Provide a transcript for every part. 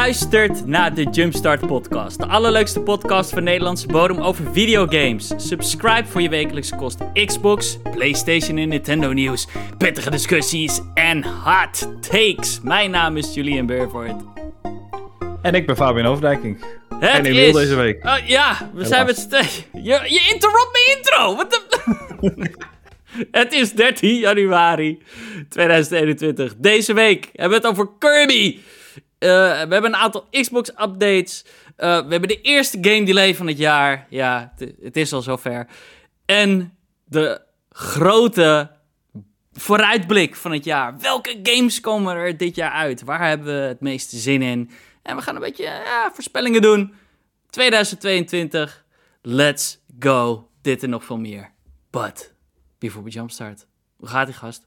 luistert naar de Jumpstart Podcast. De allerleukste podcast van Nederlandse bodem over videogames. Subscribe voor je wekelijkse kost Xbox, PlayStation en Nintendo nieuws. Pittige discussies en hot takes. Mijn naam is Julian Burvoort. En ik ben Fabian Overdijking. Het en Emiel is... deze week. Oh, ja, we zijn met. Je, je interrupt mijn intro! Wat de... Het is 13 januari 2021. Deze week hebben we het over Kirby. Uh, we hebben een aantal Xbox-updates. Uh, we hebben de eerste game delay van het jaar. Ja, het is al zover. En de grote vooruitblik van het jaar. Welke games komen er dit jaar uit? Waar hebben we het meeste zin in? En we gaan een beetje ja, voorspellingen doen. 2022, let's go. Dit en nog veel meer. But, before we jumpstart. Hoe gaat die gast?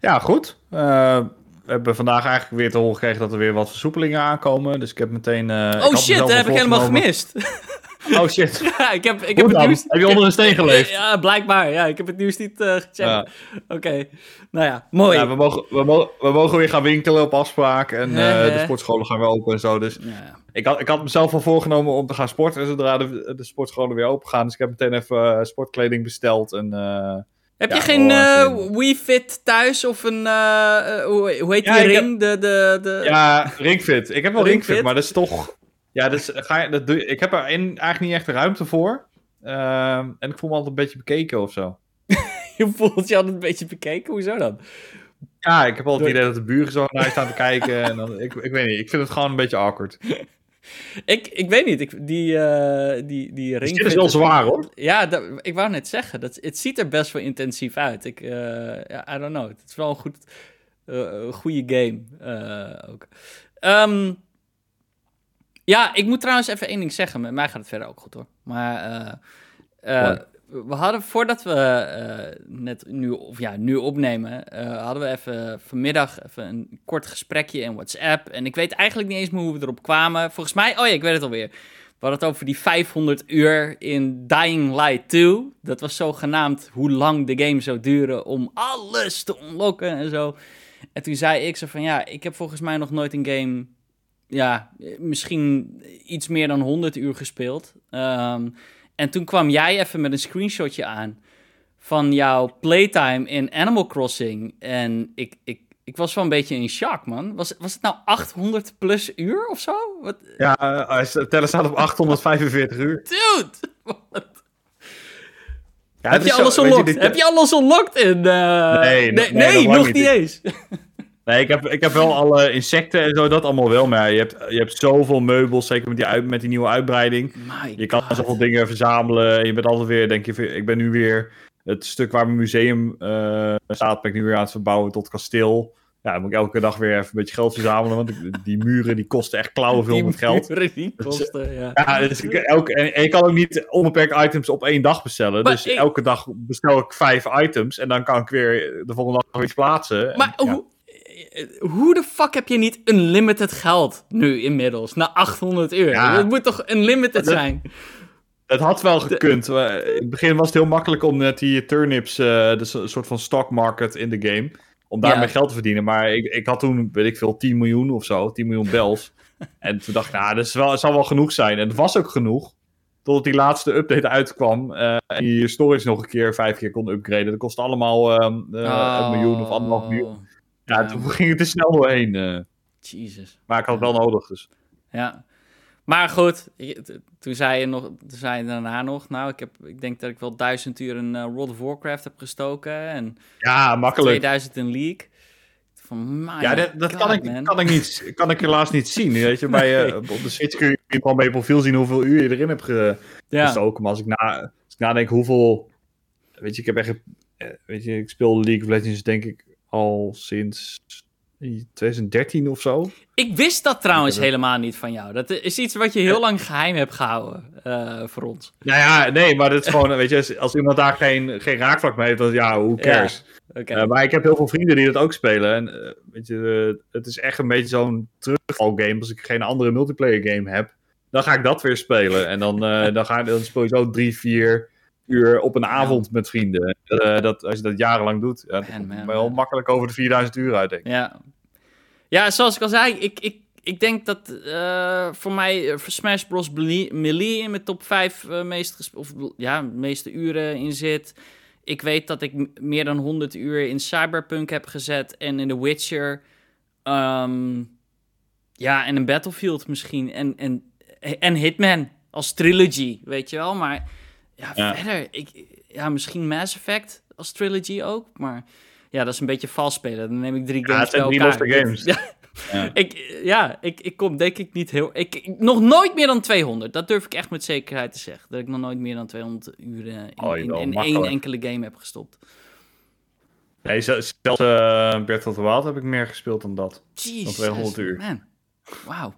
Ja, goed. Uh, we hebben vandaag eigenlijk weer te horen gekregen dat er weer wat versoepelingen aankomen. Dus ik heb meteen... Uh, oh shit, dat heb ik helemaal gemist. Oh shit. ja, ik heb, ik heb het nieuws... Heb je onder een steen geleefd? Ja, blijkbaar. Ja, ik heb het nieuws niet uh, gecheckt. Ja. Oké. Okay. Nou ja, mooi. Ja, we, mogen, we, mogen, we mogen weer gaan winkelen op afspraak. En uh, de sportscholen gaan weer open en zo. Dus ja. ik, had, ik had mezelf al voorgenomen om te gaan sporten zodra de, de sportscholen weer open gaan. Dus ik heb meteen even sportkleding besteld en... Heb je geen uh, Wii Fit thuis of een, uh, hoe, hoe, heet ja, die ring? Heb... De, de, de... Ja, Ringfit. Ik heb wel Ringfit, ring maar dat is toch... Ja, dus ga je, dat doe, ik heb er in, eigenlijk niet echt de ruimte voor. Uh, en ik voel me altijd een beetje bekeken of zo. je voelt je altijd een beetje bekeken? Hoezo dan? Ja, ik heb altijd het idee dat de buren zo naar je staan te kijken. En dan, ik, ik weet niet, ik vind het gewoon een beetje awkward. ik, ik weet niet, ik, die, uh, die, die ring... Het is wel zwaar hoor. Ja, dat, ik wou net zeggen, dat, het ziet er best wel intensief uit. Ik, uh, I don't know, het is wel een goed, uh, goede game ook. Um, ja, ik moet trouwens even één ding zeggen. Met mij gaat het verder ook goed hoor. Maar we hadden voordat we uh, net nu, of ja, nu opnemen, uh, hadden we even vanmiddag even een kort gesprekje in WhatsApp. En ik weet eigenlijk niet eens meer hoe we erop kwamen. Volgens mij, oh ja, ik weet het alweer. We hadden het over die 500 uur in Dying Light 2. Dat was zogenaamd hoe lang de game zou duren om alles te unlocken en zo. En toen zei ik zo van, ja, ik heb volgens mij nog nooit een game, ja, misschien iets meer dan 100 uur gespeeld. Um, en toen kwam jij even met een screenshotje aan van jouw playtime in Animal Crossing. En ik, ik, ik was wel een beetje in shock, man. Was, was het nou 800 plus uur of zo? Wat? Ja, uh, tellen staat op 845 uur. Dude! Ja, heb, je alles unlocked? heb je alles unlocked in... Uh... Nee, nee, nee, nee nog niet eens. Nee, ik heb, ik heb wel alle insecten en zo, dat allemaal wel. Maar je hebt, je hebt zoveel meubels, zeker met die, uit, met die nieuwe uitbreiding. My je kan zoveel dingen verzamelen. En je bent altijd weer, denk je, ik ben nu weer het stuk waar mijn museum uh, staat, ben ik nu weer aan het verbouwen tot kasteel. Ja, dan moet ik elke dag weer even een beetje geld verzamelen. Want die muren die kosten echt klauwenveel met geld. Muren die kosten, ja. ja dus elke, en, je kan ook niet onbeperkt items op één dag bestellen. Maar dus ik, elke dag bestel ik vijf items. En dan kan ik weer de volgende dag iets plaatsen. Maar en, hoe, hoe de fuck heb je niet unlimited geld nu inmiddels? Na 800 euro. Ja. Dat moet toch unlimited dat, zijn? Het had wel gekund. In het begin was het heel makkelijk om net die turnips, uh, dus een soort van stock market in de game, om daarmee ja. geld te verdienen. Maar ik, ik had toen, weet ik veel, 10 miljoen of zo, 10 miljoen bells. en toen dacht ik, nou, dat is wel, zal wel genoeg zijn. En het was ook genoeg. Totdat die laatste update uitkwam. Uh, en je storage nog een keer vijf keer kon upgraden. Dat kostte allemaal uh, oh. een miljoen of anderhalf miljoen. Ja, toen ging het er snel doorheen. Uh. Jesus. Maar ik had het wel nodig, dus. Ja. Maar goed, toen zei je, nog, toen zei je daarna nog, nou, ik, heb, ik denk dat ik wel duizend uur in uh, World of Warcraft heb gestoken. En ja, makkelijk. 2000 in League. Van, ja, dat, dat kan, ik, kan, ik niet, kan ik helaas niet zien. Weet je, bij, uh, op de Switch kun je gewoon bij je profiel zien hoeveel uur je erin hebt ge, ja. gestoken. Maar als ik, na, als ik nadenk hoeveel... Weet je, ik heb echt... Weet je, ik speel League of Legends denk ik al sinds 2013 of zo. Ik wist dat trouwens helemaal niet van jou. Dat is iets wat je heel lang geheim hebt gehouden uh, voor ons. Nou ja, nee, maar dat is gewoon, weet je, als iemand daar geen, geen raakvlak mee heeft, dan ja, hoe cares. Ja, okay. uh, maar ik heb heel veel vrienden die dat ook spelen. En uh, weet je, het is echt een beetje zo'n terugvalgame. Als ik geen andere multiplayer game heb, dan ga ik dat weer spelen. En dan, dan, ga, dan speel je zo drie, vier uur op een avond met vrienden. Uh, dat, als je dat jarenlang doet, ja, man, man, wel makkelijk over de 4000 uur uit, denk ik. Ja. ja, zoals ik al zei, ik, ik, ik denk dat uh, voor mij uh, Smash Bros. Melee in mijn top 5 uh, meest of, ja, meeste uren in zit. Ik weet dat ik meer dan 100 uur in Cyberpunk heb gezet en in The Witcher. Um, ja, en een Battlefield misschien. En, en, en Hitman als trilogy, weet je wel. Maar ja, ja. verder, ik, ja, misschien Mass Effect als trilogy ook. Maar ja, dat is een beetje vals spelen. Dan neem ik drie games ja, het zijn drie games. Ja. Ja. ik, ja, ik, ik kom denk ik niet heel... Ik, nog nooit meer dan 200. Dat durf ik echt met zekerheid te zeggen. Dat ik nog nooit meer dan 200 uur in, oh, in, in één enkele game heb gestopt. Nee, zelfs uh, Breath of the Wild heb ik meer gespeeld dan dat. Jeez, dan 200 uur. Man. Wauw.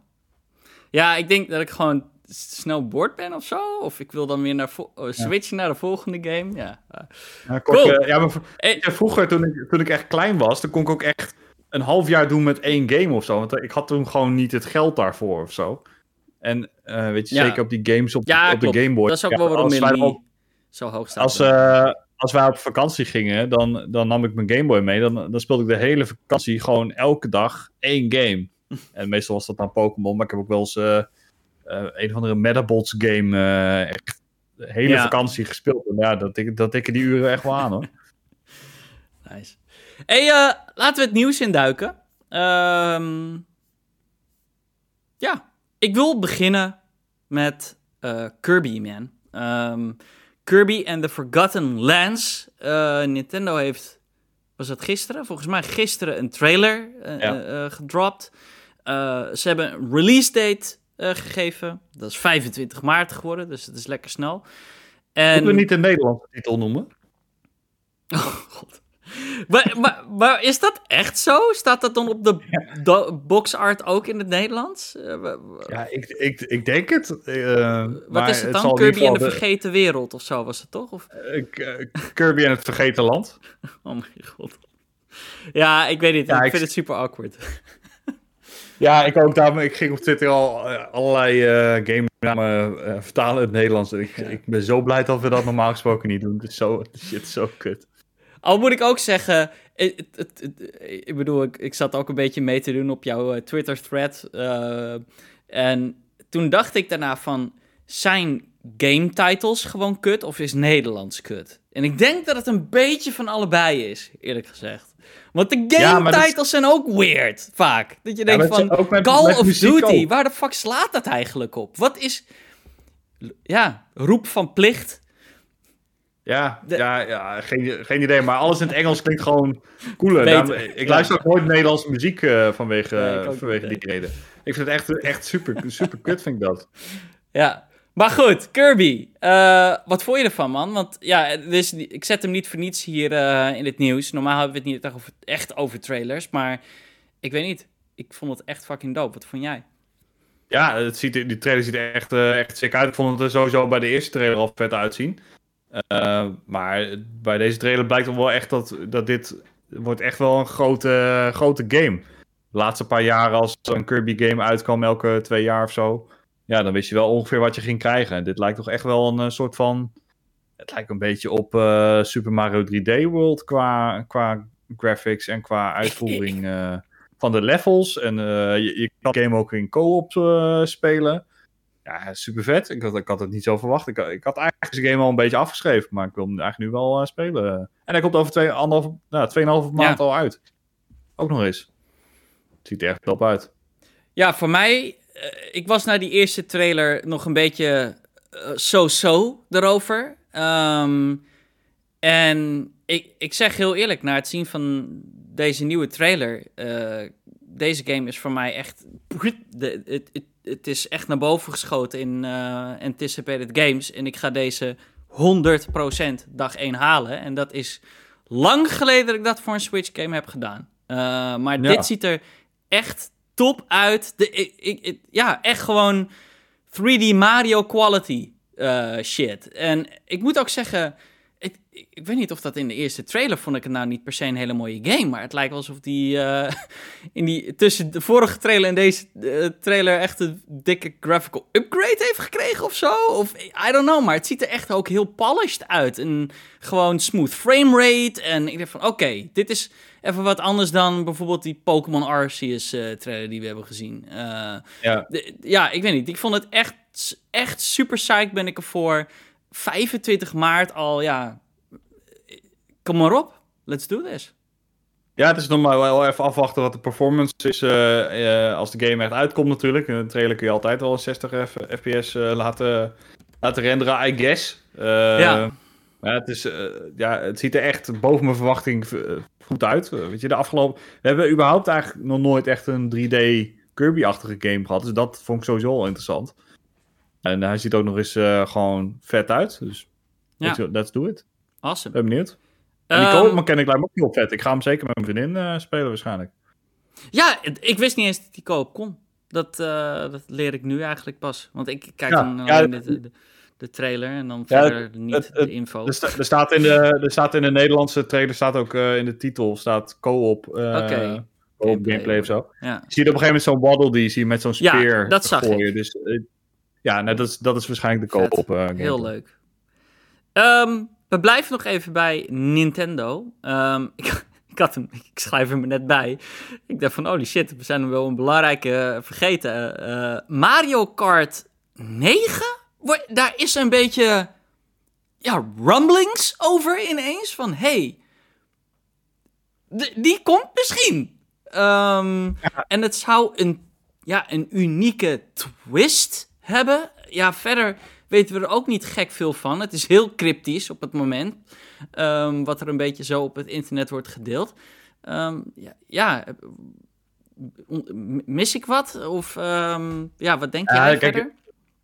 Ja, ik denk dat ik gewoon snel boord ben of zo. Of ik wil dan weer naar oh, switchen naar de volgende game. Ja, ja, kort, cool. uh, ja maar vroeger, toen ik, toen ik echt klein was, dan kon ik ook echt een half jaar doen met één game of zo. Want ik had toen gewoon niet het geld daarvoor of zo. En uh, weet je, zeker op die games op, ja, op de Game Boy. Dat is ook wel waarom Millie zo hoog staat. Als, uh, als wij op vakantie gingen, dan, dan nam ik mijn Game Boy mee. Dan, dan speelde ik de hele vakantie gewoon elke dag één game. en meestal was dat dan Pokémon, maar ik heb ook wel eens uh, een of andere Metabots game echt de hele vakantie gespeeld. En ja, dat, ik, dat ik die uren echt wel aan hoor. nice. hey, uh, laten we het nieuws induiken. Um, ja, ik wil beginnen met uh, Kirby, man. Um, Kirby and the Forgotten Lands. Uh, Nintendo heeft, was dat gisteren? Volgens mij gisteren een trailer ja. gedropt. ze hebben een release date gegeven. Dat is 25 maart geworden, dus het is lekker snel. En... Moeten we niet een Nederlandse titel noemen? Oh, god maar, maar, maar, is dat echt zo? Staat dat dan op de ja. boxart ook in het Nederlands? Eh, ja, ik, ik, ik denk het. Uh, Wat is het dan? Kirby in de, Vergeten Wereld of zo was het toch? Of? Uh, Kirby in het Vergeten Land. oh mijn god. Ja, ik weet niet. Ja, ik, vind het super awkward. Ja, ik ook. Daarom, ik ging op Twitter al allerlei game namen vertalen in het Nederlands. ik, ik ben zo blij dat we dat normaal gesproken niet doen. Het is zo, shit, zo kut. Al moet ik ook zeggen, het, het, ik bedoel, ik, ik zat ook een beetje mee te doen op jouw uh, Twitter-thread. Uh, en toen dacht ik daarna van, zijn game titles gewoon kut of is Nederlands kut? En ik denk dat het een beetje van allebei is, eerlijk gezegd. Want de game titles zijn ook weird, vaak. Dat je denkt van, Call of Duty, waar de fuck slaat dat eigenlijk op? Wat is, ja, roep van plicht ja, ja, ja geen, geen idee. Maar alles in het Engels klinkt gewoon cooler. ik luister ook nooit Nederlandse muziek uh, vanwege, vanwege die reden. Ik vind het echt, echt super, super kut, vind ik dat. Ja, maar goed, Kirby. Uh, wat vond je ervan, man? Want ja, dus, ik zet hem niet voor niets hier uh, in het nieuws. Normaal hebben we het niet echt over trailers. Maar ik weet niet. Ik vond het echt fucking dope. Wat vond jij? Ja, het ziet, die trailer ziet er echt, echt sick uit. Ik vond het er sowieso bij de eerste trailer al vet uitzien. Uh, maar bij deze trailer blijkt wel echt dat, dat dit wordt echt wel een grote, grote game. De laatste paar jaren als een Kirby game uitkwam elke twee jaar of zo. Ja, dan wist je wel ongeveer wat je ging krijgen. En dit lijkt toch echt wel een uh, soort van... Het lijkt een beetje op uh, Super Mario 3D World qua, qua graphics en qua uitvoering van de levels. En je, je, kan de game ook in co-op spelen. Ja, super vet. Ik had, ik had het niet zo verwacht. Ik, ik had eigenlijk de game al een beetje afgeschreven, maar ik wil hem eigenlijk nu wel spelen. En hij komt over twee, anderhalf, nou, tweeënhalve maand al uit. Ook nog eens. Het ziet er echt top uit. Ja, voor mij, ik was na die eerste trailer nog een beetje zo-zo uh, erover. Um, en ik, ik zeg heel eerlijk, na het zien van deze nieuwe trailer, uh, deze game is voor mij echt. Het, het, het is echt naar boven geschoten in uh, Anticipated Games. En ik ga deze 100% dag 1 halen. En dat is lang geleden dat ik dat voor een Switch game heb gedaan. Uh, maar dit ziet er echt top uit. De, ik, ja, echt gewoon 3D Mario quality uh, shit. En ik moet ook zeggen, ik, ik, weet niet of dat in de eerste trailer vond ik het nou niet per se een hele mooie game. Maar het lijkt wel alsof die, uh, in die tussen de vorige trailer en deze uh, trailer echt een dikke graphical upgrade heeft gekregen of zo. Of I don't know, maar het ziet er echt ook heel polished uit. En gewoon smooth frame rate. En ik dacht van oké, okay, dit is even wat anders dan bijvoorbeeld die Pokémon Arceus uh, trailer die we hebben gezien. ja. ja, ik weet niet. Ik vond het echt, echt super psyched ben ik ervoor. 25 maart al, ja. Kom maar op, let's do this. Ja, het is nog maar wel even afwachten wat de performance is uh, uh, als de game echt uitkomt natuurlijk. In een trailer kun je altijd wel 60 fps uh, laten, laten renderen, I guess. ja. Maar het, is, ja, het ziet er echt boven mijn verwachting goed uit. weet je, de afgelopen... We hebben überhaupt eigenlijk nog nooit echt een 3D Kirby-achtige game gehad. Dus dat vond ik sowieso al interessant. En hij ziet ook nog eens uh, gewoon vet uit. Dus ja. let's do it. Awesome. Ben benieuwd. En die um, co-op mechanic lijkt me ook heel vet. Ik ga hem zeker met mijn vriendin uh, spelen waarschijnlijk. Ja, ik wist niet eens dat die co-op kon. Dat, uh, dat leer ik nu eigenlijk pas. Want ik kijk ja, dan ja, de, de, de, trailer en dan ja, verder niet het, het, de info. Er, sta, er, staat in de, er staat in de Nederlandse trailer, staat ook in de titel, staat co-op. Okay. Co-op gameplay of zo. Je ziet op een gegeven moment zo'n waddle die zie je met zo'n speer ja, dat zag gooien. Ik. Dus ja, nou, dat, is, dat is waarschijnlijk de koop op. Uh, Heel leuk. Um, we blijven nog even bij Nintendo. Um, ik, ik, had hem, ik schrijf hem er net bij. Ik dacht van, holy shit, we zijn hem wel een belangrijke vergeten. Uh, Mario Kart 9? Daar is een beetje ja, rumblings over ineens. Van, hey, die komt misschien. Um, ja. En het zou een, ja, een unieke twist hebben. Ja, verder weten we er ook niet gek veel van. Het is heel cryptisch op het moment. Um, wat er een beetje zo op het internet wordt gedeeld. Um, ja, ja, mis ik wat? Of um, ja, wat denk jij uh, verder?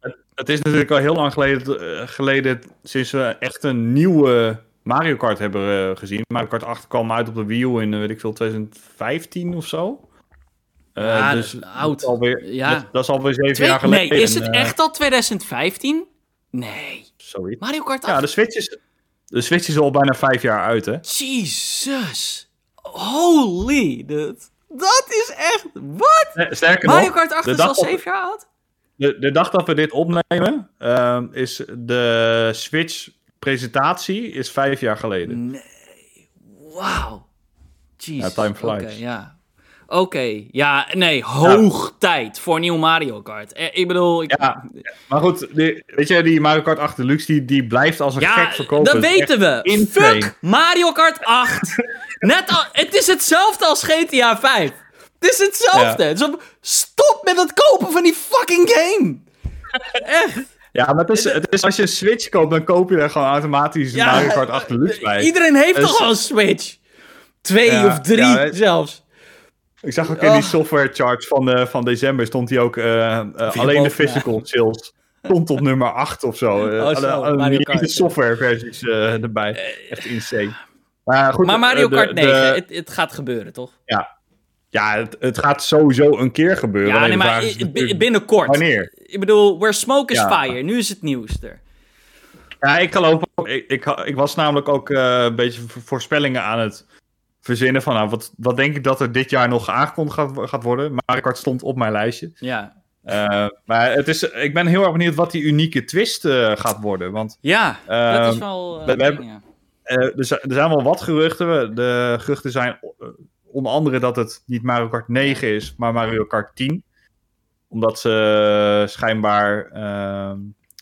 Het, het, is natuurlijk al heel lang geleden, uh, geleden sinds we echt een nieuwe Mario Kart hebben uh, gezien. Mario Kart 8 kwam uit op de Wii U in, weet ik veel, 2015 of zo. Uh, ja, dus oud. Dat is alweer, ja. dat, is alweer zeven Twee, jaar geleden. Nee, is het uh, echt al 2015? Nee. Sorry. Mario Kart 8? Ja, de Switch is, de Switch is al bijna vijf jaar uit, hè? Jesus. Holy. Dat, dat is echt... Wat? Nee, sterker Mario nog, Kart 8 is al zeven jaar oud? De, de dag dat we dit opnemen, uh, is de Switch-presentatie is vijf jaar geleden. Nee. Wauw. Jesus. Ja, time flies. Okay, ja. Oké, okay. ja, nee, hoog ja. tijd voor een nieuw Mario Kart. Eh, ik bedoel... Ik... Ja, maar goed, die, weet je, die Mario Kart 8 Deluxe, die, die blijft als een ja, gek verkopen. dat weten we. Insane. Fuck Mario Kart 8. Net al, het is hetzelfde als GTA 5. Het is hetzelfde. Ja. Dus stop met het kopen van die fucking game. Echt. Ja, maar het is, het is, als je een Switch koopt, dan koop je er gewoon automatisch Mario Kart 8 Deluxe bij. Iedereen heeft dus, toch al een Switch? Twee of drie zelfs. Ik zag ook in die software charts van, uh, van december stond hij ook uh, uh, alleen de physical sales stond op nummer 8 of zo. Uh, oh, zo de software versies erbij. Echt insane. Maar, goed, maar Mario Kart 9, de, het, het, gaat gebeuren, toch? Ja, ja het, het, gaat sowieso een keer gebeuren. Ja, nee, maar binnenkort. Wanneer? Ik bedoel, where smoke is ja. fire. Nu is het nieuws er. Ja, ik geloof ook. Ik, ik, ik was namelijk ook een beetje voorspellingen aan het verzinnen van, nou, wat, wat denk ik dat er dit jaar nog aangekondigd gaat, gaat worden. Mario Kart stond op mijn lijstje. Ja. Uh, maar het is, ik ben heel erg benieuwd wat die unieke twist uh, gaat worden. Want, ja, uh, dat is wel... we, we hebben, er, zijn, er zijn wel wat geruchten. De geruchten zijn onder andere dat het niet Mario Kart 9 is, maar Mario Kart 10. Omdat ze schijnbaar ehm,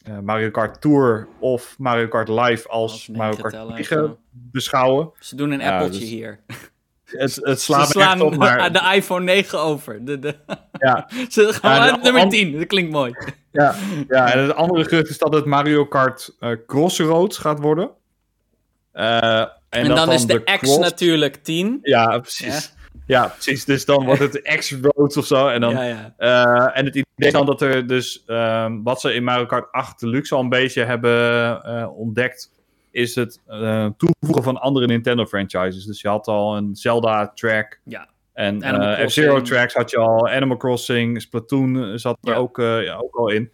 uh, Mario Kart Tour of Mario Kart Live als, als Mario Kart 9 beschouwen. Ze doen een ja, appeltje dus hier. Het, het slaat Ze slaan op, maar... de iPhone 9 over. De, de... Ja. Ze gaan ja, nummer 10, dat klinkt mooi. Ja, ja en het andere gerucht is dat het Mario Kart uh, Crossroads gaat worden. Uh, en, en dan, dan, is de, de X cross... natuurlijk 10. Ja, precies. Ja. Precies. Dus dan wordt het X-Roads of zo. En, dan, ja, ja. Uh, en het idee is dan dat er dus, um, wat ze in Mario Kart 8 Deluxe al een beetje hebben uh, ontdekt, is het uh, toevoegen van andere Nintendo franchises. Dus je had al een Zelda-track. Ja. En F-Zero tracks had je al. Animal Crossing, Splatoon zat er ook, ja, ook al in.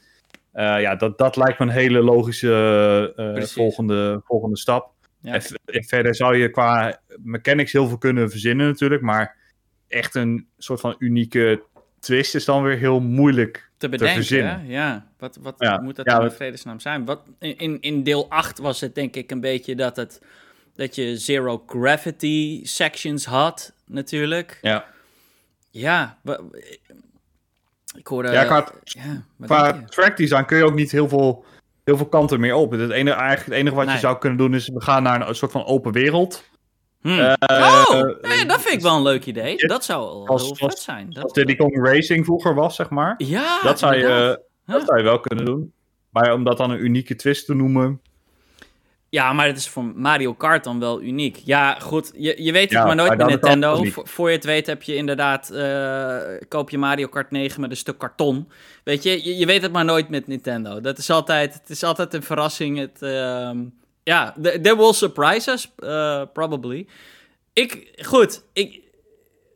ja, dat, dat lijkt me een hele logische volgende, volgende stap. Ja. En, verder zou je qua mechanics heel veel kunnen verzinnen natuurlijk, maar echt een soort van unieke twist is dan weer heel moeilijk te, bedenken, te verzinnen. Ja, wat, wat moet dat ja, in vredesnaam zijn? Wat, in, in deel 8 was het denk ik een beetje dat, het, dat je zero gravity sections had, natuurlijk. Ja. Ja, ik hoorde... Ja, qua, ja, qua track design kun je ook niet heel veel, heel veel kanten meer op. Het enige, eigenlijk het enige wat je zou kunnen doen is, we gaan naar een soort van open wereld. Hmm. Uh, oh, nee, dat vind ik wel een leuk idee. Dat zou als, heel vet zijn. Dat als Diddy Kong Racing vroeger was, zeg maar. Ja, dat zou, je, dat zou je wel kunnen doen. Maar om dat dan een unieke twist te noemen... Ja, maar het is voor Mario Kart dan wel uniek. Ja, goed, je, je weet het maar nooit met Nintendo. Voor, je het weet heb je inderdaad, uh, koop je Mario Kart 9 met een stuk karton. Weet je, je, weet het maar nooit met Nintendo. Dat is altijd, het is altijd een verrassing. Het, uh, ja, there will surprise us, uh, probably. Ik, goed, ik,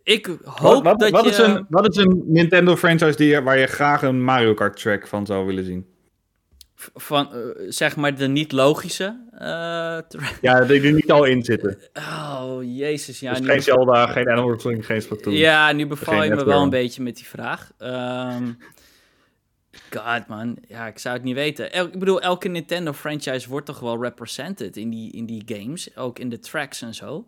ik hoop wat, dat wat je... Is een, wat is een Nintendo franchise die, waar je graag een Mario Kart track van zou willen zien? Van, uh, zeg maar, de niet-logische uh, Ja, die er niet al in zitten. Oh, jezus. Ja, dus geen Zelda, geen Animal Crossing, geen Splatoon. Ja, nu beval je me wel een beetje met die vraag. Um, God, man. Ja, ik zou het niet weten. El ik bedoel, elke Nintendo-franchise wordt toch wel represented in die, in die games. Ook in de tracks en zo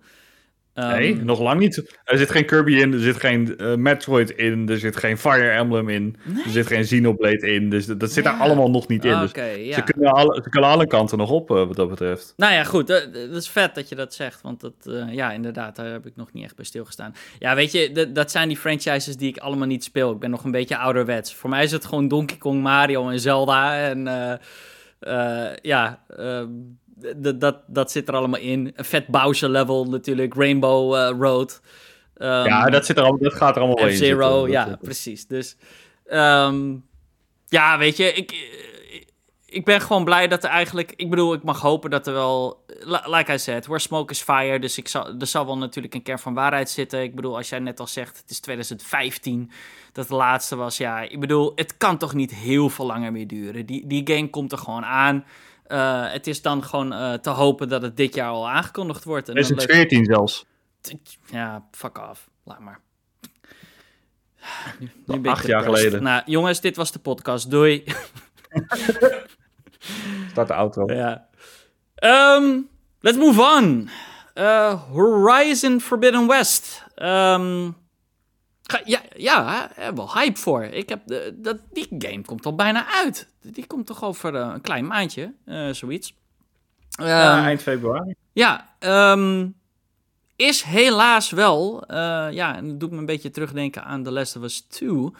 nee, ehm, nog lang niet. Er zit geen Kirby in, er zit geen uh, Metroid in, er zit geen Fire Emblem in, er zit geen Xenoblade in. Dus dat, zit daar allemaal nog niet in. dus ja. ze, kunnen alle, ze kunnen alle kanten nog op, uh, wat dat betreft. Nou ja, goed. Dat, is vet dat je dat zegt, want dat, uh, ja, inderdaad, daar heb ik nog niet echt bij stilgestaan. Ja, weet je, dat zijn die franchises die ik allemaal niet speel. Ik ben nog een beetje ouderwets. Voor mij is het gewoon Donkey Kong, Mario en Zelda en ja... Ehm, dat, dat zit er allemaal in. Een vet Bowser level natuurlijk, Rainbow uh, Road. Um, ja, dat, zit er al, dat gaat er allemaal in. Zero, ja, precies. Dus um, ja, weet je, ik, ik ben gewoon blij dat er eigenlijk... Ik bedoel, ik mag hopen dat er wel... Like I said, where smoke is fire. Dus ik zal, er zal wel natuurlijk een kern van waarheid zitten. Ik bedoel, als jij net al zegt, het is 2015 dat de laatste was. Ja, ik bedoel, het kan toch niet heel veel langer meer duren. Die, die game komt er gewoon aan. Uh, het is dan gewoon uh, te hopen dat het dit jaar al aangekondigd wordt. En is het 14 zelfs? Ja, fuck off. Laat maar. Nu, nu ben Acht jaar geleden. Nou, jongens, dit was de podcast. Doei. Start de auto. Ja. Um, let's move on. Uh, Horizon Forbidden West. Um, ja, ja wel hype voor. Ik heb de, dat, die game komt al bijna uit. Die komt toch over uh, een klein maandje, uh, zoiets. Ja, ehm, eind februari. Ja, um, is helaas wel, uh, ja, en dat doet me een beetje terugdenken aan The Last of Us 2,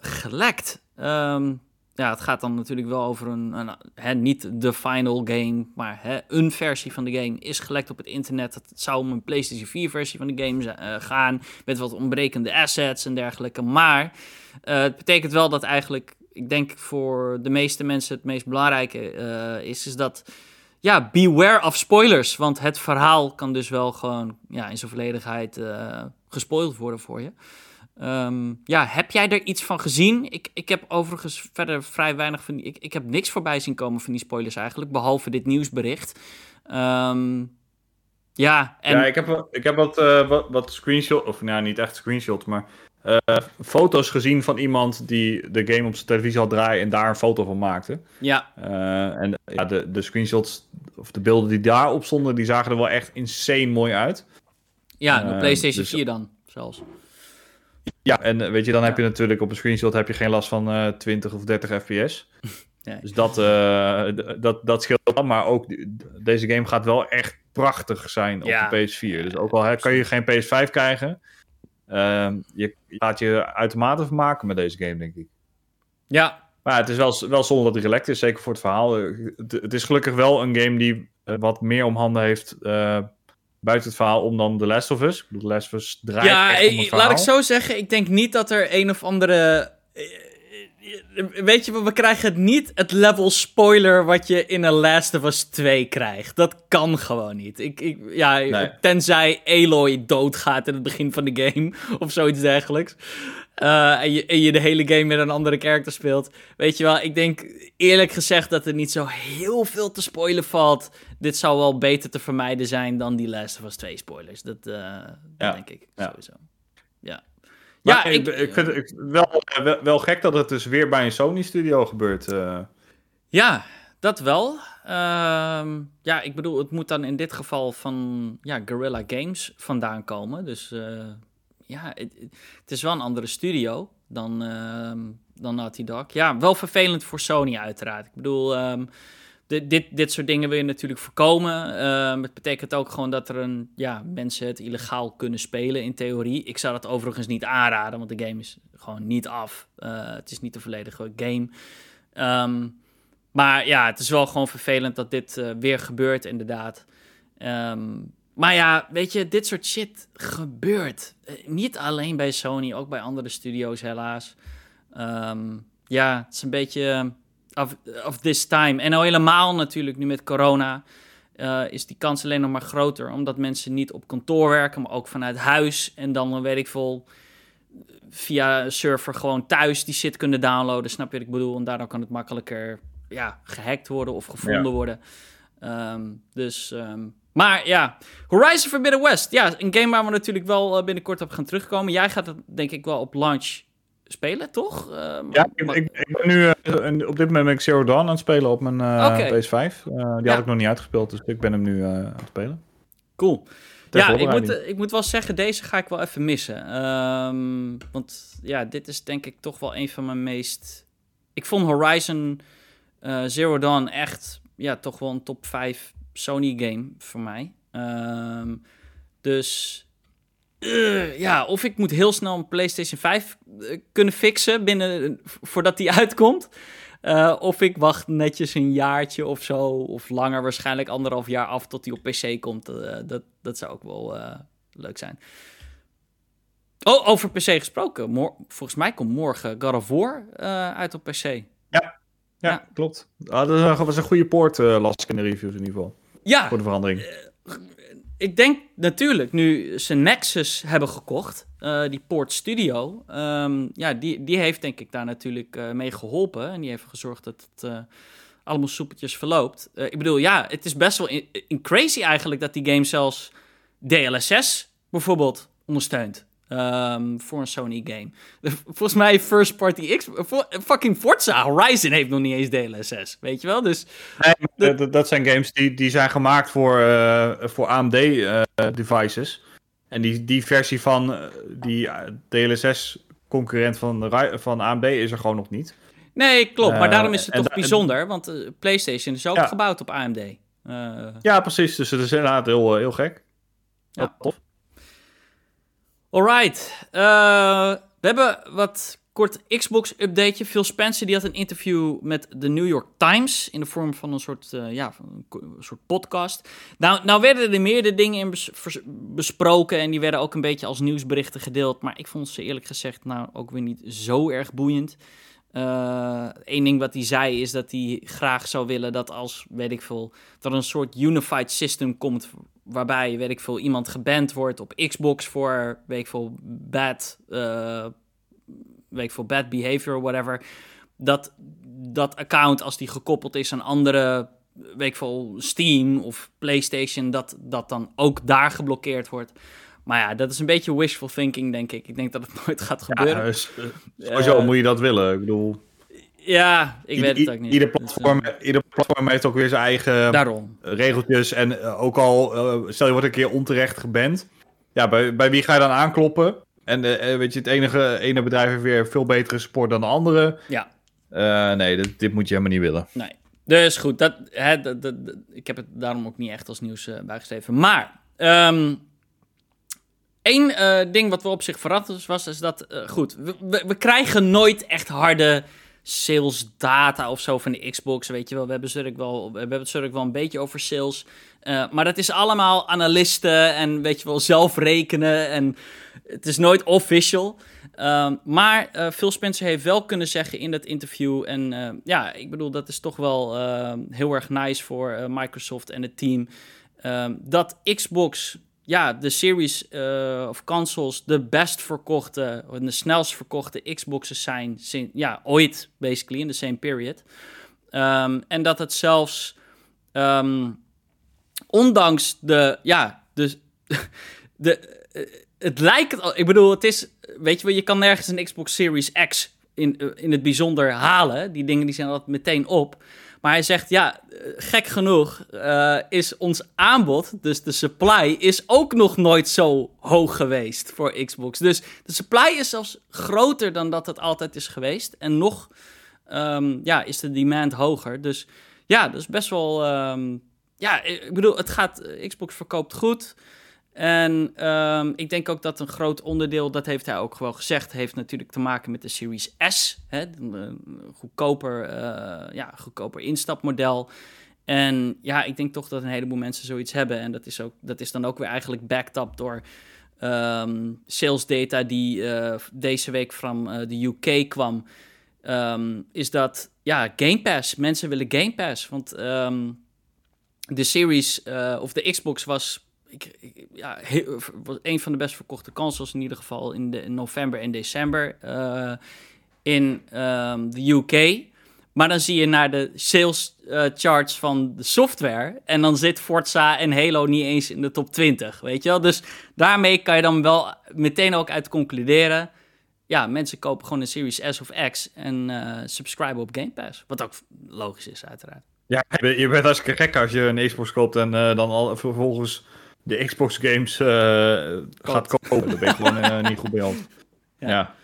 gelekt. Um, ja, het gaat dan natuurlijk wel over een, hè, niet de final game, maar hè, een versie van de game is gelekt op het internet. Het zou om een PlayStation 4 versie van de game uh, gaan, met wat ontbrekende assets en dergelijke. Maar uh, het betekent wel dat eigenlijk, ik denk voor de meeste mensen het meest belangrijke uh, is, is dat, ja, beware of spoilers. Want het verhaal kan dus wel gewoon ja, in zijn volledigheid gespoild worden voor je. Um, ja, heb jij er iets van gezien? Ik, ik heb overigens verder vrij weinig van ik, ik heb niks voorbij zien komen van die spoilers eigenlijk, behalve dit nieuwsbericht. Um, ja, en... ja, ik heb, ik heb wat, uh, wat, wat screenshot, of nou niet echt screenshot, maar uh, foto's gezien van iemand die de game op zijn televisie had draaien en daar een foto van maakte. Ja. Uh, en ja, de, de screenshots, of de beelden die daarop stonden, die zagen er wel echt insane mooi uit. Ja, de PlayStation dus, 4 dan, zelfs. Ja, en eh, weet je, dan heb je natuurlijk op een screenshot heb je geen last van uh, 20 of 30 fps. Ja. Dus dat, uh, dat, dat scheelt dan. Maar ook deze game gaat wel echt prachtig zijn op de PS4. Dus ook al hè, kan je geen PS5 krijgen, uh, je laat je uitermate vermaken met deze game, denk ik. Ja. Maar het is wel, wel zonde dat hij gelekt is, zeker voor het verhaal. Het, het is gelukkig wel een game die uh, wat meer om handen heeft buiten het verhaal om dan The Last of Us. Ik bedoel, The Last of Us draait ja, echt om het laat ik zo zeggen. Ik denk niet dat er een of andere... Eh, weet je, we krijgen het niet het level spoiler wat je in The Last of Us 2 krijgt. Dat kan gewoon niet. Ik, ik, ja, Tenzij Aloy doodgaat in het begin van de game of zoiets dergelijks. Uh, en, je, en je de hele game met een andere karakter speelt. Weet je wel, ik denk eerlijk gezegd dat er niet zo heel veel te spoilen valt. Dit zou wel beter te vermijden zijn dan die Last of Us 2 spoilers. Dat, uh, dat denk ik sowieso. Ja. ja, ik, ik, vind het wel, wel, wel, gek dat het dus weer bij een Sony-studio gebeurt. Uh. Ja, dat wel. Ehm, ja, ik bedoel, het moet dan in dit geval van ja, Guerrilla Games vandaan komen. Dus ja, het, is wel een andere studio dan, uh, dan Naughty Dog. Ja, wel vervelend voor Sony uiteraard. Ik bedoel, um, dit, dit, dit soort dingen wil je natuurlijk voorkomen. Um, het betekent ook gewoon dat er een, ja, mensen het illegaal kunnen spelen in theorie. Ik zou dat overigens niet aanraden, want de game is gewoon niet af. Uh, het is niet de volledige game. Maar ja, het is wel gewoon vervelend dat dit uh, weer gebeurt inderdaad. Um, maar ja, weet je, dit soort shit gebeurt. Eh, niet alleen bij Sony, ook bij andere studio's helaas. Um, ja, het is een beetje of, of this time. En al helemaal natuurlijk nu met corona uh, is die kans alleen nog maar groter. Omdat mensen niet op kantoor werken, maar ook vanuit huis. En dan weet ik veel via server gewoon thuis die shit kunnen downloaden. Snap je wat ik bedoel? En daardoor kan het makkelijker ja, gehackt worden of gevonden ja. worden. Um, dus um, maar ja, Horizon Forbidden West. Ja, een game waar we natuurlijk wel eh, binnenkort op gaan terugkomen. Jij gaat het denk ik wel op launch spelen, toch? Uh, ja, ik, ik, ik, ben nu uh, op dit moment ben ik Zero Dawn aan het spelen op mijn uh, okay. PS5. die ja. had ik nog niet uitgespeeld, dus ik ben hem nu aan het spelen. Cool. ja, ik moet, ik moet wel zeggen, deze ga ik wel even missen. Um, want ja, dit is denk ik toch wel een van mijn meest... Ik vond Horizon Zero Dawn echt, ja, toch wel een top 5 Sony game voor mij. Um, dus uh, ja, of ik moet heel snel een PlayStation 5 uh, kunnen fixen binnen, voordat die uitkomt. Uh, of ik wacht netjes een jaartje of zo, of langer, waarschijnlijk anderhalf jaar af tot die op PC komt. dat, dat zou ook wel leuk zijn. Oh, over PC gesproken. Mor volgens mij komt morgen God of War uit op PC. Ja, ja, ja. klopt. Ah, dat was een goede poort, las ik in de reviews in ieder geval. Ja. Voor de verandering. Uh, ik denk natuurlijk, nu ze Nexus hebben gekocht, uh, die Port Studio, um, ja, die, die heeft denk ik daar natuurlijk uh, mee geholpen. En die heeft gezorgd dat het allemaal soepeltjes verloopt. ik bedoel, ja, het is best wel in, in crazy eigenlijk dat die game zelfs DLSS bijvoorbeeld ondersteunt. Um, voor een Sony game. Volgens mij First Party X... Fucking Forza Horizon heeft nog niet eens DLSS. Weet je wel? Dus... Nee, dat, dat zijn games die, die zijn gemaakt voor, uh, voor AMD-devices. Uh, en die, die versie van uh, die DLSS-concurrent van, van AMD is er gewoon nog niet. Nee, klopt. Maar daarom is het toch bijzonder. Want PlayStation is ook ja. gebouwd op AMD. ja, precies. Dus het is inderdaad heel, heel gek. Ja. tof. Alright. Uh, we hebben wat kort Xbox-updateje. Phil Spencer die had een interview met de New York Times in de vorm van een soort, uh, ja, een soort podcast. Nou, nou werden er meerdere dingen in bes besproken en die werden ook een beetje als nieuwsberichten gedeeld. Maar ik vond ze eerlijk gezegd nou ook weer niet zo erg boeiend. Eén uh, ding wat hij zei is dat hij graag zou willen dat als, weet ik veel, dat er een soort unified system komt waarbij, weet ik veel, iemand geband wordt op Xbox voor, weet ik veel, bad, uh, weet ik veel, bad behavior, whatever. Dat dat account, als die gekoppeld is aan andere, weet ik veel, Steam of PlayStation, dat dat dan ook daar geblokkeerd wordt. Maar ja, dat is een beetje wishful thinking, denk ik. Ik denk dat het nooit gaat gebeuren. Ja, dus, sowieso uh, moet je dat willen. Ik bedoel... Ja, ik weet het ook niet. Ieder platform, ieder platform heeft ook weer zijn eigen Daarom. regeltjes. En uh, ook al, uh, stel je wordt een keer onterecht geband. Ja, bij, bij wie ga je dan aankloppen? En weet je, het enige ene bedrijf heeft weer veel betere support dan de andere. Ja. nee, dit, dit, moet je helemaal niet willen. Nee. Dus goed, dat, hè, dat, dat, dat ik heb het daarom ook niet echt als nieuws bijgeschreven. Maar, um, één ding wat we op zich verrast was, is dat, goed, we, we, we krijgen nooit echt harde sales data of zo van de Xbox. Weet je wel, we hebben het wel, we hebben het wel een beetje over sales. Uh, maar dat is allemaal analisten en weet je wel, zelf rekenen. En het is nooit official. Uh, maar uh, Phil Spencer heeft wel kunnen zeggen in dat interview. En uh, ja, ik bedoel, dat is toch wel heel erg nice voor Microsoft en het team. dat Xbox ja, de series uh, of consoles de best verkochte, de snelst verkochte Xboxes zijn sinds, ja, ooit, basically, in the same period. Um, en dat het zelfs, um, ondanks de, ja, dus, de, het lijkt, ik bedoel, het is, weet je wel, je kan nergens een Xbox Series X in, in het bijzonder halen. Die dingen die zijn altijd meteen op. Maar hij zegt, ja, gek genoeg uh, is ons aanbod, dus de supply, is ook nog nooit zo hoog geweest voor Xbox. Dus de supply is zelfs groter dan dat het altijd is geweest. En nog um, ja, is de demand hoger. Dus ja, dat is best wel... Um, ja, ik bedoel, het gaat, Xbox verkoopt goed. En um, ik denk ook dat een groot onderdeel, dat heeft hij ook gewoon gezegd, heeft natuurlijk te maken met de Series S. Hè, een goedkoper, uh, ja, goedkoper instapmodel. En ja, ik denk toch dat een heleboel mensen zoiets hebben. En dat is, ook, dat is dan ook weer eigenlijk backed up door um, sales data die uh, deze week van de UK kwam. Um, is dat, ja, Game Pass. Mensen willen Game Pass. Want de Series of de Xbox was ja, was een van de best verkochte consoles in ieder geval in, de, november en december uh, in um, de UK. Maar dan zie je naar de sales uh, charts van de software. En dan zit Forza en Halo niet eens in de top 20. Weet je wel? Dus daarmee kan je dan wel meteen ook uit concluderen. Ja, mensen kopen gewoon een Series S of X en uh, subscriben op Game Pass. Wat ook logisch is, uiteraard. Ja, je bent hartstikke gek als je een Xbox koopt en dan al vervolgens de Xbox games uh, gaat kopen. Dat ben ik gewoon uh, niet goed bij hand. Ja. ja.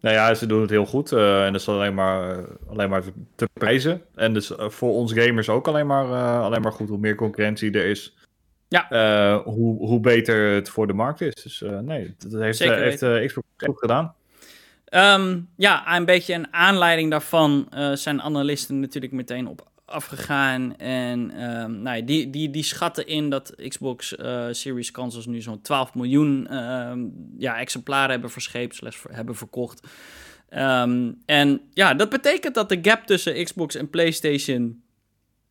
Nou ja, ze doen het heel goed. Uh, en dat is alleen maar, alleen maar te prijzen. En dus voor ons gamers ook alleen maar, alleen maar goed. Hoe meer concurrentie er is, ja. hoe, hoe beter het voor de markt is. Dus nee, dat heeft, heeft Xbox goed gedaan. Um, ja, een beetje een aanleiding daarvan zijn analisten natuurlijk meteen op afgegaan. En um, nou ja, die, die, die schatten in dat Xbox uh, Series consoles nu zo'n 12 miljoen uh, ja, exemplaren hebben verscheept, slash hebben verkocht. Um, en ja, dat betekent dat de gap tussen Xbox en PlayStation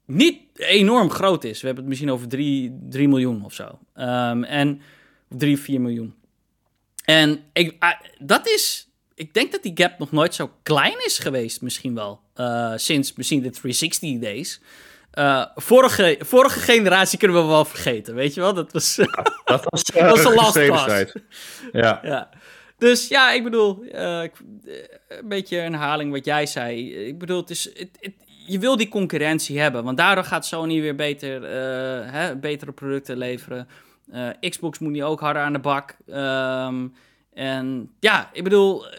niet enorm groot is. We hebben het misschien over 3, 3 miljoen of zo. En 3, 4 miljoen. En ik, uh, dat is ik denk dat die gap nog nooit zo klein is geweest, misschien wel. Uh, sinds misschien de 360 days. Uh, vorige, vorige generatie kunnen we wel vergeten, weet je wel? Dat was, dat was, dat was een last pass. Ja. ja. Dus ja, ik bedoel, een beetje herhaling wat jij zei. Ik bedoel, het is, het, het, je wil die concurrentie hebben, want daardoor gaat Sony weer beter, hè, betere producten leveren. Xbox moet nu ook harder aan de bak. Um, en ja, ik bedoel, uh,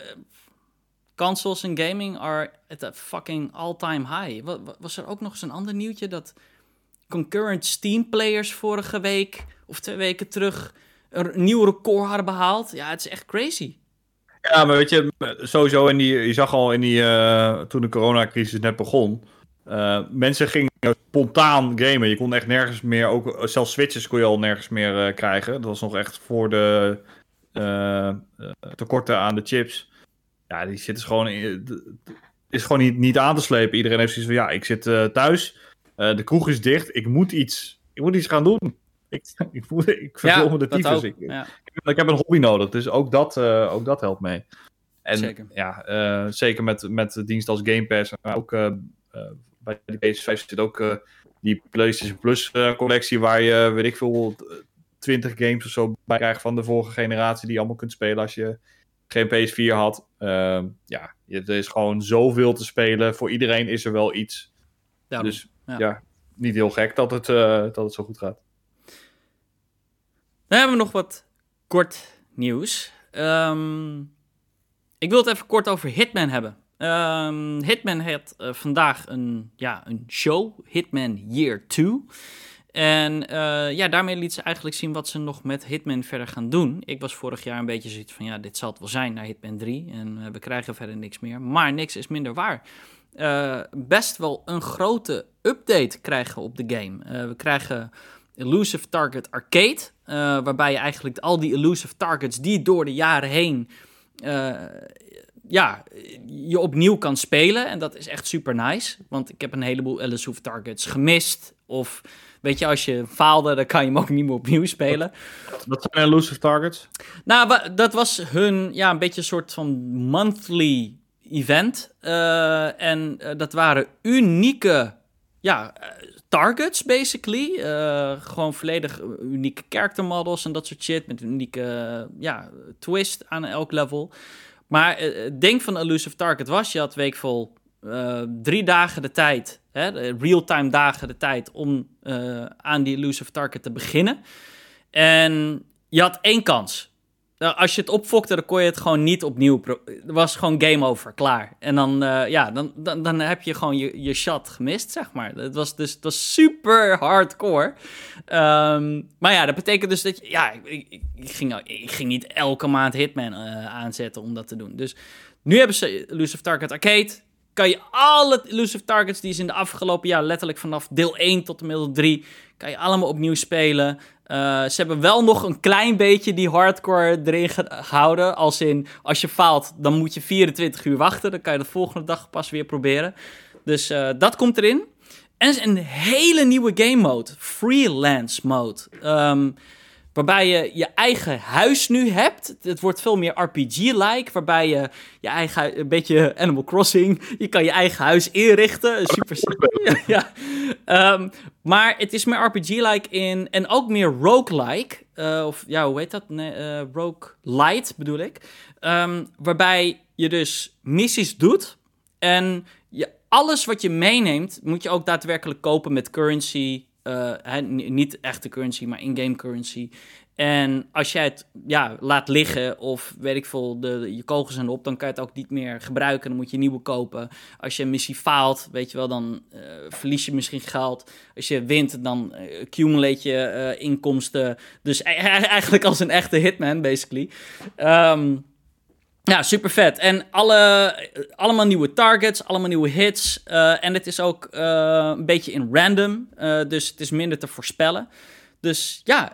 consoles en gaming are at a fucking all-time high. Was er ook nog eens een ander nieuwtje dat concurrent Steam players vorige week of twee weken terug een nieuw record hadden behaald? Ja, het is echt crazy. Ja, maar weet je, sowieso in die, je zag al in die, uh, toen de coronacrisis net begon, uh, mensen gingen spontaan gamen. Je kon echt nergens meer, ook zelfs switches kon je al nergens meer krijgen. Dat was nog echt voor de uh, tekorten aan de chips. Ja, die zitten gewoon, is gewoon niet, niet aan te slepen. Iedereen heeft zoiets van, ja, ik zit uh, thuis, de kroeg is dicht, ik moet iets, ik moet iets gaan doen. Ik, ik, voel, ik verveel ja, me de tyfus. Ik, ja. ik, heb een hobby nodig, dus ook dat, ook dat helpt mee. En zeker. ja, zeker met, met diensten als Game Pass, maar ook bij die PS5 zit ook die PlayStation Plus collectie waar je, weet ik veel, 20 games of zo bij krijgen van de vorige generatie die je allemaal kunt spelen als je geen PS4 had. Uh, ja, er is gewoon zoveel te spelen. Voor iedereen is er wel iets. dus ja. niet heel gek dat het, uh, dat het zo goed gaat. Dan hebben we nog wat kort nieuws. Um, ik wil het even kort over Hitman hebben. Um, Hitman had uh, vandaag een, ja, een show, Hitman Year 2. En uh, ja, daarmee liet ze eigenlijk zien wat ze nog met Hitman verder gaan doen. Ik was vorig jaar een beetje zoiets van, ja, dit zal het wel zijn naar Hitman 3. En uh, we krijgen verder niks meer. Maar niks is minder waar. Uh, best wel een grote update krijgen op de game. we krijgen Elusive Target Arcade. waarbij je eigenlijk al die elusive targets die door de jaren heen ja, je opnieuw kan spelen. En dat is echt super nice. Want ik heb een heleboel Elusive Targets gemist. Of weet je, als je faalde, dan kan je hem ook niet meer opnieuw spelen. Wat zijn Elusive Targets? Nou, dat was hun, ja, een beetje een soort van monthly event. Uh, en uh, dat waren unieke, ja, targets, basically. Uh, gewoon volledig unieke character models en dat soort shit. Met een unieke ja, twist aan elk level. Maar het ding van Elusive Target was, je had weekvol uh, drie dagen de tijd, real-time dagen de tijd om uh, aan die Elusive Target te beginnen. En je had één kans. Nou, als je het opfokte, dan kon je het gewoon niet opnieuw. Het was gewoon game over, klaar. En dan, uh, ja, dan, dan, dan heb je gewoon je, je shot gemist, zeg maar. Het was dus het was super hardcore. Um, maar ja, dat betekent dus dat je. Ja, ik, ik, ik ging, ik ging niet elke maand Hitman aanzetten om dat te doen. Dus nu hebben ze Elusive Target Arcade. Kan je alle Elusive Targets die ze in de afgelopen jaar, letterlijk vanaf deel 1 tot deel 3, kan je allemaal opnieuw spelen. Uh, ze hebben wel nog een klein beetje die hardcore erin gehouden. Als in, als je faalt, dan moet je 24 uur wachten. Dan kan je de volgende dag pas weer proberen. Dus uh, dat komt erin. En een hele nieuwe game mode. Freelance mode. Um, Waarbij je je eigen huis nu hebt. Het wordt veel meer RPG-like. Waarbij je je eigen, een beetje Animal Crossing. Je kan je eigen huis inrichten. Super ja. Um, maar het is meer RPG-like in. En ook meer roguelike. Uh, of ja, hoe heet dat? Nee, uh, rogue light bedoel ik. Um, waarbij je dus missies doet. En je, alles wat je meeneemt, moet je ook daadwerkelijk kopen met currency. Uh, niet echte currency, maar in-game currency. En als jij het ja, laat liggen of weet ik veel, de, je kogels zijn op, dan kan je het ook niet meer gebruiken. Dan moet je nieuwe kopen. Als je een missie faalt, weet je wel, dan uh, verlies je misschien geld. Als je wint, dan uh, accumulate je inkomsten. Dus e eigenlijk als een echte hitman, basically. Um, ja, super vet. En alle, allemaal nieuwe targets, allemaal nieuwe hits. Uh, en het is ook uh, een beetje in random. Uh, dus het is minder te voorspellen. Dus ja,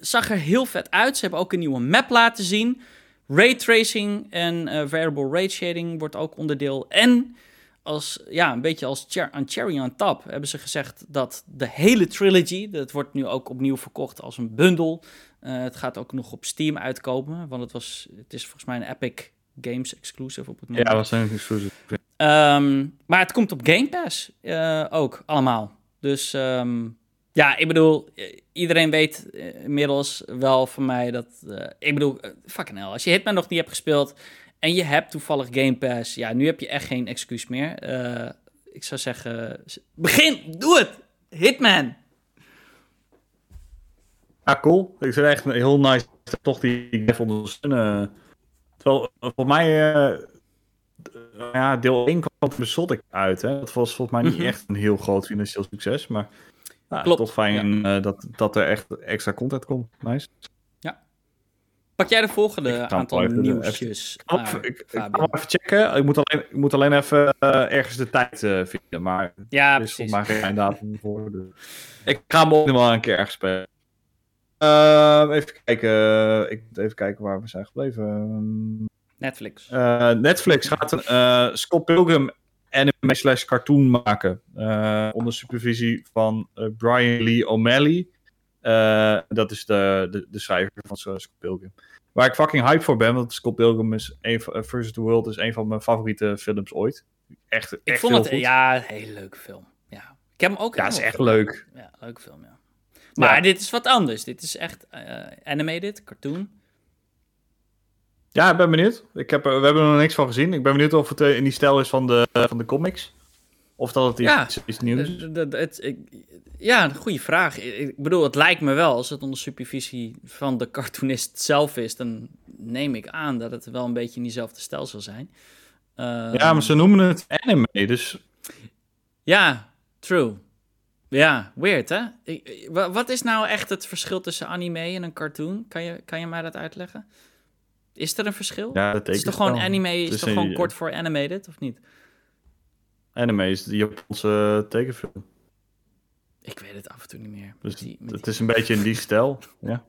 zag er heel vet uit. Ze hebben ook een nieuwe map laten zien. Raytracing en variable rate shading wordt ook onderdeel. En als, ja, een beetje als een cherry on top hebben ze gezegd dat de hele trilogy, dat wordt nu ook opnieuw verkocht als een bundel. Uh, het gaat ook nog op Steam uitkomen, want het, was, het is volgens mij een Epic Games exclusive op het moment. Ja, was een exclusive. Um, maar het komt op Game Pass uh, ook, allemaal. Dus um, ja, ik bedoel, iedereen weet inmiddels wel van mij dat... Uh, ik bedoel, fucking hell, als je Hitman nog niet hebt gespeeld en je hebt toevallig Game Pass, ja, nu heb je echt geen excuus meer. ik zou zeggen, begin, doe het! Hitman! Ja, cool. Ik vind echt heel nice toch die game ondersteunen. Terwijl, voor mij, uh, ja, deel 1 kwam besot ik uit. Hè. Dat was volgens mij niet -hmm. echt een heel groot financieel succes, maar ja, Klopt. toch fijn ja. uh, dat, dat er echt extra content komt. Nice. Ja. Pak jij de volgende aantal nieuwsjes? Even, ik, ik, ga hem even checken. Ik moet alleen, ik moet alleen even uh, ergens de tijd vinden, maar ja, er is volgens mij geen datum voor. Dus. Ik ga hem ook nog wel een keer ergens spelen. Uh, even kijken. Ik moet even kijken waar we zijn gebleven. Netflix. Uh, Netflix gaat een uh, Scott Pilgrim anime slash cartoon maken. onder supervisie van Brian Lee O'Malley. dat is de, de, de schrijver van Scott Pilgrim. Waar ik fucking hype voor ben, want Scott Pilgrim is een, versus the World is een van mijn favoriete films ooit. Echt, echt ik vond het, goed. ja, een hele leuke film. Ja. Ik heb hem ook Ja, is echt leuk. Ja, leuke film, ja. Maar ja. dit is wat anders. Dit is echt uh, animated, cartoon. Ja, ik ben benieuwd. Ik heb, we hebben er nog niks van gezien. Ik ben benieuwd of het in die stijl is van de, van de comics. Of dat het iets, ja, iets nieuws is. Het, ja, een goede vraag. Ik bedoel, het lijkt me wel, als het onder supervisie van de cartoonist zelf is, dan neem ik aan dat het wel een beetje in diezelfde stijl zal zijn. Uh, ja, maar ze noemen het anime, dus... Ja, true. Ja, weird hè? Wat is nou echt het verschil tussen anime en een cartoon? Kan je, kan je mij dat uitleggen? Is er een verschil? Ja, dat is toch gewoon wel. anime, is, is toch een, gewoon kort voor animated, of niet? Anime is de Japanse tekenfilm. Ik weet het af en toe niet meer. Dus die, het is een beetje in die stijl, ja.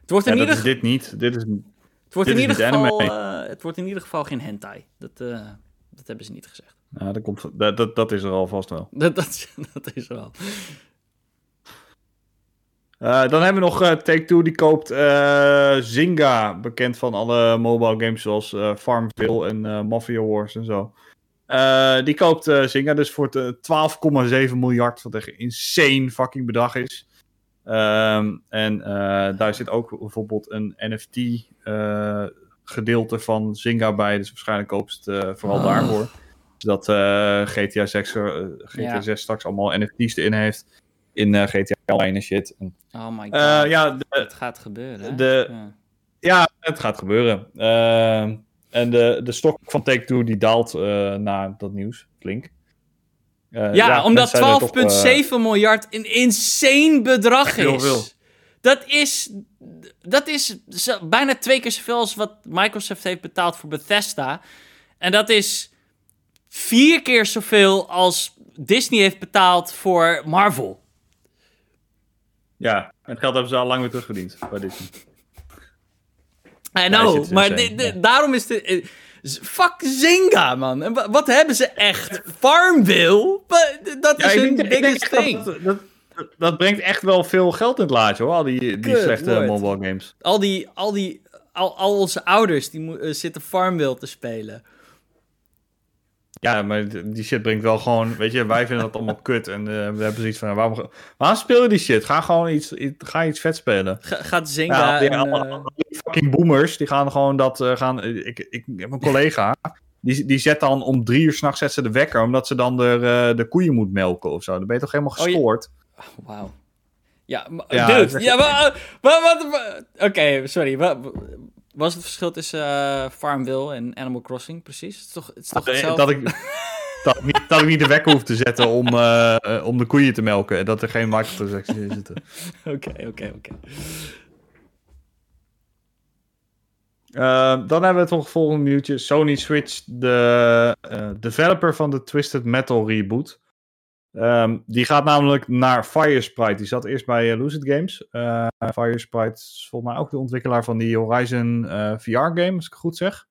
Het wordt in ja, ieder dat is dit niet. Dit is... Het wordt, in ieder, geval, uh, het wordt in ieder geval geen hentai. Dat, uh, dat hebben ze niet gezegd. Ja, dat, komt, dat, dat, dat is er al vast wel. Dat, dat, dat is er al. Uh, dan hebben we nog uh, Take-Two, die koopt uh, Zynga, bekend van alle mobile games zoals Farmville en Mafia Wars en zo. die koopt Zynga dus voor 12,7 miljard, wat echt een insane fucking bedrag is. Um, en daar zit ook bijvoorbeeld een NFT gedeelte van Zynga bij, dus waarschijnlijk koopt ze het vooral oh. daarvoor. Zodat GTA 6, GTA ja. 6 straks allemaal NFT's erin heeft in uh, GTA Online en shit. oh my eh, god. ja, het gaat gebeuren. De, ja. ja. het gaat gebeuren. En de, de stok van Take-Two die daalt na dat nieuws, flink. ja, ja, omdat 12,7 miljard een insane bedrag is. Heel veel. Dat is, dat is bijna twee keer zoveel als wat Microsoft heeft betaald voor Bethesda. En dat is vier keer zoveel als Disney heeft betaald voor Marvel. Ja, het geld hebben ze al lang weer terugverdiend bij Disney. I know, maar daarom is de... Eh, fuck Zynga, man. wat hebben ze echt? Farmville? Dat is een biggest thing. Dat, dat, dat, brengt echt wel veel geld in het laadje, hoor. Al die, die slechte mobile games. Al die... Al die al, al onze ouders die uh, zitten Farmville te spelen. Ja, maar die shit brengt wel gewoon, weet je, wij vinden dat allemaal kut. En uh, we hebben zoiets van, waarom, waarom speel je die shit? Ga gewoon iets, ga iets vet spelen. Ga, gaat zingen. Ja, die, en, fucking boomers, die gaan gewoon dat uh, gaan. Ik, ik, heb een collega, die, die zet dan om drie uur s'nachts zet ze de wekker, omdat ze dan de, uh, de koeien moet melken of zo. Dan ben je toch helemaal oh, gestoord? Oh, Wauw. Ja, ja, dude, ja, maar, oké, sorry. Wat, was het verschil tussen uh, Farmville en Animal Crossing, precies? Het is toch, het is toch hetzelfde? Dat ik, dat, niet, dat ik niet de wekker hoef te zetten om, uh, om de koeien te melken. En dat er geen microtransacties in zitten. Oké, oké, oké. Uh, dan hebben we toch volgende nieuwtje. Sony Switch, de uh, developer van de Twisted Metal reboot. Um, die gaat namelijk naar Firesprite. Die zat eerst bij uh, Lucid Games. Uh, Firesprite is volgens mij ook de ontwikkelaar van die Horizon uh, eh, VR-game, als ik het goed zeg.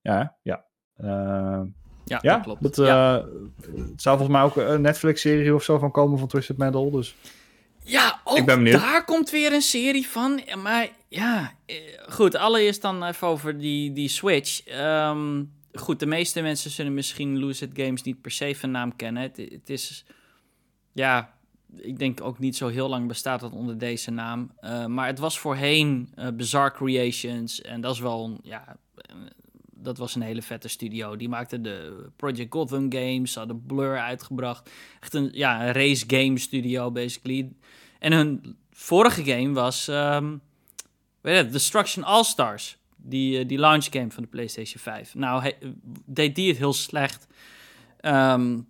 Ja, ja. ja, ja, dat klopt. Dat, ja. Het zou volgens mij ook een Netflix-serie of zo van komen van Twisted Metal. Dus. Ja, ook daar komt weer een serie van. Maar ja, goed. Allereerst dan even over die, die Switch. Um, goed, de meeste mensen zullen misschien Lucid Games niet per se van naam kennen. Het, is, ja, ik denk ook niet zo heel lang bestaat het onder deze naam. Uh, maar het was voorheen uh, Bizarre Creations en dat is wel, ja, dat was een hele vette studio. Die maakte de Project Gotham games, hadden Blur uitgebracht. Echt een, ja, een race game studio, basically. En hun vorige game was, um, weet je, Destruction All-Stars die, eh, die launch game van de PlayStation 5. Nou, deed die het heel slecht. Um,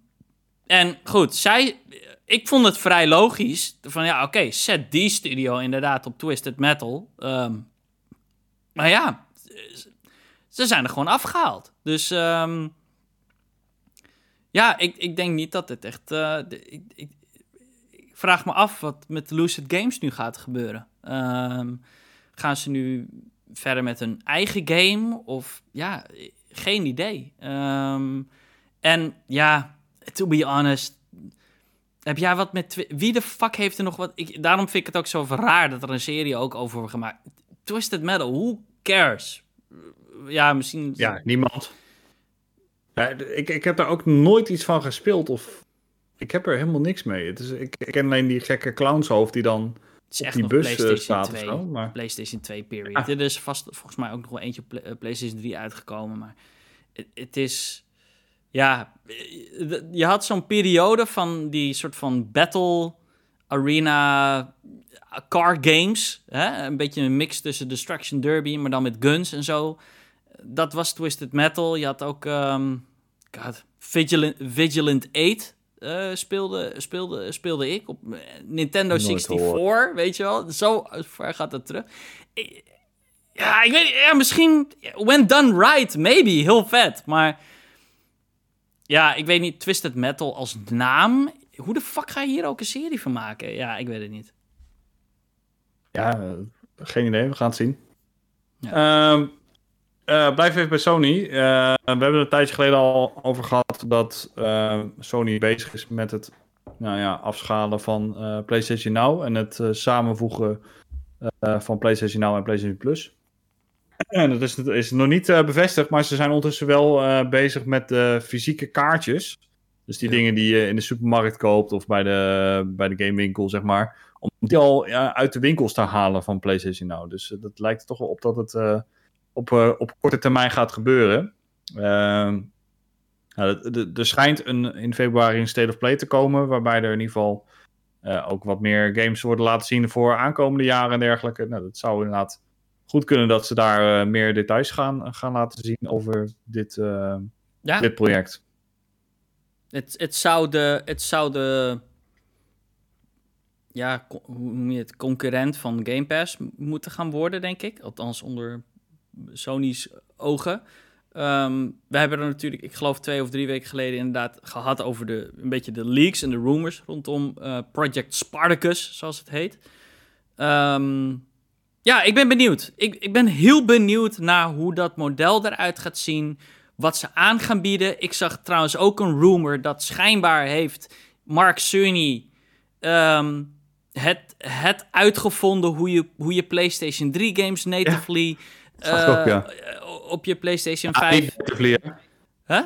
en goed, zij, ik vond het vrij logisch. Van ja, oké, okay, zet die studio inderdaad op Twisted Metal. Um, maar ja, ze zijn er gewoon afgehaald. Dus um, ja, ik, ik denk niet dat het echt. Uh, ik, ik, vraag me af wat met Lucid Games nu gaat gebeuren. Gaan ze nu verder met een eigen game? Of ja, geen idee. Um, en ja, to be honest. Heb jij wat met. Wie de fuck heeft er nog wat. Ik, daarom vind ik het ook zo raar dat er een serie ook over wordt gemaakt. Twisted Metal, who cares? Ja, misschien. Ja, niemand. Ik, ik heb daar ook nooit iets van gespeeld. Of ik heb er helemaal niks mee. Het is, ik, ik ken alleen die gekke clownshoofd die dan is echt die nog bus eh, PlayStation 2, zo, maar... PlayStation 2 period. Ah. Er is vast volgens mij ook nog wel eentje eh, PlayStation 3 uitgekomen, maar het is... Ja, eh, je had zo'n periode van die soort van battle arena car games. Hè? Een beetje een mix tussen Destruction Derby, maar dan met guns en zo. Dat was Twisted Metal. Je had ook um, God, Vigilant, Vigilant 8 uh, speelde, speelde, speelde ik op Nintendo 64, weet je wel. Zo ver gaat het terug. ja, ik weet ja, misschien when done right, maybe, heel vet. Maar ja, ik weet niet, Twisted Metal als naam. Hoe de fuck ga je hier ook een serie van maken? Ja, ik weet het niet. Ja, geen idee, we gaan het zien. Ja. Um, blijf even bij Sony. Uh, we hebben een tijdje geleden al over gehad dat uh, Sony bezig is met het nou ja, afschalen van PlayStation Now en het samenvoegen van PlayStation Now en PlayStation Plus. En dat is, is nog niet bevestigd, maar ze zijn ondertussen wel bezig met de fysieke kaartjes. Dus die dingen die je in de supermarkt koopt of bij de, bij de gamewinkel, zeg maar. Om die al uit de winkels te halen van PlayStation Now. Dus dat lijkt er toch wel op dat het op, uh, op korte termijn gaat gebeuren. Uh, nou, er schijnt een, in februari een State of Play te komen, waarbij er in ieder geval uh, ook wat meer games worden laten zien voor aankomende jaren en dergelijke. Nou, dat zou inderdaad goed kunnen dat ze daar uh, meer details gaan, gaan laten zien over dit, ja. dit project. Het, het, zou de, het zou de ja, hoe noem je het, concurrent van Game Pass moeten gaan worden, denk ik. Althans onder Sony's ogen. Um, we hebben er natuurlijk, ik geloof twee of drie weken geleden inderdaad gehad over de, een beetje de leaks en de rumors rondom uh, Project Spartacus, zoals het heet. Um, ja, ik ben benieuwd. Ik, ik ben heel benieuwd naar hoe dat model eruit gaat zien, wat ze aan gaan bieden. Ik zag trouwens ook een rumor dat schijnbaar heeft Mark Cerny um, het, het uitgevonden hoe je, hoe je PlayStation 3 games natively... Uh, op je PlayStation 5. Ah, niet natively, hè? Huh?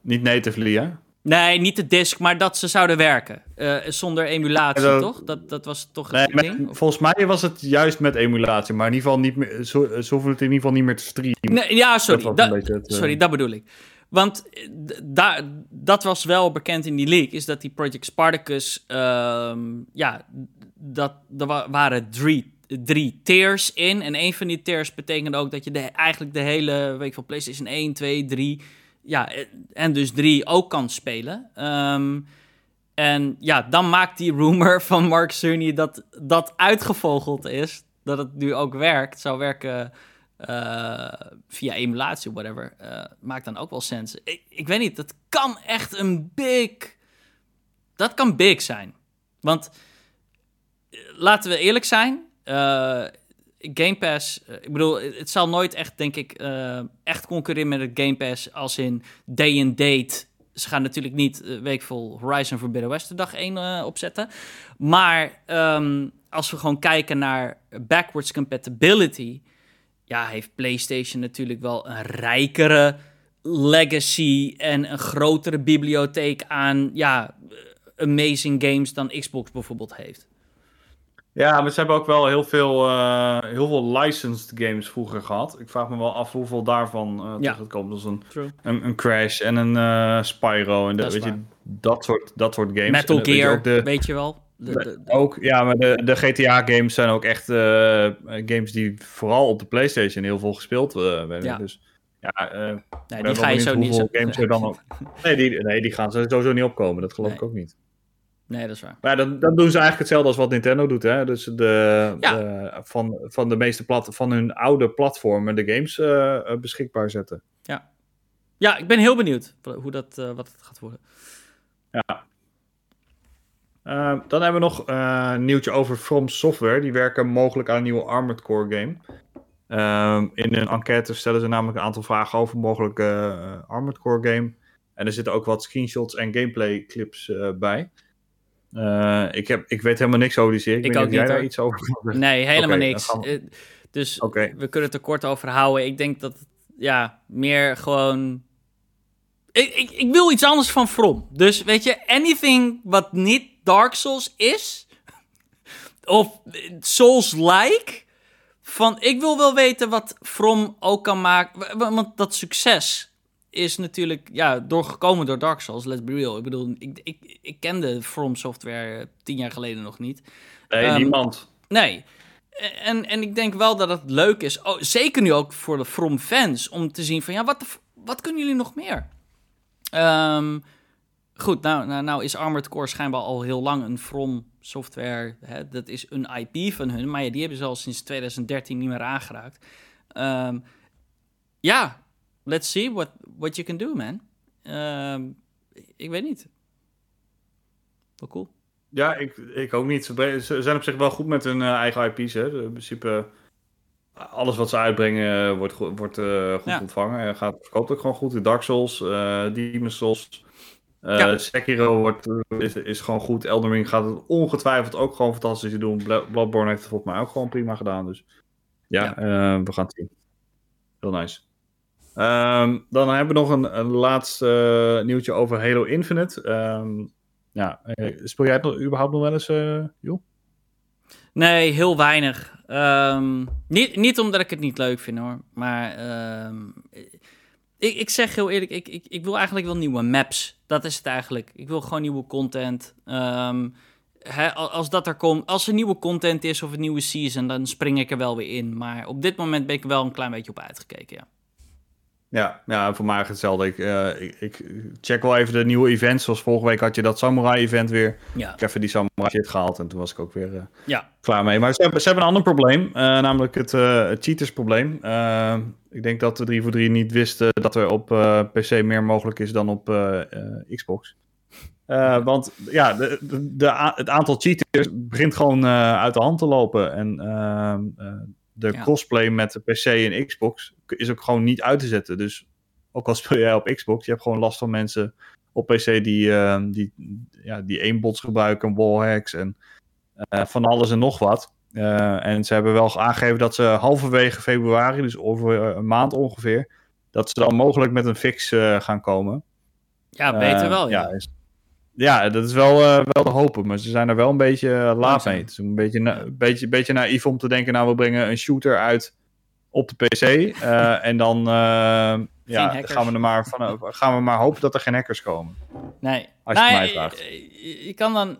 Niet natively, hè? Nee, niet de disc, maar dat ze zouden werken. Uh, zonder emulatie, toch? Dat, dat was toch het nee, ding? volgens mij was het juist met emulatie, maar in ieder geval niet meer, zo, zo het in ieder geval niet meer te streamen. Nee, ja, sorry. Dat, het, uh... Sorry, dat bedoel ik. Want da dat was wel bekend in die leak, is dat die Project Spartacus, uh, ja, dat, er waren drie drie tiers in. En een van die tiers betekent ook dat je de, eigenlijk de hele week van PlayStation 1, 2, 3. Ja, en dus 3 ook kan spelen. Um, en ja, dan maakt die rumor van Mark Cerny dat dat uitgevogeld is. Dat het nu ook werkt. Zou werken uh, via emulatie whatever. Uh, maakt dan ook wel sens. Ik, ik weet niet, dat kan echt een big. Dat kan big zijn. Want eh, laten we eerlijk zijn. Uh, Game Pass, uh, ik bedoel, het zal nooit echt, denk ik, uh, echt concurreren met het Game Pass als in day and date. Ze gaan natuurlijk niet uh, weekvol Horizon Forbidden West de dag 1 opzetten. Maar um, als we gewoon kijken naar backwards compatibility, ja, heeft PlayStation natuurlijk wel een rijkere legacy en een grotere bibliotheek aan, ja, amazing games dan Xbox bijvoorbeeld heeft. Ja, maar ze hebben ook wel heel veel, uh, heel veel licensed games vroeger gehad. Ik vraag me wel af hoeveel daarvan uh, ja. terugkomt. Dat is een, een, een, Crash en een uh, Spyro en de, weet je, dat, soort, dat soort games. Metal Gear, weet je, weet je wel. De, de, ook, ja, maar de, de GTA-games zijn ook echt games die vooral op de PlayStation heel veel gespeeld werden. Ja. Dus ja, nee, die ga je zo niet zo... games er dan ook... nee, die, nee, die gaan sowieso niet opkomen. Dat geloof nee. ik ook niet. Nee, dat is waar. Maar dan, dan doen ze eigenlijk hetzelfde als wat Nintendo doet. Hè? Dus de, de van, van de meeste plat, van hun oude platformen de games uh, beschikbaar zetten. Ja. ja, ik ben heel benieuwd hoe dat, uh, wat het gaat worden. Ja. Uh, dan hebben we nog een nieuwtje over From Software. Die werken mogelijk aan een nieuwe Armored Core game. Ehm, in een enquête stellen ze namelijk een aantal vragen over een mogelijke Armored Core game. En er zitten ook wat screenshots en gameplay clips bij. Uh, ik, heb, ik weet helemaal niks over die serie. Ik, ik ook niet. Jij daar iets over? Nee, helemaal okay, niks. We... Eh, dus okay. we kunnen het er kort over houden. Ik denk dat, ja, meer gewoon. Ik, ik, ik wil iets anders van From. Dus weet je, anything wat niet Dark Souls is, of Souls-like, van ik wil wel weten wat From ook kan maken. Want dat succes is natuurlijk ja, doorgekomen door Dark Souls, let's be real. Ik bedoel, ik, ik, ik kende From Software tien jaar geleden nog niet. Nee, um, niemand. Nee. En, en ik denk wel dat het leuk is, oh, zeker nu ook voor de From fans, om te zien van ja, wat, wat kunnen jullie nog meer? Um, goed, nou, nou, nou is Armored Core schijnbaar al heel lang een From Software. Hè, dat is een IP van hun, maar ja, die hebben ze al sinds 2013 niet meer aangeraakt. Um, ja, let's see what, what you can do, man. Uh, ik weet niet. Wel cool. Ja, ik, ik ook niet. Ze zijn op zich wel goed met hun uh, eigen IP's. Hè. In principe alles wat ze uitbrengen wordt, wordt goed ontvangen. Gaat, verkoopt ook gewoon goed. De Dark Souls, Demon's Souls, ja. Sekiro wordt, is, is gewoon goed. Elden Ring gaat het ongetwijfeld ook gewoon fantastisch doen. Bloodborne heeft het volgens mij ook gewoon prima gedaan. Dus ja, we gaan het zien. Heel nice. Um, dan hebben we nog een, een laatste nieuwtje over Halo Infinite. Um, ja, eh, speel jij het nog, überhaupt nog wel eens, uh, joh? Nee, heel weinig. Um, niet, niet omdat ik het niet leuk vind hoor. Maar ik, ik zeg heel eerlijk, ik, ik, ik wil eigenlijk wel nieuwe maps. Dat is het eigenlijk. Ik wil gewoon nieuwe content. Als dat er komt, als er nieuwe content is of een nieuwe season, dan spring ik er wel weer in. Maar op dit moment ben ik wel een klein beetje op uitgekeken, ja. Ja, ja, voor mij hetzelfde. Ik, uh, ik, ik, check wel even de nieuwe events. Zoals vorige week had je dat Samurai-event weer. Ja. Ik heb even die Samurai shit gehaald en toen was ik ook weer uh, ja. klaar mee. Maar ze hebben, ze hebben een ander probleem, uh, namelijk het, het cheaters-probleem. ik denk dat de 3 voor 3 niet wisten dat er op PC meer mogelijk is dan op Xbox. want ja, de, de, de, het aantal cheaters begint gewoon uit de hand te lopen. En de crossplay met de PC en Xbox is ook gewoon niet uit te zetten. Dus ook al speel jij op Xbox, je hebt gewoon last van mensen op PC die, uh, die, ja, die aimbots gebruiken, wallhacks en uh, van alles en nog wat. Uh, en ze hebben wel aangegeven dat ze halverwege februari, dus over een maand ongeveer, dat ze dan mogelijk met een fix gaan komen. Ja, beter wel. Ja, ja, ja dat is wel, wel te hopen, maar ze zijn er wel een beetje laat mee. Het is een beetje, een beetje, beetje naïef om te denken, nou we brengen een shooter uit op de PC. Uh, en dan uh, ja, gaan, we er maar van, gaan we maar hopen dat er geen hackers komen. Nee. Als je mij vraagt. Je, kan dan,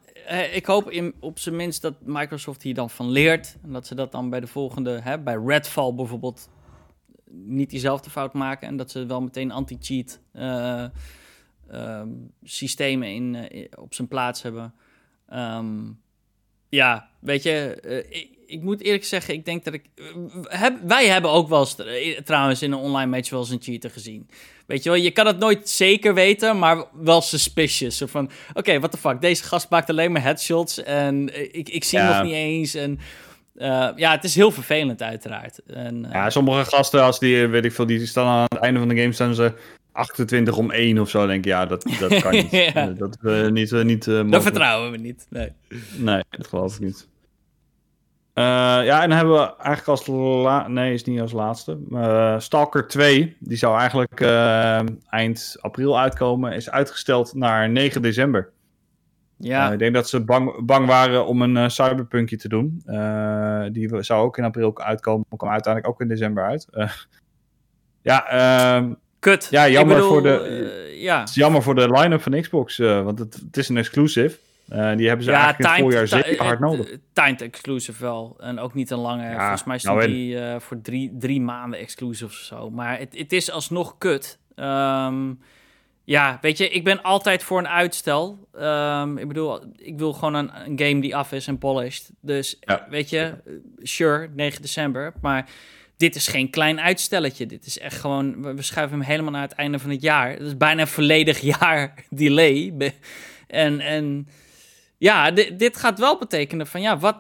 ik hoop in, op zijn minst dat Microsoft hier dan van leert. En dat ze dat dan bij de volgende, hè, bij Redfall bijvoorbeeld, niet diezelfde fout maken. En dat ze wel meteen anti-cheat uh, systemen in, op zijn plaats hebben. Um, ja, weet je, ik, ik moet eerlijk zeggen, ik denk dat ik. Heb, wij hebben ook wel eens, eh, trouwens in een online match wel eens een cheater gezien. Weet je wel, je kan het nooit zeker weten, maar wel suspicious. Zo van, oké, okay, what the fuck, deze gast maakt alleen maar headshots en eh, ik, ik zie hem nog niet eens. En uh, ja, het is heel vervelend uiteraard. En, uh, ja, sommige gasten, als die, weet ik veel, die staan aan het einde van de game, staan ze 28 om 1 of zo. denk ik, ja, dat, dat kan niet. ja. Dat uh, niet, niet Dat vertrouwen we niet, nee. Nee, dat geloof ik niet. Ja, en dan hebben we eigenlijk als la nee, is niet als laatste. Stalker 2, die zou eigenlijk eind april uitkomen, is uitgesteld naar 9 december. Ja. ik denk dat ze bang, bang waren om een cyberpunkje te doen. die zou ook in april uitkomen, maar kwam uiteindelijk ook in december uit. ja, ehm, Kut. Ja, jammer, voor de, ja. jammer voor de line-up van Xbox, want het, het is een exclusive. Uh, die hebben ze ja, eigenlijk in het voorjaar zeker hard nodig. Timed exclusive wel. En ook niet een lange. Volgens mij stond nou die voor drie, drie maanden exclusive of zo. Maar het, het is alsnog kut. Um, ja, weet je, ik ben altijd voor een uitstel. Um, ik bedoel, ik wil gewoon een, een, game die af is en polished. Dus ja. weet je, sure, 9 december. Maar dit is geen klein uitstelletje. Dit is echt gewoon, we, schuiven hem helemaal naar het einde van het jaar. Het is bijna een volledig jaar delay. En, en ja, dit gaat wel betekenen van ja, wat.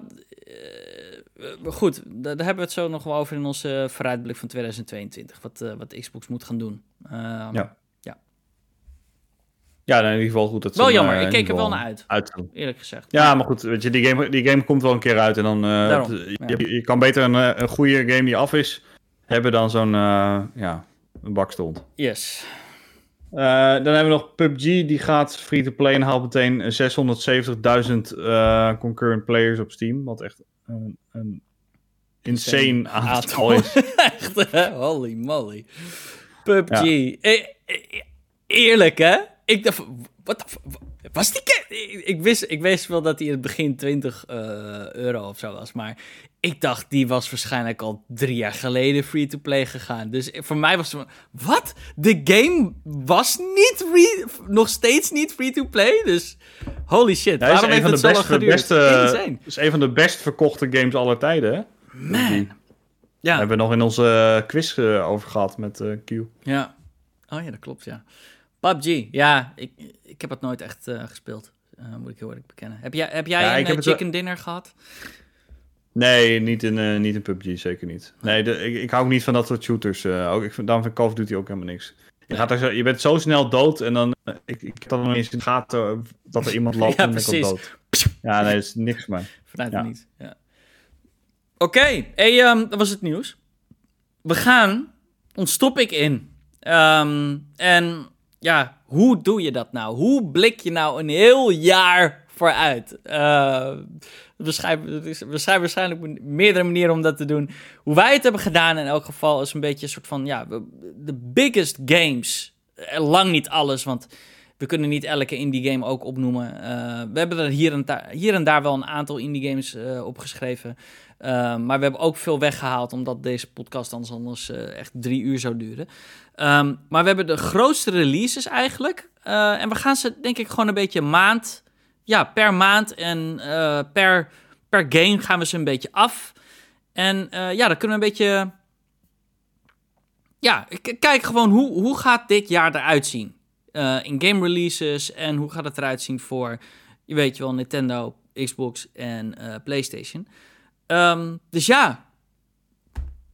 Uh, goed, daar hebben we het zo nog wel over in onze vooruitblik van 2022. Wat, uh, wat Xbox moet gaan doen. Uh, ja. Ja. Ja, in ieder geval goed. Dat wel jammer, ik keek er wel naar uit. uit. Eerlijk gezegd. Ja, maar goed, weet je, die game, die game komt wel een keer uit. En dan. Daarom, je, ja. je, kan beter een, een goede game die af is. hebben dan zo'n. ja, een bakstond. Yes. Uh, dan hebben we nog PUBG, die gaat free-to-play en haalt meteen 670.000 uh, concurrent players op Steam. Wat echt een, een insane aantal is. echt, holy moly. PUBG. Ja. E e eerlijk, hè? Ik dacht, wat was die ik, wist, ik wist wel dat hij in het begin 20 uh, eh, euro of zo was, maar ik dacht die was waarschijnlijk al drie jaar geleden free-to-play gegaan. Dus voor mij was het wat? De game was niet nog steeds niet free-to-play? Dus holy shit, ja, waarom heeft het zo lang geduurd? Beste, is een van de best verkochte games aller tijden, hè? Man. Ja. hebben we nog in onze quiz uh, over gehad met uh, Q. Ja. Oh ja, dat klopt, ja. PUBG, ja, ik, ik heb het nooit echt uh, gespeeld. Uh, moet ik heel eerlijk bekennen. Heb jij, heb jij ja, een chicken dinner gehad? Nee, niet in, uh, niet in PUBG, zeker niet. Nee, de, ik, ik hou ook niet van dat soort shooters. Ook, ik vind, daarom vind Call of Duty ook helemaal niks. Je, gaat er zo, je bent zo snel dood en dan... Ik, ik heb dan nog eens in de gaten dat er iemand loopt ja, en ik dood. Ja, nee, dat is niks mij. Vanuit ja. niet, ja. Oké, okay. hey, um, dat was het nieuws. We gaan ons topic in. Um, en ja, hoe doe je dat nou? Hoe blik je nou een heel jaar vooruit? Uh, we schrijven, waarschijnlijk meerdere manieren om dat te doen. Hoe wij het hebben gedaan in elk geval is een beetje een soort van, ja, de biggest games. Eh, lang niet alles, want we kunnen niet elke indie game ook opnoemen. Uh, we hebben er hier en, daar, hier en daar wel een aantal indie games uh, opgeschreven. Uh, maar we hebben ook veel weggehaald, omdat deze podcast anders, anders echt drie uur zou duren. Um, maar we hebben de grootste releases eigenlijk. en we gaan ze denk ik gewoon een beetje maand ja, per maand en uh, per, per game gaan we ze een beetje af. En ja, dan kunnen we een beetje. Ja, kijk gewoon hoe, hoe gaat dit jaar eruit zien? In game releases en hoe gaat het eruit zien voor, je weet je wel, Nintendo, Xbox en PlayStation. Um, dus ja,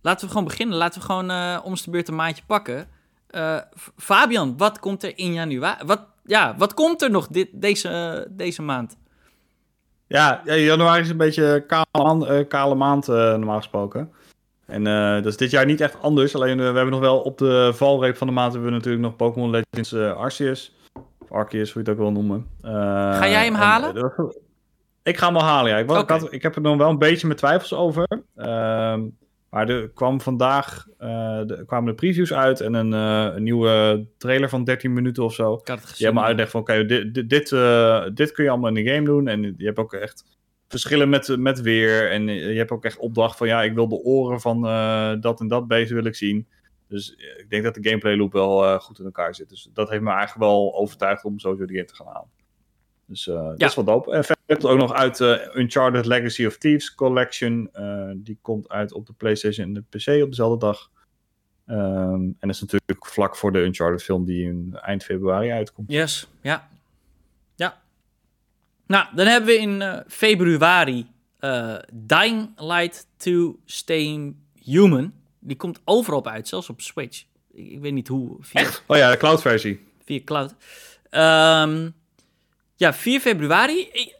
laten we gewoon beginnen. Laten we gewoon uh, om de beurt een maandje pakken. Uh, Fabian, wat komt er in januari? Wat, ja, wat komt er nog dit, deze, deze maand? Ja, januari is een beetje kale, uh, kale maand normaal gesproken. En dat is dit jaar niet echt anders. Alleen we hebben nog wel op de valreep van de maand hebben we natuurlijk nog Pokémon Legends Arceus. Of Arceus, hoe je het ook wil noemen. Ga jij hem halen? Ik ga hem wel halen, ja. Ik, okay. ik, had, ik heb er nog wel een beetje mijn twijfels over. Ehm, maar er kwam vandaag uh, de, kwamen de previews uit en een, uh, een, nieuwe trailer van 13 minuten of zo. Ik had het gezien. Die helemaal uitlegt van oké, dit, dit, dit, uh, dit, kun je allemaal in de game doen. En je hebt ook echt verschillen met, met weer. En je hebt ook echt opdracht van ja, ik wil de oren van dat en dat beest wil ik zien. Dus ik denk dat de gameplay loop wel goed in elkaar zit. Dus dat heeft me eigenlijk wel overtuigd om sowieso die game te gaan halen. Dus uh, dat is wel dope. En verder komt ook nog uit uh, Uncharted Legacy of Thieves Collection. Uh, die komt uit op de PlayStation en de PC op dezelfde dag. Um, en dat is natuurlijk vlak voor de Uncharted film die in eind februari uitkomt. Yes, ja. Ja. Nou, dan hebben we in februari Dying Light 2 Stay Human. Die komt overal op uit, zelfs op Switch. Ik, ik weet niet hoe. Via... Echt? Oh ja, de cloud versie. Via cloud. Um, ja, 4 februari. Ik,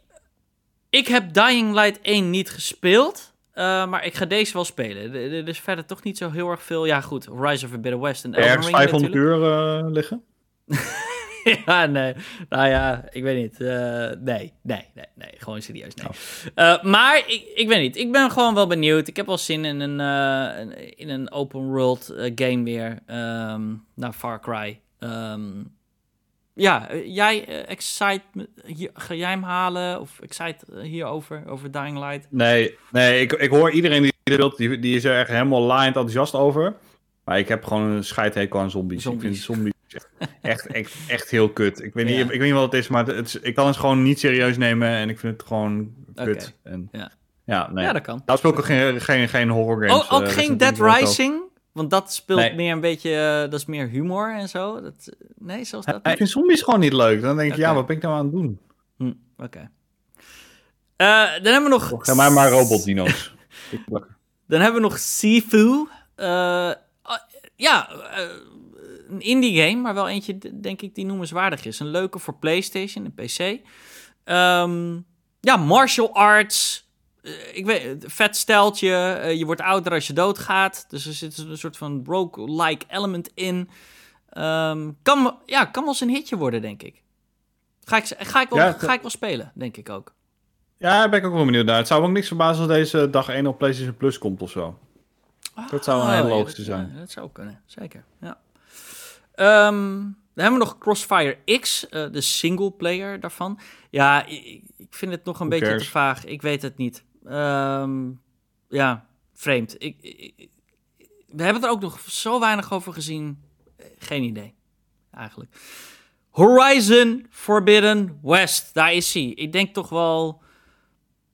ik, heb Dying Light 1 niet gespeeld. Uh, maar ik ga deze wel spelen. Er is verder toch niet zo heel erg veel. Ja, goed. Rise of a Bitter West en Ergens 500 uur uh, liggen? ja, nee. Nou ja, ik weet niet. Uh, nee, nee, nee, nee. Gewoon serieus, nee. Oh. maar ik, ik weet niet. Ik ben gewoon wel benieuwd. Ik heb wel zin in een, in een open world game weer. Um, naar Far Cry. Um, ja, eh, jij uh, excite, hier, ga jij hem halen? Of excite uh, hierover, over Dying Light? Nee, nee ik, ik hoor iedereen die dit wilt, die, die is er echt helemaal laaiend enthousiast over. Maar ik heb gewoon een scheidhekel aan zombies. zombies. Ik vind zombies echt, echt, echt heel kut. Ik weet, niet, ik weet niet wat het is, maar het, ik kan het gewoon niet serieus nemen en ik vind het gewoon kut. Okay. En, ja. Ja, nee. ja, dat kan. Dat speel ik ook geen, geen, geen horror games. Oh, ook geen Dead Rising? Want dat speelt meer een beetje, uh, dat is meer humor en zo. Dat, nee, zoals dat. Ik vind zombies gewoon niet leuk. Dan denk ik, okay. ja, wat ben ik nou aan het doen? Hm, Oké. Okay. Uh, dan hebben we nog. Ga maar maar robotdino's. dan hebben we nog Sifu. Uh, ja, een indie game, maar wel eentje, denk ik, die noemenswaardig is. Een leuke voor PlayStation en PC. Um, ja, martial arts. Eh, ik weet, vet steltje. Eh, je wordt ouder als je doodgaat. Dus er zit een soort van rogue-like element in. Um, kan, ja, kan wel eens een hitje worden, denk ik. Ga ik, ga, ik wel, ga ik wel spelen, denk ik ook. Ja, daar ben ik ook wel benieuwd naar. Het zou me ook niks verbazen als deze dag 1 op PlayStation Plus komt of zo. dat zou een hele oh, logische zijn. Ja, dat zou kunnen, zeker. Ja. Um, dan hebben we nog Crossfire X, uh, de single player daarvan. Ja, ik, ik vind het nog een beetje te vaag. Ik weet het niet. Um, ja, vreemd. Ik, we hebben er ook nog zo weinig over gezien. Geen idee, eigenlijk. Horizon Forbidden West, daar is hij. Ik denk toch wel,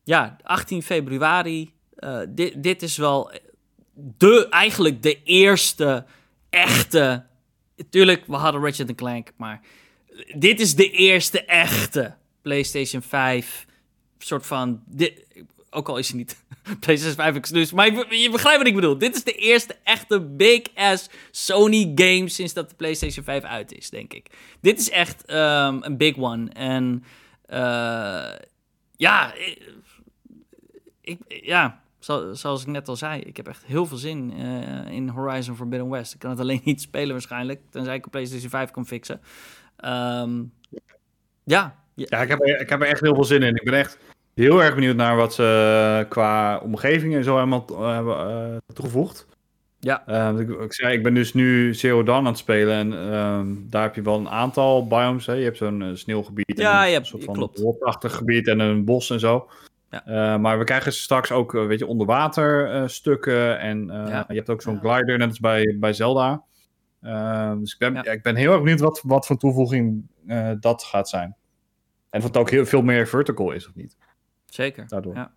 ja, 18 februari. Uh, dit, dit is wel de, eigenlijk de eerste echte. Tuurlijk, we hadden Ratchet Clank, maar dit is de eerste echte PlayStation 5 soort van. Dit, ook al is hij niet PlayStation 5 exclusive. Maar je, begrijpt wat ik bedoel. Dit is de eerste echte big-ass Sony game sinds dat de PlayStation 5 uit is, denk ik. Dit is echt ehm, een big one. En uh, ja, ik, ja zoals ik net al zei, ik heb echt heel veel zin in Horizon Forbidden West. Ik kan het alleen niet spelen waarschijnlijk, tenzij ik een PlayStation 5 kan fixen. Um, ja. Ja, ik heb, ik heb er echt heel veel zin in. Ik ben echt heel erg benieuwd naar wat ze qua omgeving en zo helemaal uh, hebben uh, toegevoegd. Ja. Uh, ik, ik, zei, ik ben dus nu Zero Dawn aan het spelen en uh, daar heb je wel een aantal biomes. Hè. Je hebt zo'n sneeuwgebied ja, en een hebt, soort van woordachtig gebied en een bos en zo. Ja. Uh, maar we krijgen straks ook, weet je, onderwater stukken en ja. je hebt ook zo'n glider, net als bij, bij Zelda. dus ik ben, ja. ik ben heel erg benieuwd wat, wat voor toevoeging dat gaat zijn. En of het ook heel veel meer vertical is of niet. Zeker. Daardoor. Ja.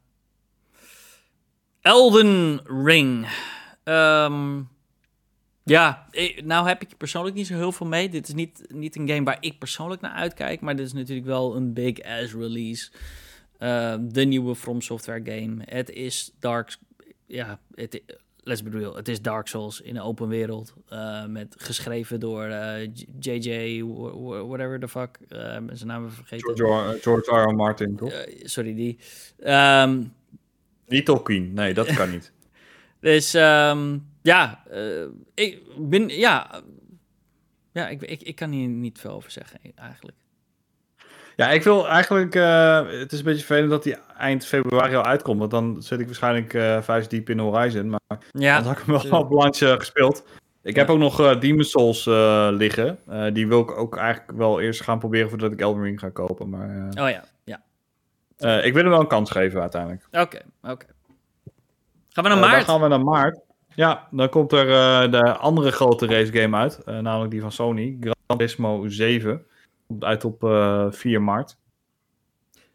Elden Ring. Um, ja, nou heb ik er persoonlijk niet zo heel veel mee. Dit is niet, niet een game waar ik persoonlijk naar uitkijk. Maar dit is natuurlijk wel een big ass release. Uh, de nieuwe From Software game. Het is Dark. Ja, het, let's be real. Het is Dark Souls in een open wereld. Uh, met geschreven door uh, JJ, whatever the fuck. Uh, zijn naam vergeten. George, George R. R. Martin, toch? sorry, die. Um, niet Tolkien, nee, dat kan niet. dus um, ja, ik ben. Ja, ja ik, ik, ik kan hier niet veel over zeggen, eigenlijk. Ja, ik wil eigenlijk. Uh, het is een beetje vervelend dat die eind februari al uitkomt. Want dan zit ik waarschijnlijk uh, vijf diep in Horizon. Maar ja, dan had ik hem wel op landje gespeeld. Ik heb ook nog uh, Demon Souls liggen. die wil ik ook eigenlijk wel eerst gaan proberen voordat ik Elden Ring ga kopen. Maar, oh ja, ja. ik wil hem wel een kans geven uiteindelijk. Oké, oké. Gaan we naar maart? dan gaan we naar maart. Ja, dan komt er de andere grote race game uit. namelijk die van Sony. Gran Turismo 7 uit op uh, eh, 4 maart.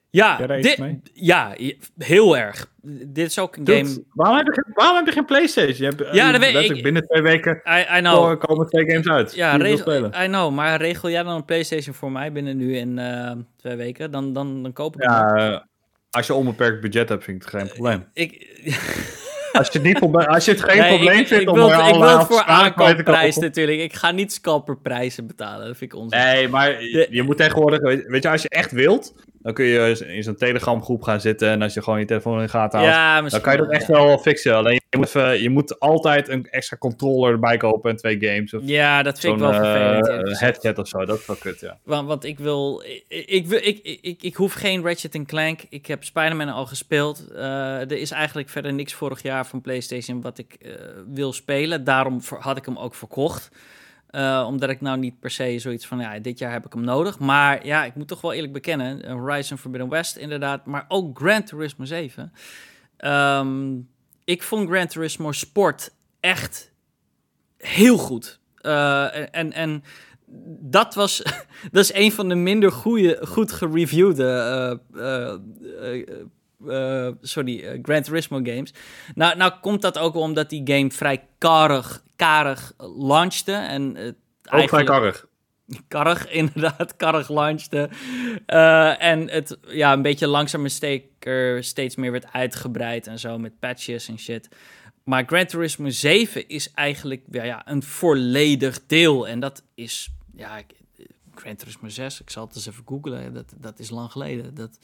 Ja, dit, ja, heel erg. Dit is ook een game... Waarom heb, je, waarom heb je geen PlayStation? Je hebt, ja, dat weet ik. Binnen twee weken I, I know. komen twee games uit. Ja, regel, I know. Maar regel jij dan een PlayStation voor mij binnen nu en uh, twee weken? Dan, dan, dan koop ik. Ja, als je onbeperkt budget hebt, vind ik het geen probleem. ik... Als je niet als je het geen probleem vindt ik, om wil, Ik wil het voor aankoopprijs natuurlijk. Ik ga niet scalperprijzen betalen. Dat vind ik onzin. Nee, maar je, je moet tegenwoordig... Weet je, als je echt wilt... Dan kun je in zo'n Telegram groep gaan zitten. En als je gewoon je telefoon in gaten houdt, ja, dan kan je dat echt wel fixen. Alleen je moet, even, je moet altijd een extra controller erbij kopen en twee games. Of ja, dat vind ik wel vervelend. Uh, headset of zo, dat is wel kut, ja. Want, want ik wil. Ik, ik, ik, ik, ik, hoef geen Ratchet Clank. Ik heb Spider-Man al gespeeld. Uh, er is eigenlijk verder niks vorig jaar van PlayStation wat ik uh, wil spelen. Daarom had ik hem ook verkocht. Uh, omdat ik nou niet per se zoiets van, ja, dit jaar heb ik hem nodig. Maar ja, ik moet toch wel eerlijk bekennen, Horizon Forbidden West inderdaad, maar ook Gran Turismo 7. Um, ehm, ik vond Gran Turismo Sport echt heel goed. Uh, en, en dat was, dat is een van de minder goede, goed gereviewde uh, sorry, uh, Gran Turismo games. Nou, nou komt dat ook omdat die game vrij karig, karig launchte. En, uh, ook vrij karig. Karig, inderdaad, karig launchte. En het ja, een beetje langzaam steker steeds meer werd uitgebreid en zo met patches en shit. Maar Gran Turismo 7 is eigenlijk ja, ja, een volledig deel. En dat is, ja, Gran Turismo 6, ik zal het eens even googlen. Dat, dat is lang geleden. Dat,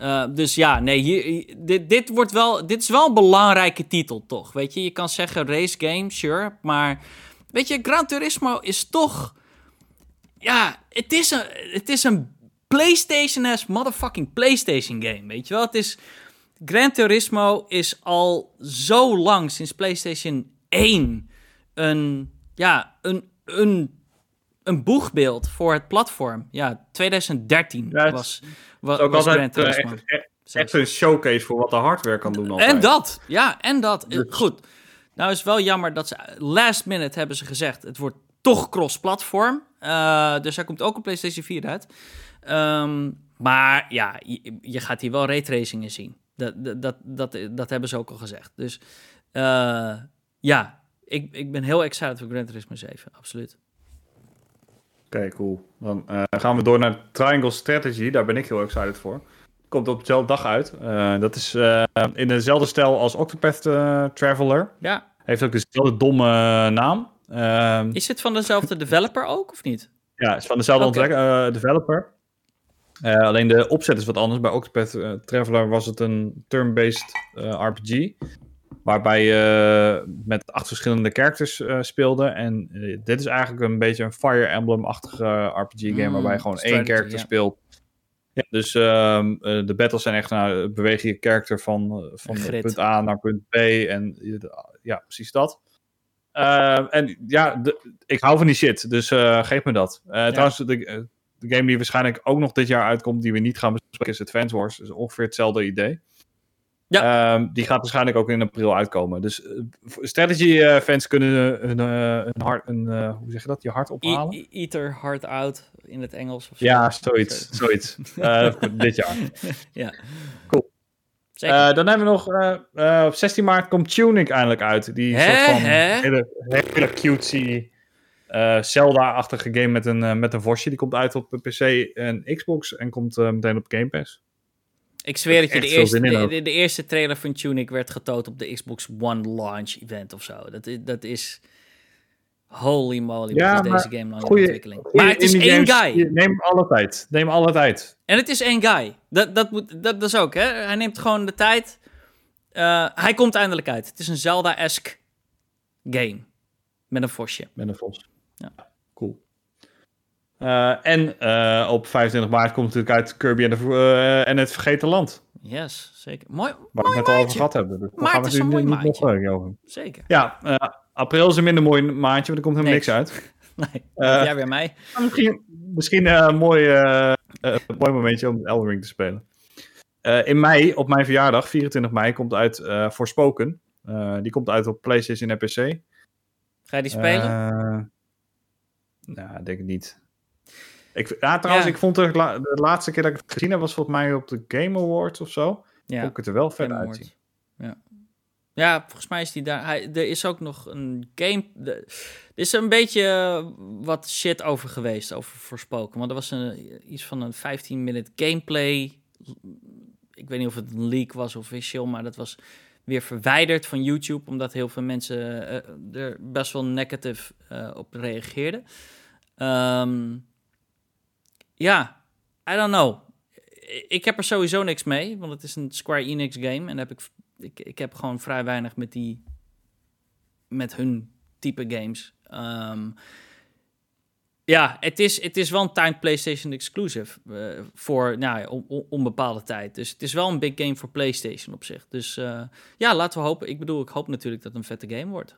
uh, dus ja, nee, dit, dit, wordt wel, dit is wel een belangrijke titel, toch? Weet je, je kan zeggen race game, sure. Maar weet je, Gran Turismo is toch... Ja, het is een, het is een PlayStation-ass motherfucking PlayStation game, weet je wel? Het is... Gran Turismo is al zo lang, sinds PlayStation 1, een, ja, een, een een boegbeeld voor het platform. Ja, 2013 ja, het, was, was, ook was altijd uh, echt, echt, een showcase voor wat de hardware kan doen. Altijd. En dat, ja, en dat. Dus. Goed. Nou is wel jammer dat ze last minute hebben ze gezegd, het wordt toch cross-platform. Uh, dus er komt ook een PlayStation 4 uit. Um, maar ja, je, je, gaat hier wel raytracingen zien. Dat, dat, dat, dat, hebben ze ook al gezegd. Dus uh, ja, ik, ik ben heel excited voor Gran Turismo 7, absoluut. Oké, cool. Dan uh, gaan we door naar Triangle Strategy. Daar ben ik heel excited voor. Komt op dezelfde dag uit. Uh, dat is uh, in dezelfde stijl als Octopath Traveler. Ja. Heeft ook dezelfde domme naam. Ehm, is het van dezelfde developer ook, of niet? Ja, het is van dezelfde okay. developer. alleen de opzet is wat anders. Bij Octopath Traveler was het een turn-based RPG. Waarbij je met acht verschillende characters uh, speelde. En uh, dit is eigenlijk een beetje een Fire Emblem-achtige RPG-game. Mm, waarbij je gewoon één character speelt. Ja, dus um, uh, de battles zijn echt nou, beweeg je character van, van punt A naar punt B. En ja, precies dat. Uh, en ja, de, ik hou van die shit, dus uh, geef me dat. Uh, ja. Trouwens, de, de, game die waarschijnlijk ook nog dit jaar uitkomt, die we niet gaan bespreken, is Advance Wars. Dus ongeveer hetzelfde idee. Ja. Um, die gaat waarschijnlijk ook in april uitkomen. Dus strategy fans kunnen hun, hun hart, een, hoe zeg je dat, je hart ophalen. E eat their heart out in het Engels of zo. Ja, zoiets. zoiets. dit jaar. ja. Cool. Uh, dan hebben we nog, uh, uh, op 16 maart komt Tunic eindelijk uit. Die Hè? soort van Hè? hele, hele cutesy Zelda-achtige game met een, met een vosje. Die komt uit op PC en Xbox en komt meteen op Game Pass. Ik zweer dat je, de eerste, de, de, de, eerste trailer van Tunic werd getoond op de Xbox One launch event of zo. Dat is... Dat is Holy moly, ja, wat is deze game lang in ontwikkeling. Maar het is één guy. Neem alle tijd. Neem alle tijd. En het is één guy. Dat, dat, moet, dat, dat is ook, hè. Hij neemt gewoon de tijd. Uh, hij komt eindelijk uit. Het is een Zelda-esque game. Met een vosje. Met een vos. Ja. Uh, en uh, op 25 maart komt natuurlijk uit Kirby en, de, en het Vergeten Land. Yes, zeker. Mooi. Waar we het al over gehad hebben. Dus maar het is een mooi. Over. Zeker. Ja, April is een minder mooi maandje, want er komt helemaal niks, uit. Nee, uh, jij weer mij. Misschien, misschien uh, een mooi, uh, mooi momentje om Elden Ring te spelen. in mei, op mijn verjaardag, 24 mei, komt uit Forspoken. die komt uit op PlayStation en PC. Ga je die spelen? nou, denk ik niet. Ik, ja, trouwens, ja. ik vond het de, de laatste keer dat ik het gezien heb, was volgens mij op de Game Awards of zo. Ja. Vond ik het er wel verder uitzien. Ja. Ja, volgens mij is die daar. Hij, er is ook nog een game. er is een beetje wat shit over geweest, over Voorspoken. Want er was een, iets van een 15-minute gameplay. Ik weet niet of het een leak was officieel, maar dat was weer verwijderd van YouTube, omdat heel veel mensen uh, er best wel negatief uh, op reageerden. Um, ja, I don't know. Ik heb er sowieso niks mee, want het is een Square Enix game en heb ik ik, ik heb gewoon vrij weinig met die. met hun type games. Um, ja, het is, het is wel een timed PlayStation exclusive. Uh, voor nou, ja, on, onbepaalde tijd. Dus het is wel een big game voor PlayStation op zich. Dus uh, ja, laten we hopen. Ik bedoel, ik hoop natuurlijk dat het een vette game wordt.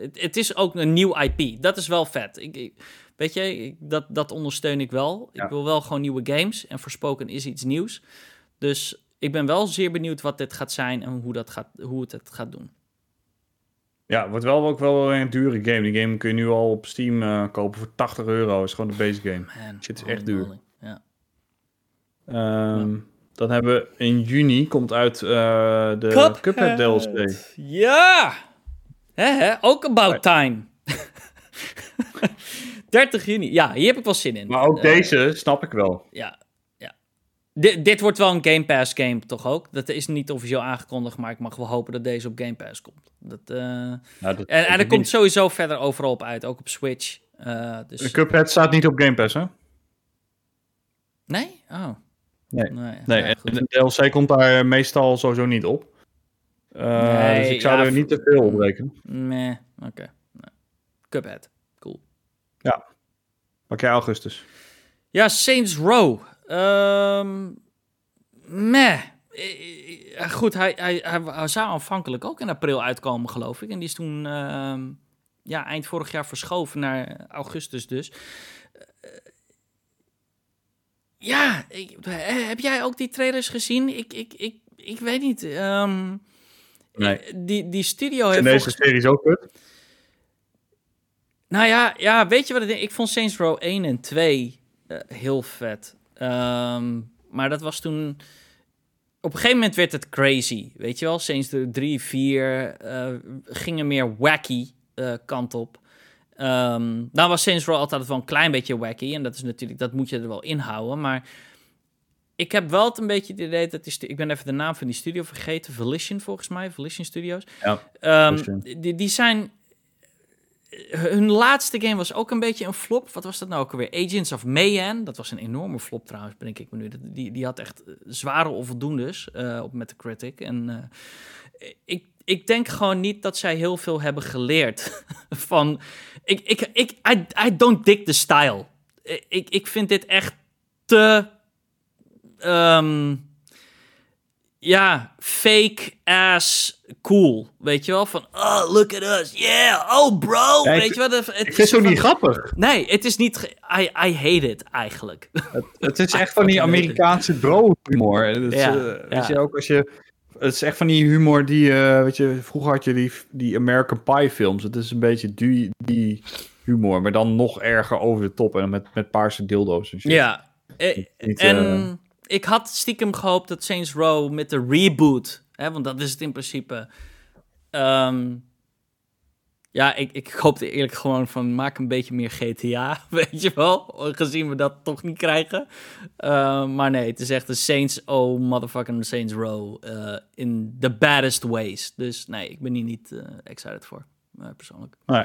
Het, het is ook een nieuw IP. Dat is wel vet. Ik, ik weet je, ik, dat, dat ondersteun ik wel. Ja. Ik wil wel gewoon nieuwe games. En Forspoken is iets nieuws. Dus ik ben wel zeer benieuwd wat dit gaat zijn en hoe, dat gaat, hoe het het gaat doen. Ja, wordt wel ook wel een dure game. Die game kun je nu al op Steam uh, kopen voor 80 euro. is gewoon de base game. Man, Shit is echt duur. Ja. Um, ja. Dan hebben we in juni komt uit uh, de Cuphead, Cuphead DLC. Ja! Hè, hè? Ook about time. 30 juni. Ja, hier heb ik wel zin in. Maar ook uh, deze snap ik wel. Ja, D dit wordt wel een Game Pass game, toch ook? Dat is niet officieel aangekondigd, maar ik mag wel hopen dat deze op Game Pass komt. Dat, uh... nou, dat en, en er komt sowieso verder overal op uit, ook op Switch. Uh, dus... De Cuphead staat niet op Game Pass, hè? Nee? Oh. Nee, nee, nee. Ja, en de DLC komt daar meestal sowieso niet op. Uh, nee, dus ik zou ja, er niet te veel op rekenen. Nee, oké. Okay. Nee. Cuphead, cool. Ja. Pak jij augustus? Ja, Saints Row. Um, meh. Goed, hij, hij, hij, zou aanvankelijk ook in april uitkomen, geloof ik. En die is toen uh, ja, eind vorig jaar verschoven naar augustus dus. Uh, ja, ik, heb jij ook die trailers gezien? Ik, ik, ik, ik weet niet. Um, nee. Die, die studio heeft... En deze volgens... serie is ook goed. Nou ja, ja, weet je wat ik denk? Ik vond Saints Row 1 en 2 uh, heel vet. Um, maar dat was toen. Op een gegeven moment werd het crazy. Weet je wel, sinds de 3, 4 uh, gingen meer wacky uh, kant op. Um, nou was Saints Row altijd wel een klein beetje wacky. En dat is natuurlijk, dat moet je er wel inhouden. Maar ik heb wel het een beetje het idee dat die... Ik ben even de naam van die studio vergeten. Volition volgens mij. Volition Studios. Ja, um, die, die zijn... Hun laatste game was ook een beetje een flop. Wat was dat nou ook alweer? Agents of Mayhem. Dat was een enorme flop trouwens, denk ik me nu. Die, die had echt zware onvoldoendes uh, op Metacritic. En uh, ik, ik denk gewoon niet dat zij heel veel hebben geleerd van... Ik, ik, ik, I, don't dig the style. Ik, ik vind dit echt te um, ja, fake ass cool. Weet je wel? Van, oh, look at us. Yeah, oh bro. weet je wat? Het, het zo niet grappig. Nee, het is niet... I, I hate it, eigenlijk. Het, het is echt van die Amerikaanse bro-humor. Ja, uh, Weet je, ook als je... Het is echt van die humor die, uh, weet je, vroeger had je die, die American Pie films. Het is een beetje die, die humor, maar dan nog erger over de top en met, met paarse dildo's en shit. Ja, eh, en ik had stiekem gehoopt dat Saints Row met de reboot, hè, want dat is het in principe. Um, ja, ik, ik hoopte eerlijk gewoon van maak een beetje meer GTA, weet je wel, gezien we dat toch niet krijgen. Uh, maar nee, het is echt een Saints oh motherfucking Saints Row uh, in the baddest ways. Dus nee, ik ben hier niet uh, excited voor, persoonlijk. Nee.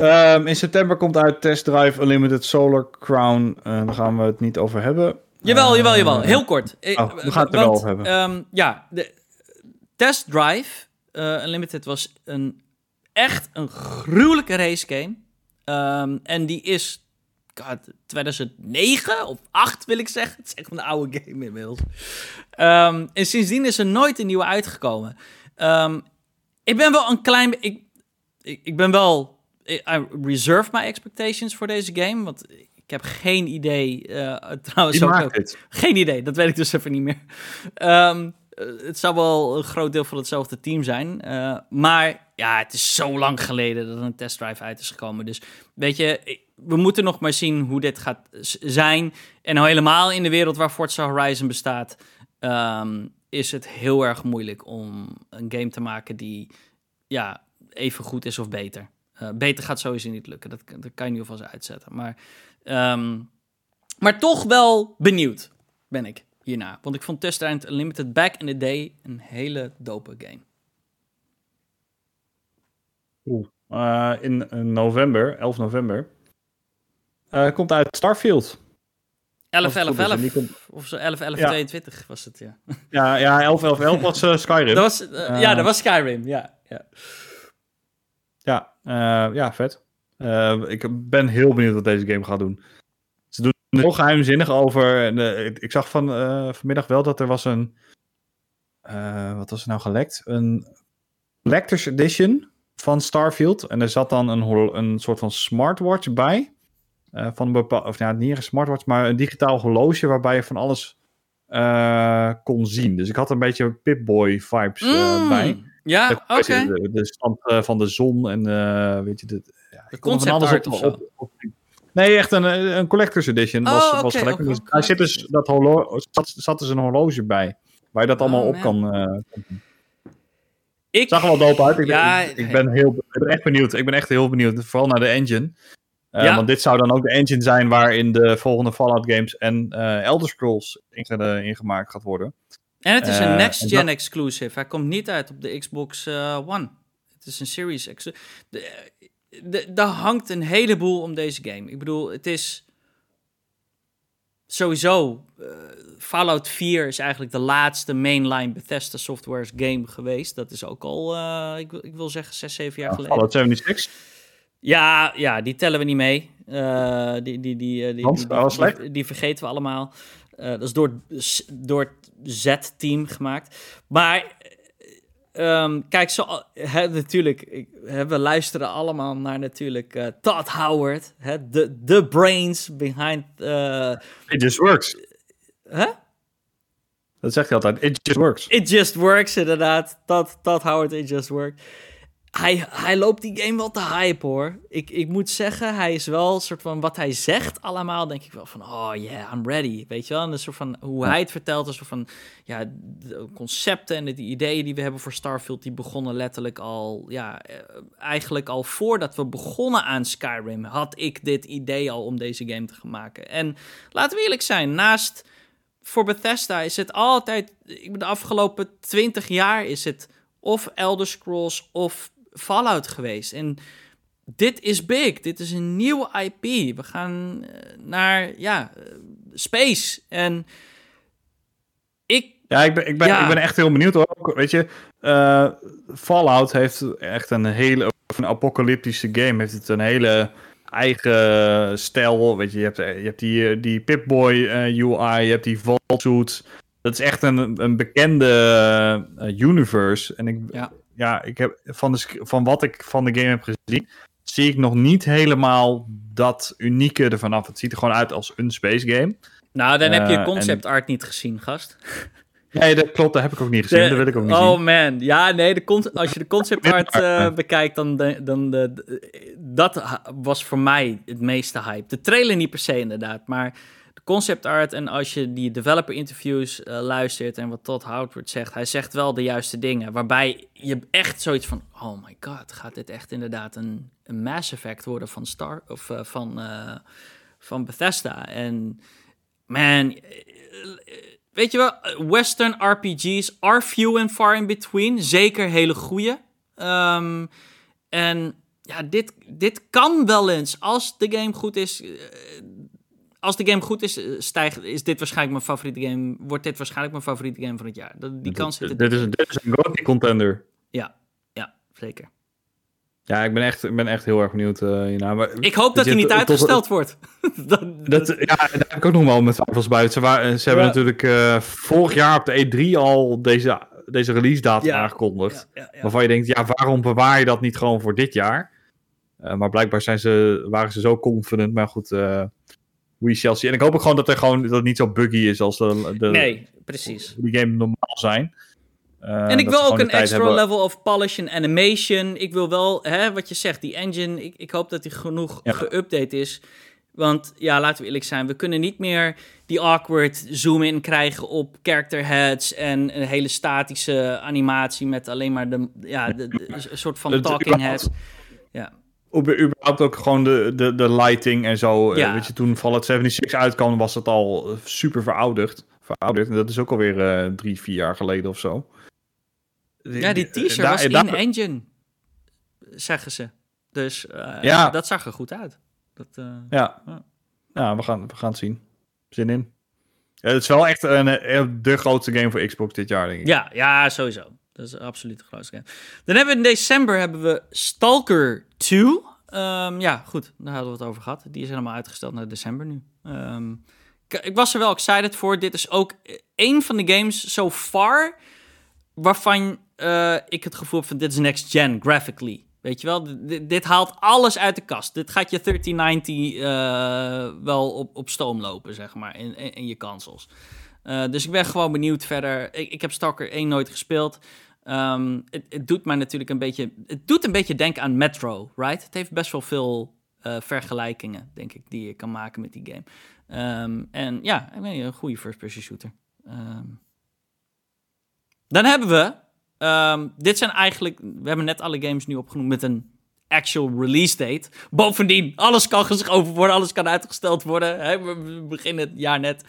Um, in september komt uit Test Drive Unlimited Solar Crown. Uh, daar gaan we het niet over hebben. Jawel, jawel, jawel. Heel kort. Oh, we gaan het er wel over hebben. Um, ja, de Test Drive uh, Unlimited was een, echt een gruwelijke race game. Um, en die is God, 2009 of 8 wil ik zeggen. Het is echt een oude game inmiddels. Um, en sindsdien is er nooit een nieuwe uitgekomen. Ik ben wel een klein... Ik, ik, ik ben wel I reserve my expectations voor deze game. Want ik heb geen idee. Uh, trouwens, ook, het? Geen idee, dat weet ik dus even niet meer. Um, het zou wel een groot deel van hetzelfde team zijn. Uh, maar ja, het is zo lang geleden dat een testdrive uit is gekomen. Dus weet je, we moeten nog maar zien hoe dit gaat zijn. En nou helemaal in de wereld waar Forza Horizon bestaat, um, is het heel erg moeilijk om een game te maken die ja, even goed is of beter. Uh, beter gaat sowieso niet lukken. Dat, dat kan je nu alvast uitzetten. Maar, um, maar toch wel benieuwd ben ik hierna. Want ik vond Test Unlimited back in the day een hele dope game. Uh, in, november, 11 november, uh, komt uit Starfield. 11, 11, 11. Komt... Of zo 11, 11, ja. 22 was het, ja. Ja, ja 11, 11, 11 was uh, Skyrim. dat was, ja, dat was Skyrim, ja. ja. Ja, uh, ja vet. Uh, ik ben heel benieuwd wat deze game gaat doen. Ze doen er heel geheimzinnig over. Uh, ik zag van, vanmiddag wel dat er was een... wat was er nou gelekt? Een Collector's Edition van Starfield. En er zat dan een, een soort van smartwatch bij. van een bepaald, of ja, niet een smartwatch, maar een digitaal horloge waarbij je van alles kon zien. Dus ik had een beetje Pip-Boy vibes mm. bij. Ja, oké. De, stand uh, van de zon en uh, weet je, de, ja, de concept alles op, op, op, Nee, echt een, een collector's edition. Was, oh, okay, was gelijk. Okay, dus, okay. zit dus dat horloge, zat, zat dus een horloge bij. Waar je dat allemaal oh, op kan, uh, ik zag er wel dope uit. Ik, ja, ik, ik, ben heel, ik ben echt benieuwd. Ik ben echt heel benieuwd. Vooral naar de engine. Uh, ja. Want dit zou dan ook de engine zijn waarin de volgende Fallout games en uh, Elder Scrolls ingemaakt gaat worden. En het is een next-gen exclusive. Hij komt niet uit op de Xbox eh, One. Het is een Series exclusive. Daar hangt een heleboel om deze game. Ik bedoel, het is sowieso, eh, Fallout 4 is eigenlijk de laatste mainline Bethesda Software's game geweest. Dat is ook al, eh, ik, ik, wil zeggen, 6, 7 jaar ja, geleden. Fallout 76? Ja, ja, die tellen we niet mee. Die, die, die, die, vergeten we allemaal. dat is door, door Z-team gemaakt. Maar um, kijk, zo, hè, natuurlijk, hè, we luisteren allemaal naar natuurlijk uh, Todd Howard, de the brains behind... Uh, It just works. Huh? Dat zegt hij altijd, it just works. It just works, inderdaad. Todd, Todd Howard, it just works. Hij, hij loopt die game wel te hype hoor. Ik, ik moet zeggen, hij is wel een soort van wat hij zegt allemaal. Denk ik wel van, oh yeah, I'm ready. Weet je wel? En een soort van hoe hij het vertelt, een soort van ja, de concepten en de ideeën die we hebben voor Starfield, die begonnen letterlijk al, ja, eh, eigenlijk al voordat we begonnen aan Skyrim, had ik dit idee al om deze game te gaan maken. En laten we eerlijk zijn, naast voor Bethesda is het altijd, de afgelopen twintig jaar is het of Elder Scrolls of Fallout geweest. En dit is big. Dit is een nieuwe IP. We gaan eh, naar ja, eh, space. En ik. Ja, ik ben, ik ben, ik ben echt heel benieuwd hoor. Weet je, uh, Fallout heeft echt een hele. Een apocalyptische game. Heeft het een hele eigen stijl. Weet je, je hebt, je hebt die, die Pip-Boy UI. Je hebt die Vault. Dat is echt een, een bekende universe. En ik, ja ja, ik heb van, de, van wat ik van de game heb gezien, zie ik nog niet helemaal dat unieke ervan af. Het ziet er gewoon uit als een space game. Nou, dan heb je eh, concept art niet gezien, gast. Nee, dat klopt, dat heb ik ook niet gezien. dat wil ik ook niet oh, zien. man, ja, nee, de als je de concept art uh, bekijkt, dan, de, dan de, dat was voor mij het meeste hype. De trailer niet per se inderdaad, maar concept art en als je die developer interviews uh, luistert en wat Todd Howard zegt, hij zegt wel de juiste dingen. Waarbij je echt zoiets van, oh my god, gaat dit echt inderdaad een, een Mass Effect worden van Star of uh, van, uh, van Bethesda? En man, weet je wel, Western RPG's are few and far in between. Zeker hele goede. Um, en ja, dit, dit kan wel eens, als de game goed is, als de game goed is, eh, stijgt, is dit waarschijnlijk mijn favoriete game. Wordt dit waarschijnlijk mijn favoriete game van het jaar. Dat, die kans zit dit, is, dit is een GOTY contender. Ja, ja, zeker. Ja, ik ben echt, ik ben echt heel erg benieuwd uh, hierna. Maar, ik hoop dat hij niet uitgesteld wordt. dat, dat, ja, daar heb ik ook nog wel met twijfels buiten. Ze, waren, ze hebben natuurlijk uh, vorig jaar op de E3 al deze, deze release datum aangekondigd. Ja, waarvan je denkt, ja, waarom bewaar je dat niet gewoon voor dit jaar? Uh, maar blijkbaar zijn ze, waren ze zo confident. Maar goed, we shall see. En ik hoop ook gewoon dat, er gewoon, dat het niet zo buggy is als de, de nee, precies. die game normaal zijn. Uh, en ik wil ook een extra level of polish en animation. Ik wil wel, hè, wat je zegt, die engine, ik, ik hoop dat die genoeg ja. geüpdate is. Want ja, laten we eerlijk zijn, we kunnen niet meer die awkward zoom-in krijgen op character heads en een hele statische animatie met alleen maar de, ja, de, de, een soort van talking heads. Ja überhaupt ook gewoon de, de, de lighting en zo. Eh, ja. weet je, toen Fallout 76 uitkwam, was het al eh, super verouderd. verouderd. En dat is ook alweer uh, drie, vier jaar geleden of zo. Ja, die t-shirt was in-engine, zeggen ze. Dus uh, ja. dat zag er goed uit. Dat, ja, ja. we, gaan, we gaan het zien. Zin in. het is wel echt een, de grootste game voor Xbox dit jaar, denk ik. Ja, ja sowieso. Dat is absoluut grootste game. Dan hebben we in december hebben we Stalker 2. Um, ehm, ja, goed, daar hadden we het over gehad. Die is helemaal uitgesteld naar december nu. Um, ik was er wel excited voor. Dit is ook een van de games so far waarvan uh, ik het gevoel heb van dit is next gen graphically. Weet je wel, dit, haalt alles uit de kast. Dit gaat je 1390 uh, wel op, op stoom lopen, zeg maar, in, in, je consoles. Uh, dus ik ben gewoon benieuwd verder. Ik, ik heb Stalker 1 nooit gespeeld. Um, het, doet mij natuurlijk een beetje. Het doet een beetje denken aan Metro, right? Het heeft best wel veel uh, vergelijkingen, denk ik, die je kan maken met die game. Um, en ja, ik een goede first-person shooter. Um, dan hebben we. dit zijn eigenlijk. We hebben net alle games nu opgenoemd met een actual release date. Bovendien, alles kan geschoven worden, alles kan uitgesteld worden. Hè? We beginnen het jaar net.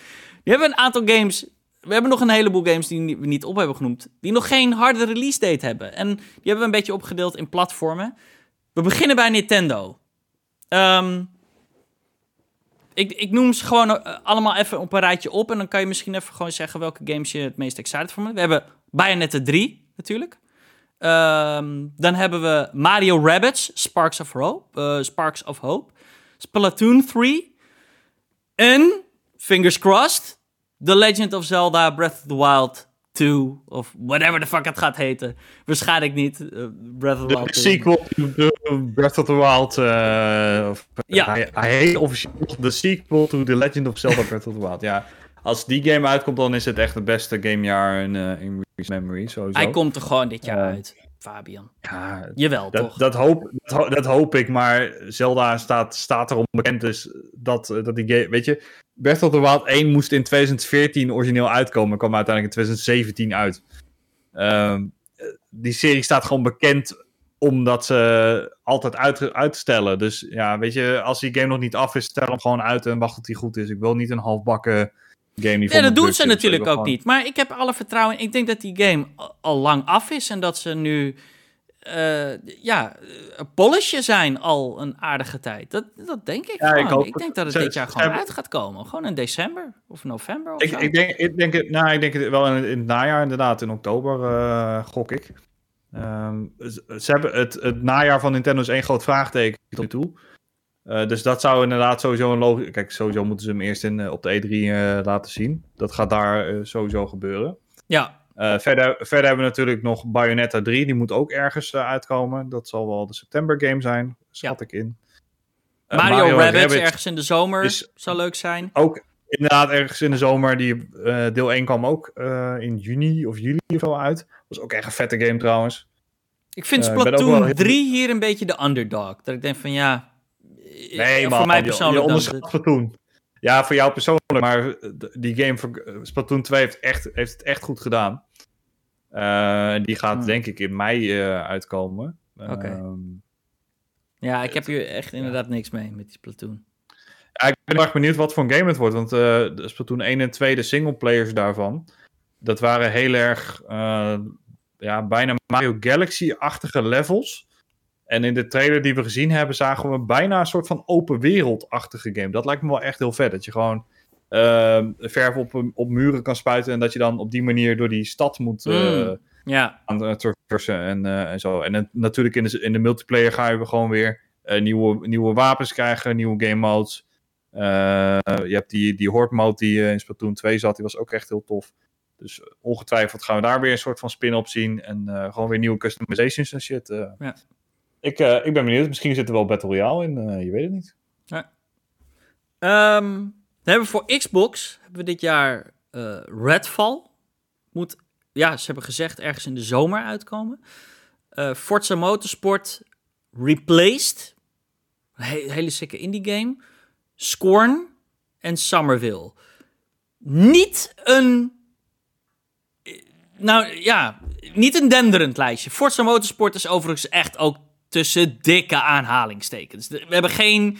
We hebben een aantal games we hebben nog een heleboel games die we niet op hebben genoemd, die nog geen harde release date hebben. En die hebben we een beetje opgedeeld in platformen. We beginnen bij Nintendo. Um, ik, ik, noem ze gewoon eh, allemaal even op een rijtje op. En dan kan je misschien even gewoon zeggen welke games je het meest excited voor bent. We hebben Bayonetta 3 natuurlijk. Um, dan hebben we Mario Rabbids, Sparks of Hope. Uh, Sparks of Hope. Splatoon 3. En, fingers crossed, The Legend of Zelda Breath of the Wild 2, of whatever the fuck het gaat heten. Waarschijnlijk niet. Uh, Breath of the Wild De sequel to Breath of the Wild. Uh, of, ja. Hij, hij heet officieel de sequel to The Legend of Zelda Breath of the Wild. Ja, als die game uitkomt, dan is het echt het beste gamejaar in, uh, in memory. Sowieso. Hij komt er gewoon dit jaar uit. Fabian. Ja, Jawel, dat, toch? Dat hoop, dat, dat hoop ik, maar Zelda staat, staat erom bekend dus dat, dat die game... Weet je, Breath of the Wild 1 moest in 2014 origineel uitkomen. kwam uiteindelijk in 2017 uit. Ehm, die serie staat gewoon bekend omdat ze altijd uit, uitstellen. Dus ja, weet je, als die game nog niet af is, stel hem gewoon uit en wacht tot hij goed is. Ik wil niet een halfbakken game die Ja, dat doen ze natuurlijk ook niet. Maar ik heb alle vertrouwen in. Ik denk dat die game al lang af is en dat ze nu uh, ja, een polisje zijn al een aardige tijd. Dat, dat denk ik ja, ik, ik, denk dat het dit jaar gewoon uit gaat komen. Gewoon in december of november of ik, zo. Ik denk, ik denk, het, nou, ik denk het wel in, in het najaar inderdaad. In oktober uh, gok ik. Um, ze hebben het, het najaar van Nintendo is één groot vraagteken tot nu toe. Uh, dus dat zou inderdaad sowieso een logisch... Kijk, sowieso moeten ze hem eerst in, op de E3 uh, laten zien. Dat gaat daar sowieso gebeuren. Ja. Verder, verder hebben we natuurlijk nog Bayonetta 3. Die moet ook ergens uitkomen. Dat zal wel de september game zijn, schat ja. ik in. Mario, Mario Rabbids, Rabbids ergens in de zomer is, zou leuk zijn. Ook inderdaad ergens in de zomer. Die, deel 1 kwam ook in juni of juli of zo uit. was ook echt een vette game trouwens. Ik vind Splatoon heel... 3 hier een beetje de underdog. Dat ik denk van ja... Nee, voor man, mij persoonlijk je, je Splatoon. Ja, voor jou persoonlijk, maar die game voor Splatoon 2 heeft, echt, heeft het echt goed gedaan. Uh, die gaat hmm. denk ik in mei uh, uitkomen. Oké. Okay. Um, ja, ik heb hier echt inderdaad niks mee met die Splatoon. Ja, ik ben erg benieuwd wat voor een game het wordt. Want uh, de Splatoon 1 en 2, de singleplayers daarvan... dat waren heel erg... ja, bijna Mario Galaxy-achtige levels... En in de trailer die we gezien hebben, zagen we bijna een soort van open wereld-achtige game. Dat lijkt me wel echt heel vet. Dat je gewoon uh, verf op, op muren kan spuiten. En dat je dan op die manier door die stad moet mm, ja. aan traversen en, uh, en zo. En natuurlijk in de, in de multiplayer ga je gewoon weer nieuwe, nieuwe wapens krijgen, nieuwe game modes. je hebt die, die horde mode die in Splatoon 2 zat, die was ook echt heel tof. Dus ongetwijfeld gaan we daar weer een soort van spin-op zien. En gewoon weer nieuwe customizations en shit. ja. Ik, uh, ik ben benieuwd. Misschien zit er wel Battle Royale in. Je weet het niet. Ja. Um, hebben voor Xbox hebben we dit jaar uh, Redfall. Moet, ja, ze hebben gezegd ergens in de zomer uitkomen. Forza Motorsport Replaced. He hele sikke indie game. Scorn en Somerville. Niet een... Nou ja, niet een denderend lijstje. Forza Motorsport is overigens echt ook tussen dikke aanhalingstekens. We hebben geen.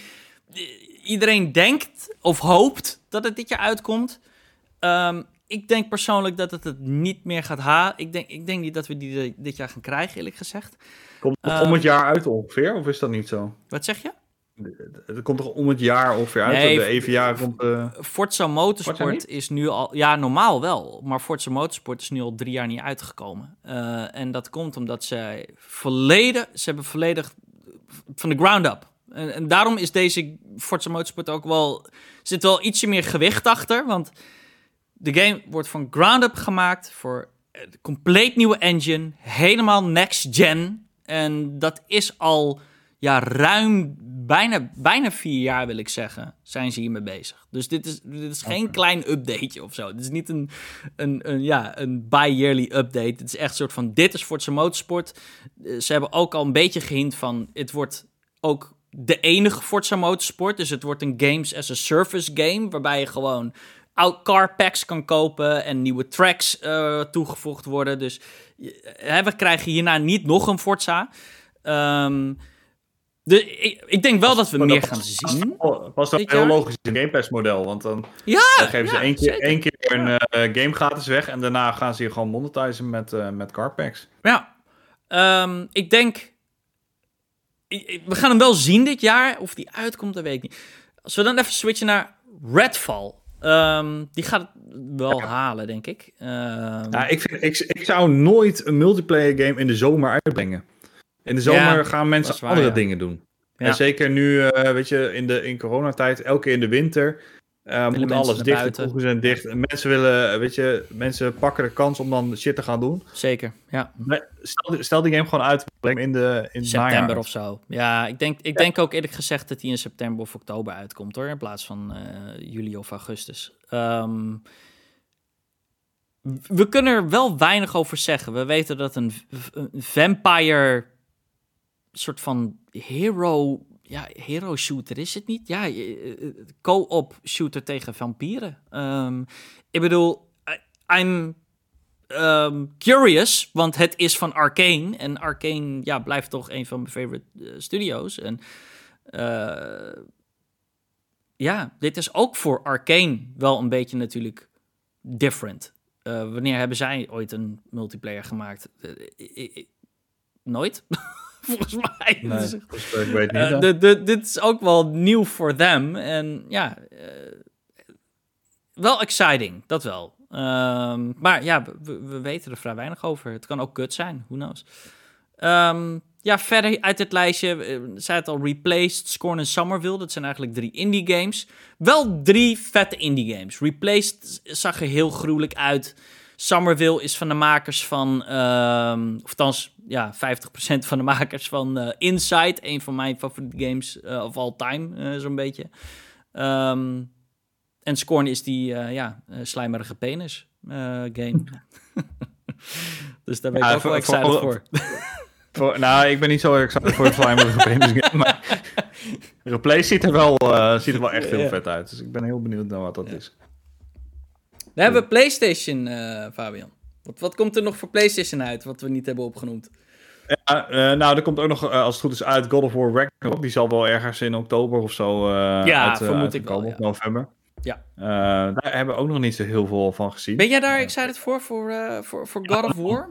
Iedereen denkt of hoopt dat het dit jaar uitkomt. Um, ik denk persoonlijk dat het het niet meer gaat halen. Ik denk, ik denk niet dat we die dit jaar gaan krijgen, eerlijk gezegd. Komt het um, om het jaar uit ongeveer, of is dat niet zo? Wat zeg je? Het komt toch om het jaar ongeveer uit? Nee, de EVA komt... Uh... Forza Motorsport is nu al... Ja, normaal wel. Maar Forza Motorsport is nu al drie jaar niet uitgekomen. Uh, en dat komt omdat zij volledig... Ze hebben volledig van de ground up. En, en, daarom is deze Forza Motorsport ook wel... zit wel ietsje meer gewicht achter. Want de game wordt van ground up gemaakt voor een compleet nieuwe engine. Helemaal next gen. En dat is al ja, ruim bijna, bijna vier jaar, wil ik zeggen, zijn ze hiermee bezig. Dus dit is, dit is geen okay. klein updateje of zo. Dit is niet een, een, een, ja, een bi-yearly update. Het is echt een soort van, dit is Forza Motorsport. Ze hebben ook al een beetje gehint van, het wordt ook de enige Forza Motorsport. Dus het wordt een games as a service game, waarbij je gewoon car packs kan kopen en nieuwe tracks uh, toegevoegd worden. Dus uh, we krijgen hierna niet nog een Forza. Um, de, ik, ik, denk wel dat we maar meer dat gaan past, zien. Was dat heel logisch een Game Pass model? Want dan, ja, dan geven ze ja, één, keer, één keer een uh, game gratis weg en daarna gaan ze je gewoon monetizen met, uh, met car packs. Ja, um, ik denk. We gaan hem wel zien dit jaar. Of die uitkomt, dat weet ik niet. Als we dan even switchen naar Redfall. Um, die gaat het wel ja. halen, denk ik. Um, ja, ik, vind, ik, ik zou nooit een multiplayer game in de zomer uitbrengen. In de zomer ja, gaan mensen waar, andere dingen doen. En zeker nu, uh, weet je, in, de, in coronatijd, elke keer in de winter, uh, moet alles dicht, de kroegen zijn dicht. En mensen willen, weet je, mensen pakken de kans om dan shit te gaan doen. Zeker, ja. Stel, stel die game gewoon uit in de in september of zo. Ja, ik denk, ik denk ook eerlijk gezegd dat die in september of oktober uitkomt hoor, in plaats van uh, juli of augustus. Um, we kunnen er wel weinig over zeggen. We weten dat een, een vampire soort van hero, ja, hero shooter is het niet? Ja, co-op shooter tegen vampieren. Um, ik bedoel, I'm um, curious, want het is van Arkane. En Arkane ja, blijft toch een van mijn favorite studio's. En ja, dit is ook voor Arkane wel een beetje natuurlijk different. Wanneer hebben zij ooit een multiplayer gemaakt? nooit. Volgens mij. Nee, dus, ik weet niet. Uh, de, dit is ook wel nieuw voor them. En ja, uh, wel exciting, dat wel. Um, maar ja, we, we, weten er vrij weinig over. Het kan ook kut zijn, who knows. Um, ja, verder uit het lijstje, uh, zei het al, Replaced, Scorn en Summerville. Dat zijn eigenlijk drie indie games. Wel drie vette indie games. Replaced zag er heel gruwelijk uit. Summerville is van de makers van, um, of althans, ja, 50% van de makers van uh, Inside. Een van mijn favoriete games uh, of all time, zo'n beetje. Um, en Scorn is die, ja, slijmerige penis game. dus daar ben ik ja, ook wel excited voor. voor. voor. nou, ik ben niet zo excited voor de slijmerige penis game, maar Replay ziet er wel, ziet er wel echt heel vet uit. Dus ik ben heel benieuwd naar wat dat ja. is. We hebben PlayStation, uh, Fabian. Wat, wat komt er nog voor PlayStation uit, wat we niet hebben opgenoemd? Ja, uh, nou, er komt ook nog, uh, als het goed is, uit God of War Ragnarok. Die zal wel ergens in oktober of zo ja, uit, vermoed ik wel, ja. november. Ja. daar hebben we ook nog niet zo heel veel van gezien. Ben jij daar excited voor, voor, voor, voor God of War?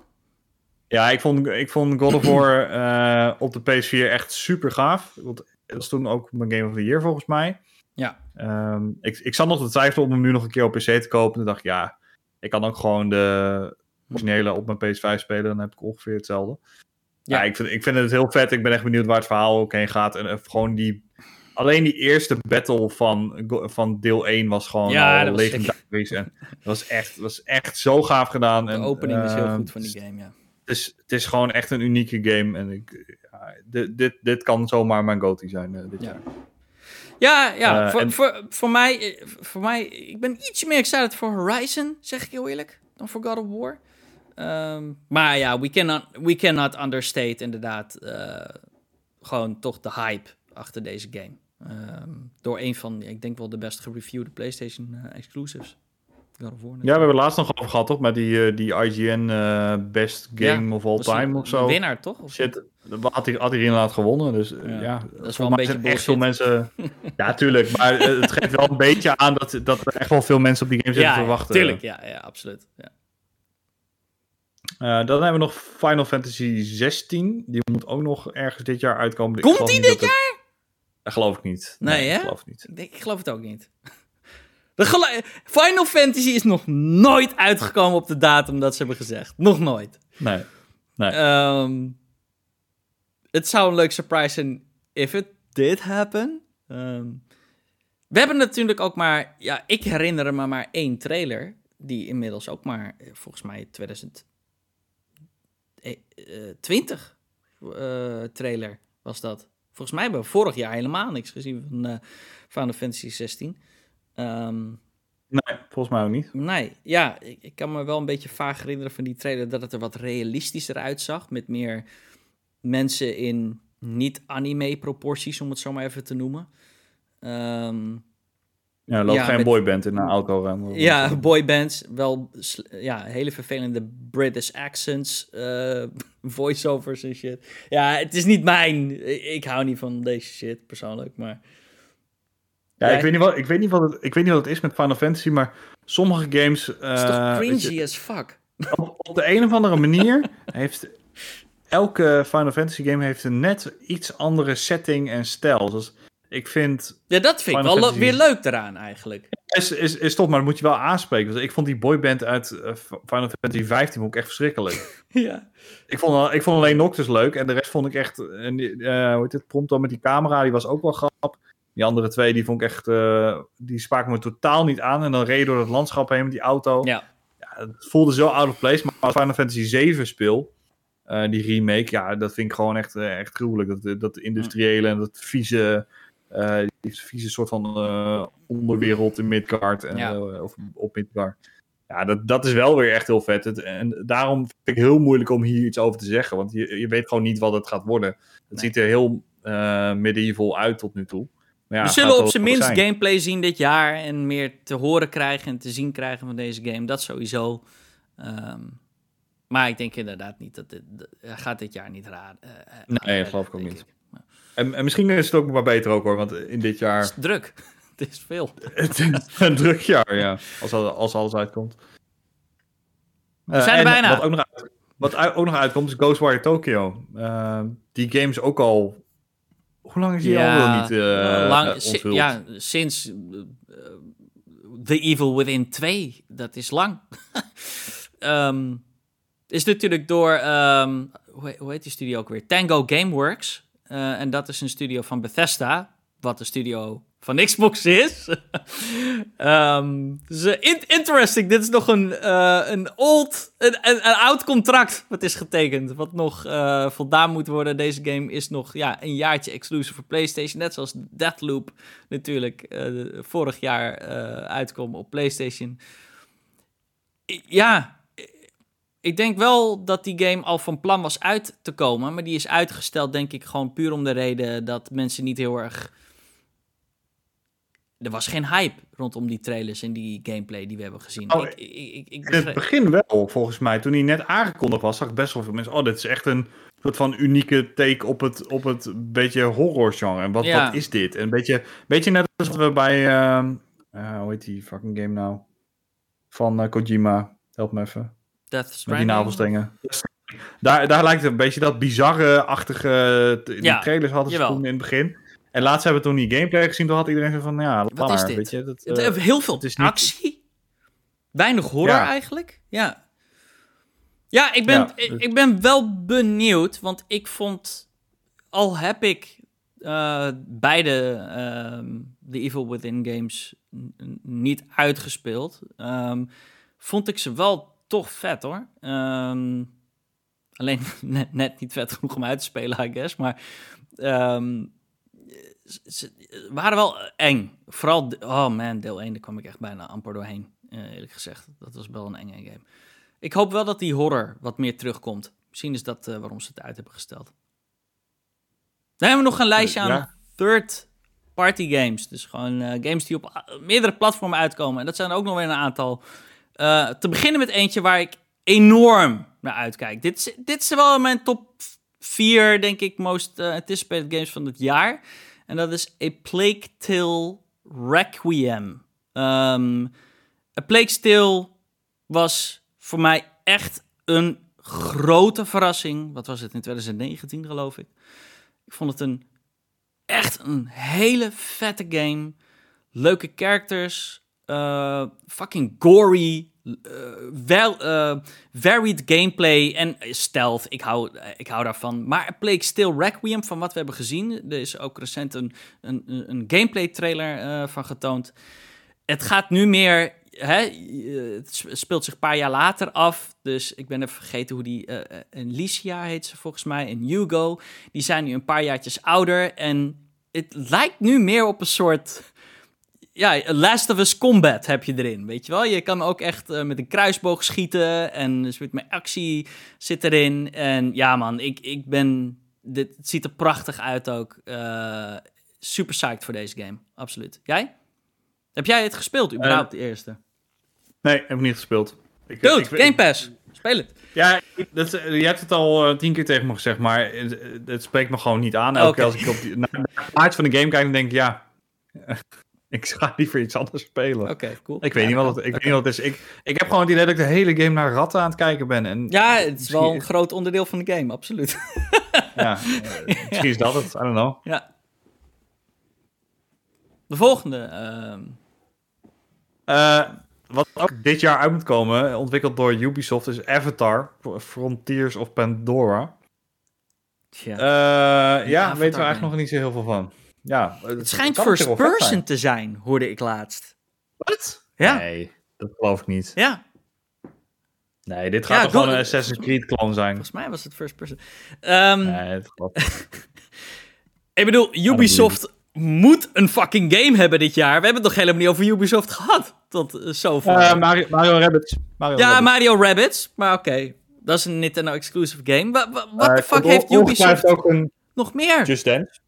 Ja, ik vond, ik vond God of War op de PS4 echt super gaaf. Want dat was toen ook mijn Game of the Year volgens mij. Ja. Um, ik, ik zat nog te twijfelen om hem nu nog een keer op PC te kopen. Toen dacht ik, ja, ik kan ook gewoon de originele op mijn PS5 spelen. Dan heb ik ongeveer hetzelfde. Ja, ja ik, vind, ik vind het heel vet. Ik ben echt benieuwd waar het verhaal ook heen gaat. En uh, gewoon die... Alleen die eerste battle van, van deel 1 was gewoon ja, al legendarisch. En dat was echt, was echt zo gaaf gedaan. De en, opening uh, is heel ehm, goed van die game, ja. Het is, het is gewoon echt een unieke game. En ik, ja, dit, dit, dit kan zomaar mijn GOTY zijn uh, dit ja. jaar. Ja, ja uh, voor, en... voor, voor, mij, eh, voor mij, ik ben ietsje meer excited voor Horizon, zeg ik heel eerlijk, dan voor God of War. Um, maar ja, we cannot, we cannot understate inderdaad uh, gewoon toch de hype achter deze game. Um, door een van, ik denk wel de best gereviewde PlayStation uh, exclusives. God of War, ja, we hebben het laatst nog over gehad, toch? Met die, uh, die IGN uh, Best Game ja, of All Time of zo. winnaar, toch? Of Shit, had hij, had hij inderdaad gewonnen. Dus ja, ja dat is wel een beetje echt veel mensen. ja, tuurlijk. Maar het geeft wel een beetje aan dat, dat er echt wel veel mensen op die game zitten ja, te wachten. Tuurlijk, ja, ja absoluut. Ja. Uh, dan hebben we nog Final Fantasy 16. Die moet ook nog ergens dit jaar uitkomen. Komt die dit jaar? Het... Dat geloof ik niet. Nee, nee hè? Ik geloof, niet. Ik, ik geloof het ook niet. De Final Fantasy is nog nooit uitgekomen op de datum dat ze hebben gezegd. Nog nooit. Nee. nee. Um, het zou een leuk surprise zijn if it did happen. Um, we hebben natuurlijk ook maar, ja, ik herinner me maar één trailer. Die inmiddels ook maar, eh, volgens mij 2020 uh, trailer was dat. Volgens mij hebben we vorig jaar helemaal niks gezien van uh, Final Fantasy 16. Um, nee, volgens mij ook niet. Nee, ja, ik, ik, kan me wel een beetje vaag herinneren van die trailer dat het er wat realistischer uitzag. Met meer mensen in niet-anime-proporties, om het zo maar even te noemen. Um, ja, loopt ja, geen met, boyband in een auto. Ja, boybands, wel ja, hele vervelende British accents, uh, voiceovers en shit. Ja, het is niet mijn. Ik hou niet van deze shit persoonlijk, maar. Ja, ik weet, niet wat, ik, weet niet wat het, ik weet niet wat het is met Final Fantasy, maar sommige games... Uh, het is toch cringy je, as fuck? Op, op, de een of andere manier heeft... Elke Final Fantasy game heeft een net iets andere setting en stijl. Dus ik vind... Ja, dat vind ik wel weer leuk eraan eigenlijk. Is, is, is toch, maar dat moet je wel aanspreken. Dus ik vond die boyband uit uh, Final Fantasy 15 ook echt verschrikkelijk. ja. Ik vond, ik vond alleen Noctis leuk en de rest vond ik echt... En, uh, hoe heet het? Prompto met die camera, die was ook wel grappig. Die andere twee, die vond ik echt, uh, die spraken me totaal niet aan. En dan reed door het landschap heen met die auto. Ja. ja het voelde zo out of place. Maar als Final Fantasy 7 speel, uh, die remake, ja, dat vind ik gewoon echt, uh, echt gruwelijk. Dat, dat industriële en dat vieze, die vieze soort van onderwereld in Midgard. En, ja. of op Midgard. Ja, dat, dat is wel weer echt heel vet. Het, en daarom vind ik het heel moeilijk om hier iets over te zeggen. Want je, je weet gewoon niet wat het gaat worden. Het ziet er heel uh, medieval uit tot nu toe. Ja, We zullen op zijn minst gameplay zien dit jaar. En meer te horen krijgen en te zien krijgen van deze game. Dat sowieso. Um, maar ik denk inderdaad niet dat dit, gaat dit jaar niet raar. Uh, nee, dat geloof ik ook niet. En, en, misschien is het ook maar beter ook hoor, want in dit jaar... Het is druk. het is veel. het is een druk jaar, ja. Als, als alles uitkomt. We zijn er bijna. Wat ook nog, uit, wat ook nog uitkomt is Ghostwire Tokyo. Uh, die game is ook al... Hoe lang is die ja, al niet uh, lang, si Ja, sinds The Evil Within 2. Dat is lang. um, is natuurlijk door, um, hoe, hoe, heet die studio ook weer? Tango Gameworks. Uh, en dat is een studio van Bethesda, wat een studio van Xbox is. um, dus, uh, interesting. Dit is nog een, uh, een old, een, een, oud contract wat is getekend. Wat nog voldaan moet worden. Deze game is nog ja, een jaartje exclusive voor PlayStation. Net zoals Deathloop natuurlijk vorig jaar uitkwam op PlayStation. Ja, ik denk wel dat die game al van plan was uit te komen. Maar die is uitgesteld, denk ik, gewoon puur om de reden dat mensen niet heel erg. Er was geen hype rondom die trailers en die gameplay die we hebben gezien. Oh, ik, ik, ik, in het begin wel, volgens mij. Toen hij net aangekondigd was, zag ik best wel veel mensen. Oh, dit is echt een soort van unieke take op het, op het beetje horror genre. En wat, wat is dit? Een beetje, beetje net als we bij. Uh, hoe heet die fucking game nou? Van uh, Kojima. Help me even. Death Stranding. Met die navelstrengen. Daar, daar lijkt het een beetje dat bizarre-achtige... Die ja, trailers hadden ze toen in het begin. En laatst hebben we toen die gameplay gezien. Toen had iedereen zo van, ja, Wat is dit? Weet je, dat, uh, heel veel is actie. Weinig horror eigenlijk. Ja. Ja, ik ben, ja, ik, ik, ben wel benieuwd. Want ik vond... Al heb ik uh, beide uh, The Evil Within games niet uitgespeeld... Um, vond ik ze wel toch vet hoor. Um, alleen net, net, niet vet genoeg om uit te spelen, I guess. Maar um, ze, waren wel eng. Vooral, oh man, deel 1, daar kwam ik echt bijna amper doorheen. Uh, eerlijk gezegd, dat was wel een enge game. Ik hoop wel dat die horror wat meer terugkomt. Misschien is dat uh, waarom ze het uit hebben gesteld. Dan hebben we nog een lijstje aan third party games. Dus gewoon uh, games die op meerdere platformen uitkomen. En dat zijn ook nog weer een aantal. Uh, te beginnen met eentje waar ik enorm naar uitkijk. Dit is, dit is wel mijn top 4, denk ik, most anticipated games van het jaar. En dat is A Plague Tale Requiem. Um, A Plague Tale was voor mij echt een grote verrassing. Wat was het in 2019, geloof ik? Ik vond het een echt een hele vette game. Leuke characters. Uh, fucking gory, wel, uh, varied gameplay en stealth. Ik hou, ik hou daarvan. Maar Plague Still Requiem, van wat we hebben gezien. Er is ook recent een, een, een gameplay trailer van getoond. Het gaat nu meer. Hè, het speelt zich een paar jaar later af. Dus ik ben even vergeten hoe die. en Licia heet ze volgens mij. En Hugo. Die zijn nu een paar jaartjes ouder. En het lijkt nu meer op een soort ja, Last of Us Combat heb je erin, weet je wel. Je kan ook echt uh, met een kruisboog schieten en dus met mijn actie zit erin. En ja man, ik, ik ben... Dit, het ziet er prachtig uit ook. Uh, super psyched voor deze game, absoluut. Jij? Heb jij het gespeeld, überhaupt, uh, de eerste? Nee, heb ik niet gespeeld. Ik, Dude, ik, Game Pass, speel het. Ja, dat, je hebt het al tien keer tegen me gezegd, maar het, het spreekt me gewoon niet aan. Elke okay. als ik op die, naar de van de game kijk, dan denk ik, ja... Ik ga liever iets anders spelen. Oké, cool. Ik weet, niet, wat het, ik weet niet wat het is. Ik, ik heb gewoon het idee dat ik de hele game naar ratten aan het kijken ben. En ja, het is wel een groot onderdeel van de game, absoluut. ja, uh, misschien is dat het. I don't know. Ja. De volgende. Uh... wat ook dit jaar uit moet komen, ontwikkeld door Ubisoft, is Avatar, Frontiers of Pandora. Ja, ja weten we eigenlijk nog niet zo heel veel van. Ja, het, schijnt first person te zijn, hoorde ik laatst. Wat? Ja. Nee, dat geloof ik niet. Ja. Nee, dit gaat toch gewoon een Assassin's Creed clone zijn? Volgens mij was het first person. Um, nee, het ik bedoel, Ubisoft moet een fucking game hebben dit jaar. We hebben het nog helemaal niet over Ubisoft gehad. tot uh, zover. Uh, Mario, Mario Rabbits. Mario ja, Rabbits. Mario Rabbits. Maar oké, okay. dat is een Nintendo exclusive game. Wat de fuck heeft Ubisoft ook een... nog meer? Just Dance.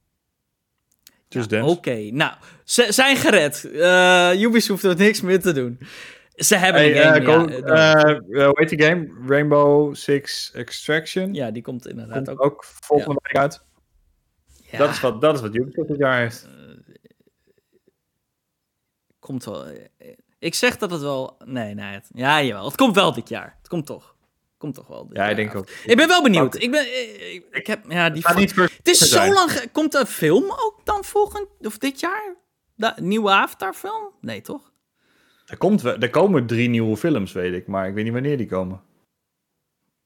Just ja, Dance. Oké, nou, ze zijn gered. Ubisoft hoeft niks meer te doen. Ze hebben hey, een game, uh, ja, uh, hoe heet die game? Rainbow Six Extraction? Ja, die komt inderdaad komt ook. ook volgende week uit. Ja. Dat, is wat, dat is wat Ubisoft dit jaar heeft. komt wel. Ik zeg dat het wel. Nee, nee. Het, ja, jawel. Het komt wel dit jaar. Het komt toch. Komt toch wel. ja, ik denk ook. Ik ben wel benieuwd. Ik ben. Ik, ik heb. Ja, die. Niet het is zo lang. Komt er een film ook dan volgend. Of dit jaar? De nieuwe Avatar-film? Nee, toch? Er, komt, er komen drie nieuwe films, weet ik. Maar ik weet niet wanneer die komen.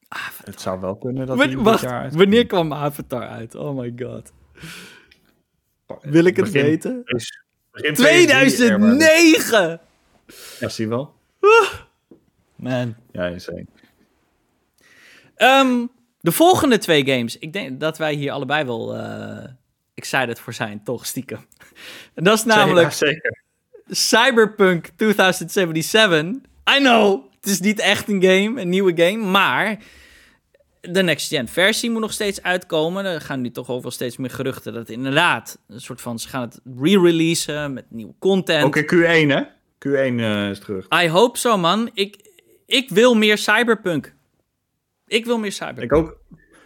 Avatar. Het zou wel kunnen dat wacht, dit jaar Wanneer kwam Avatar uit? Oh my god. Wil ik het weten? 2009! Ja, zie wel. Man. Ja, insane. Um, de volgende twee games. Ik denk dat wij hier allebei wel uh, excited voor zijn, toch stiekem. En dat is namelijk... zeker. Cyberpunk 2077. I know, het is niet echt een game, een nieuwe game, maar de next-gen versie moet nog steeds uitkomen. Er gaan nu toch overal steeds meer geruchten dat het inderdaad een soort van... Ze gaan het re-releasen met nieuwe content. In Q1, hè? Q1 uh, is terug. I hope so, man. Ik, ik wil meer Cyberpunk. Ik wil meer Cyberpunk. Ik ook.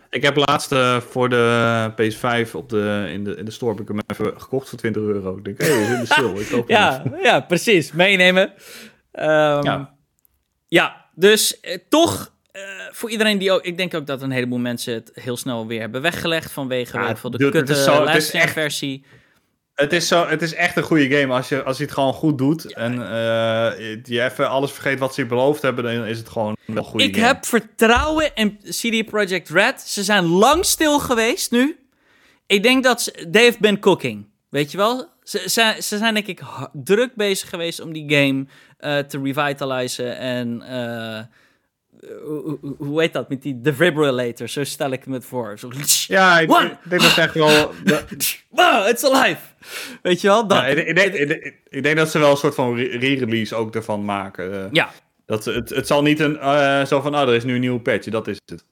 Ik heb laatst uh, voor de PS5 op de, in, de, in de store heb ik hem even gekocht voor 20 euro. Ik denk, hé, hey, is in de sale. Ik koop ja, ja, precies. Meenemen. Um, ja. ja, dus eh, toch uh, voor iedereen die ook... Ik denk ook dat een heleboel mensen het heel snel weer hebben weggelegd... vanwege ja, de kutte last versie. Het is, zo, het is echt een goede game als je, als je het gewoon goed doet. En uh, je even alles vergeet wat ze je beloofd hebben, dan is het gewoon een goede Ik heb vertrouwen in CD Projekt Red. Ze zijn lang stil geweest nu. Ik denk dat ze, they have been cooking. Weet je wel? Ze, ze, ze zijn denk ik druk bezig geweest om die game uh, te revitalizen en... Uh, hoe heet dat, met die defibrillator, zo stel ik me het voor. Zo, ja, ik, ik denk dat echt wel... wow, it's alive! Weet je wel? Dat. Ja, ik, ik, denk, ik, denk, dat ze wel een soort van re-release ook ervan maken. Uh, ja. Dat, het, het zal niet een, uh, zo van, oh, er is nu een nieuwe patch, dat is het.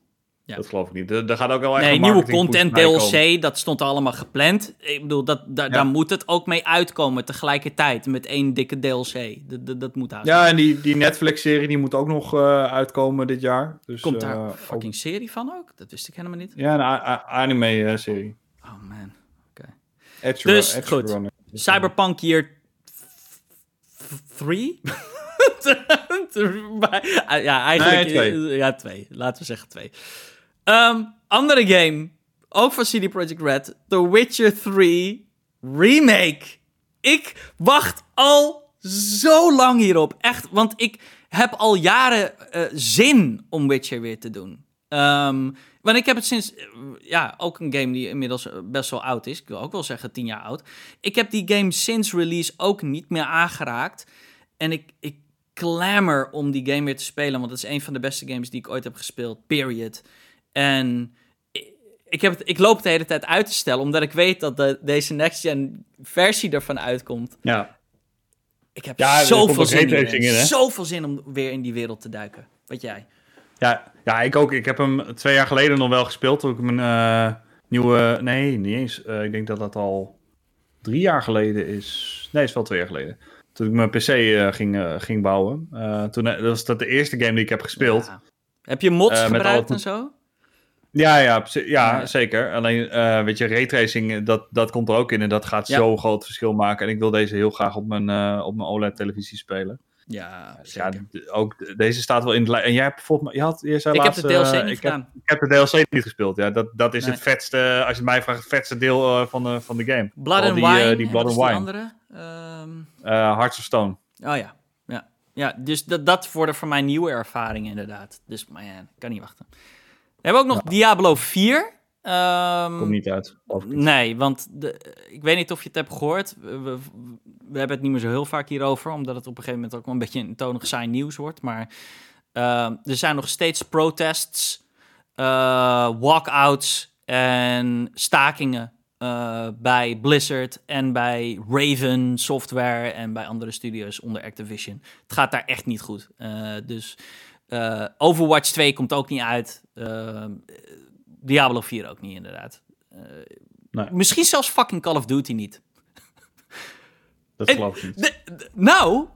Ja. Dat geloof ik niet. Er, gaat ook wel echt Nee, nieuwe content, DLC, dat stond allemaal gepland. Ik bedoel, dat, da, daar moet het ook mee uitkomen tegelijkertijd. Met één dikke DLC. Dat, dat, moet. Ja, en die, die Netflix-serie die moet ook nog uh, uitkomen dit jaar. Dus, Komt daar een fucking ook... serie van ook? Dat wist ik helemaal niet. Ja, een anime-serie. oh man, oké. Okay. Dus, Edge goed. Runner. Cyberpunk Year 3? ja, eigenlijk... Nee, twee. Ja, twee. Laten we zeggen twee. Um, andere game, ook van CD Projekt Red, The Witcher 3 Remake. Ik wacht al zo lang hierop. Echt, want ik heb al jaren uh, zin om Witcher weer te doen. Um, want ik heb het sinds, ja, ook een game die inmiddels best wel oud is. Ik wil ook wel zeggen tien jaar oud. Ik heb die game sinds release ook niet meer aangeraakt. En ik, ik clamor om die game weer te spelen, want het is een van de beste games die ik ooit heb gespeeld, period. En ik, heb het, ik loop het de hele tijd uit te stellen, omdat ik weet dat de, deze next-gen versie ervan uitkomt. Ja. Ik heb ja, zoveel zin in, in Zoveel zin om weer in die wereld te duiken. Wat jij? Ja, ja, ik ook. Ik heb hem twee jaar geleden nog wel gespeeld. Toen ik mijn uh, nieuwe... Nee, niet eens. Uh, ik denk dat dat al drie jaar geleden is. Nee, is wel twee jaar geleden. Toen ik mijn PC uh, ging, ging bouwen. toen, dat was dat de eerste game die ik heb gespeeld. Ja. Heb je mods gebruikt en zo? Ja, ja, ja, zeker. Alleen, uh, weet je, raytracing, dat, dat komt er ook in en dat gaat zo groot verschil maken. En ik wil deze heel graag op mijn, uh, op mijn OLED-televisie spelen. Ja, dus ja, ook deze staat wel in de En jij hebt volgens mij, je had, je zei ik laatst, heb de DLC uh, niet ik gedaan. Heb, ik heb de DLC niet gespeeld. Ja, dat, dat is nee. het vetste, als je mij vraagt, het vetste deel van, de, van de game. Blood and die, Wine. die Blood and Wine. andere? Um... Hearts of Stone. Oh ja, ja. Ja, dus dat, dat worden voor mij nieuwe ervaringen inderdaad. Dus, man, ik kan niet wachten. We hebben ook nog Diablo 4. Um, ehm, Komt niet uit. Nee, want de, ik weet niet of je het hebt gehoord. We, we, we, hebben het niet meer zo heel vaak hierover, omdat het op een gegeven moment ook wel een beetje een tonig saai nieuws wordt. Maar uh, er zijn nog steeds protests, uh, walkouts en stakingen eh, bij Blizzard en bij Raven Software en bij andere studios onder Activision. Het gaat daar echt niet goed. Uh, dus uh, Overwatch 2 komt ook niet uit. Diablo 4 ook niet, inderdaad. Nee. Misschien zelfs fucking Call of Duty niet. Dat geloof ik niet. nou,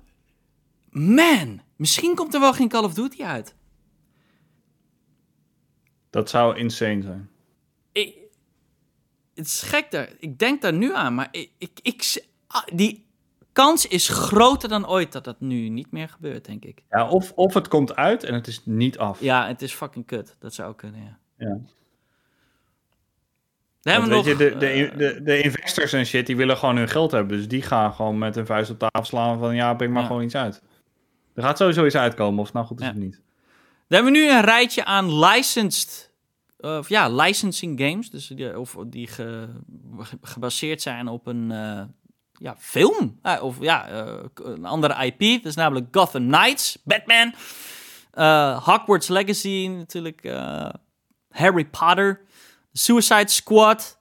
man, misschien komt er wel geen Call of Duty uit. Dat zou insane zijn. Ik, het is gek daar. Ik denk daar nu aan, maar ik, ik, ik, ah, die kans is groter dan ooit dat dat nu niet meer gebeurt, denk ik. Ja, of, of het komt uit en het is niet af. Ja, het is fucking kut. Dat zou kunnen, ja. ja. hebben we nog, je, de, de, eh, de, de, investors en shit, die willen gewoon hun geld hebben. Dus die gaan gewoon met een vuist op tafel slaan van... ja, breng maar gewoon iets uit. Er gaat sowieso iets uitkomen, of nou goed is het niet. Dan hebben we nu een rijtje aan licensed of ja, licensing games, dus die, of die gebaseerd zijn op een uh, ja, film. Uh, of ja, uh, een andere IP. Dat is namelijk Gotham Knights, Batman, Hogwarts Legacy natuurlijk, Harry Potter, Suicide Squad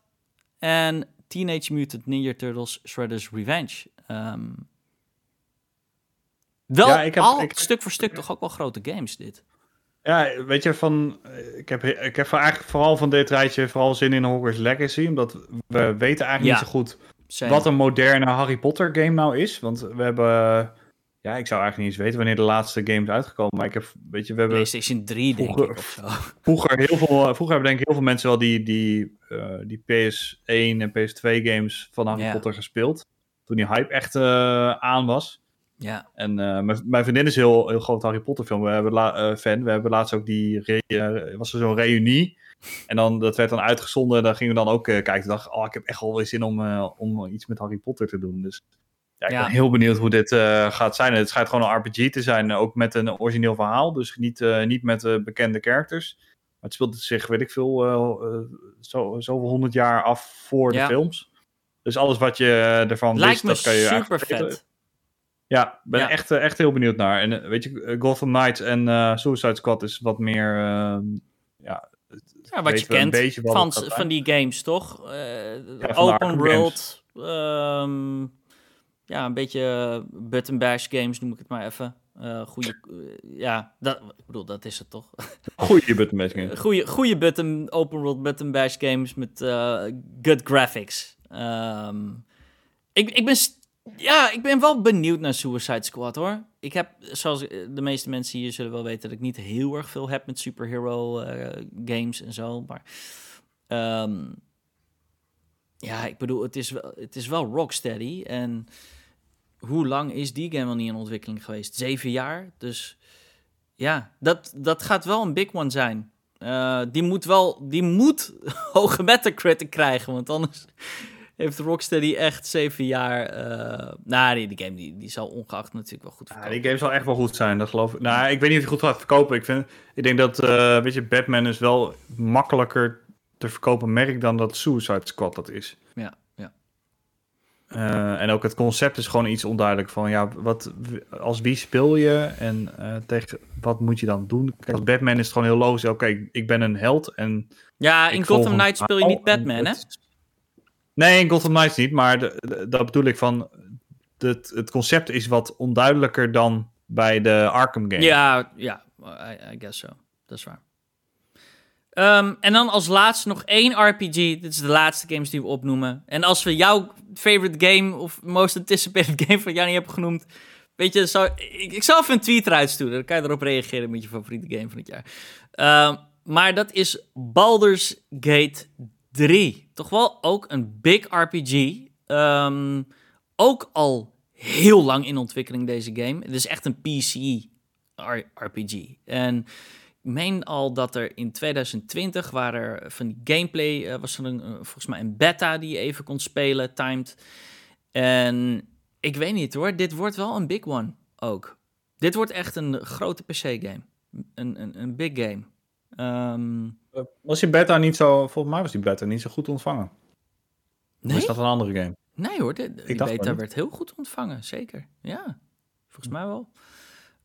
en Teenage Mutant Ninja Turtles Shredder's Revenge. Um, wel ja, ik heb, al ik, stuk voor stuk toch ook wel grote games dit. Ja, weet je, van, ik, heb, ik heb eigenlijk vooral van dit rijtje vooral zin in Hogwarts Legacy. Omdat we weten eigenlijk niet zo goed wat een moderne Harry Potter game nou is. Want we hebben, ja, ik zou eigenlijk niet eens weten wanneer de laatste game is uitgekomen. Maar ik heb, weet je, we hebben... PlayStation 3 denk ik of zo. Vroeger, heel veel, vroeger hebben denk ik heel veel mensen wel die, die, uh, die PS1 en PS2 games van Harry Potter gespeeld. Toen die hype echt uh, aan was. Ja. En uh, mijn, mijn, vriendin is heel, heel groot Harry Potter film. We hebben uh, fan. We hebben laatst ook die was er zo'n reunie. En dan dat werd dan uitgezonden. Daar gingen we dan ook kijken. dacht, oh, ik heb echt wel weer zin om, om iets met Harry Potter te doen. Dus ja, ik ben heel benieuwd hoe dit gaat zijn. Het schijnt gewoon een RPG te zijn, ook met een origineel verhaal. Dus niet, niet met bekende characters. Maar het speelt zich, weet ik veel, zo, zoveel honderd jaar af voor de films. Dus alles wat je ervan Lijkt wist, dat kan je super vet. Ja, ben ja. Echt, eh, echt heel benieuwd naar. En eh, weet je, eh, Gotham Knights en uh, Suicide Squad is wat meer. Uh, ja, ja, wat je kent van, van die games, toch? Uh, open world. Um, ja, een beetje button bash games noem ik het maar even. Uh, goede, ja, dat, ik bedoel, dat is het toch? Goede button bash games. Goede, goede button, open world button bash games met good graphics. Um, ik, ik ben ja, ik ben wel benieuwd naar Suicide Squad hoor. Ik heb, zoals eh, de meeste mensen hier zullen wel weten, dat ik niet heel erg veel heb met superhero uh, games en zo. Maar um, ja, ik bedoel, het is wel, het is wel Rocksteady. En hoe lang is die game al niet in ontwikkeling geweest? Zeven jaar. Dus ja, dat, dat gaat wel een big one zijn. Uh, die moet wel, die moet hoge Metacritic krijgen, want anders heeft Rocksteady echt zeven jaar... Uh, nou, die, die game die, die zal ongeacht natuurlijk wel goed verkopen. Ja, die game zal echt wel goed zijn, dat geloof ik. Nou, ik weet niet of hij goed gaat verkopen. Ik, vind, ik denk dat, uh, weet je, Batman is wel makkelijker te verkopen merk dan dat Suicide Squad dat is. Ja, ja. Uh, en ook het concept is gewoon iets onduidelijk van, ja, wat, als wie speel je en tegen wat moet je dan doen? Kijk, als Batman is het gewoon heel logisch, oké, ik ben een held en... Ja, in Gotham Knight speel je niet Batman, hè? Nee, in Gotham Knights niet, maar dat bedoel ik van... Het, het concept is wat onduidelijker dan bij de Arkham game. Ja, ja, I, guess so. Dat is waar. Um, en dan als laatste nog één RPG. Dit is de laatste games die we opnoemen. En als we jouw favorite game of most anticipated game van Jannie hebben genoemd... Weet je, ik, ik zal even een tweet eruit sturen. Dan kan je erop reageren met je favoriete game van het jaar. Um, maar dat is Baldur's Gate 3. Toch wel ook een big RPG. Um, ook al heel lang in ontwikkeling deze game. Het is echt een PC RPG. En ik meen al dat er in 2020 waren van die gameplay, uh, was er een, uh, volgens mij een beta die je even kon spelen, timed. En ik weet niet hoor, dit wordt wel een big one ook. Dit wordt echt een grote PC-game. Een, een, een big game. Um, was die beta niet zo, volgens mij was die beta niet zo goed ontvangen. Nee? Of is dat een andere game? Nee hoor, de, die beta werd heel goed ontvangen, zeker. Ja, volgens mij wel.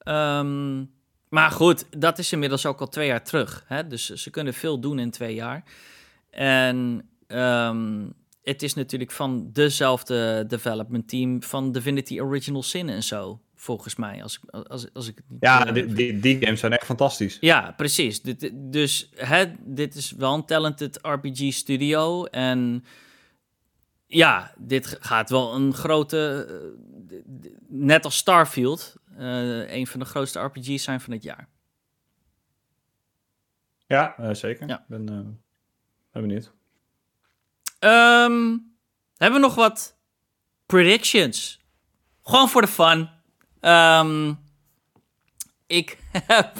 Um, maar goed, dat is inmiddels ook al twee jaar terug. Hè? Dus ze kunnen veel doen in twee jaar. En um, het is natuurlijk van dezelfde development team van Divinity Original Sin en zo. Volgens mij, als ik, als, als ik Ja, die, die, die, games zijn echt fantastisch. Ja, precies. Dit, dus hè, dit is wel een talented RPG studio. En ja, dit gaat wel een grote. net als Starfield, uh, een van de grootste RPG's zijn van het jaar. Ja, zeker. Ja. Ben, ben benieuwd. Um, hebben we nog wat predictions? Gewoon voor de fun. Um, ik heb.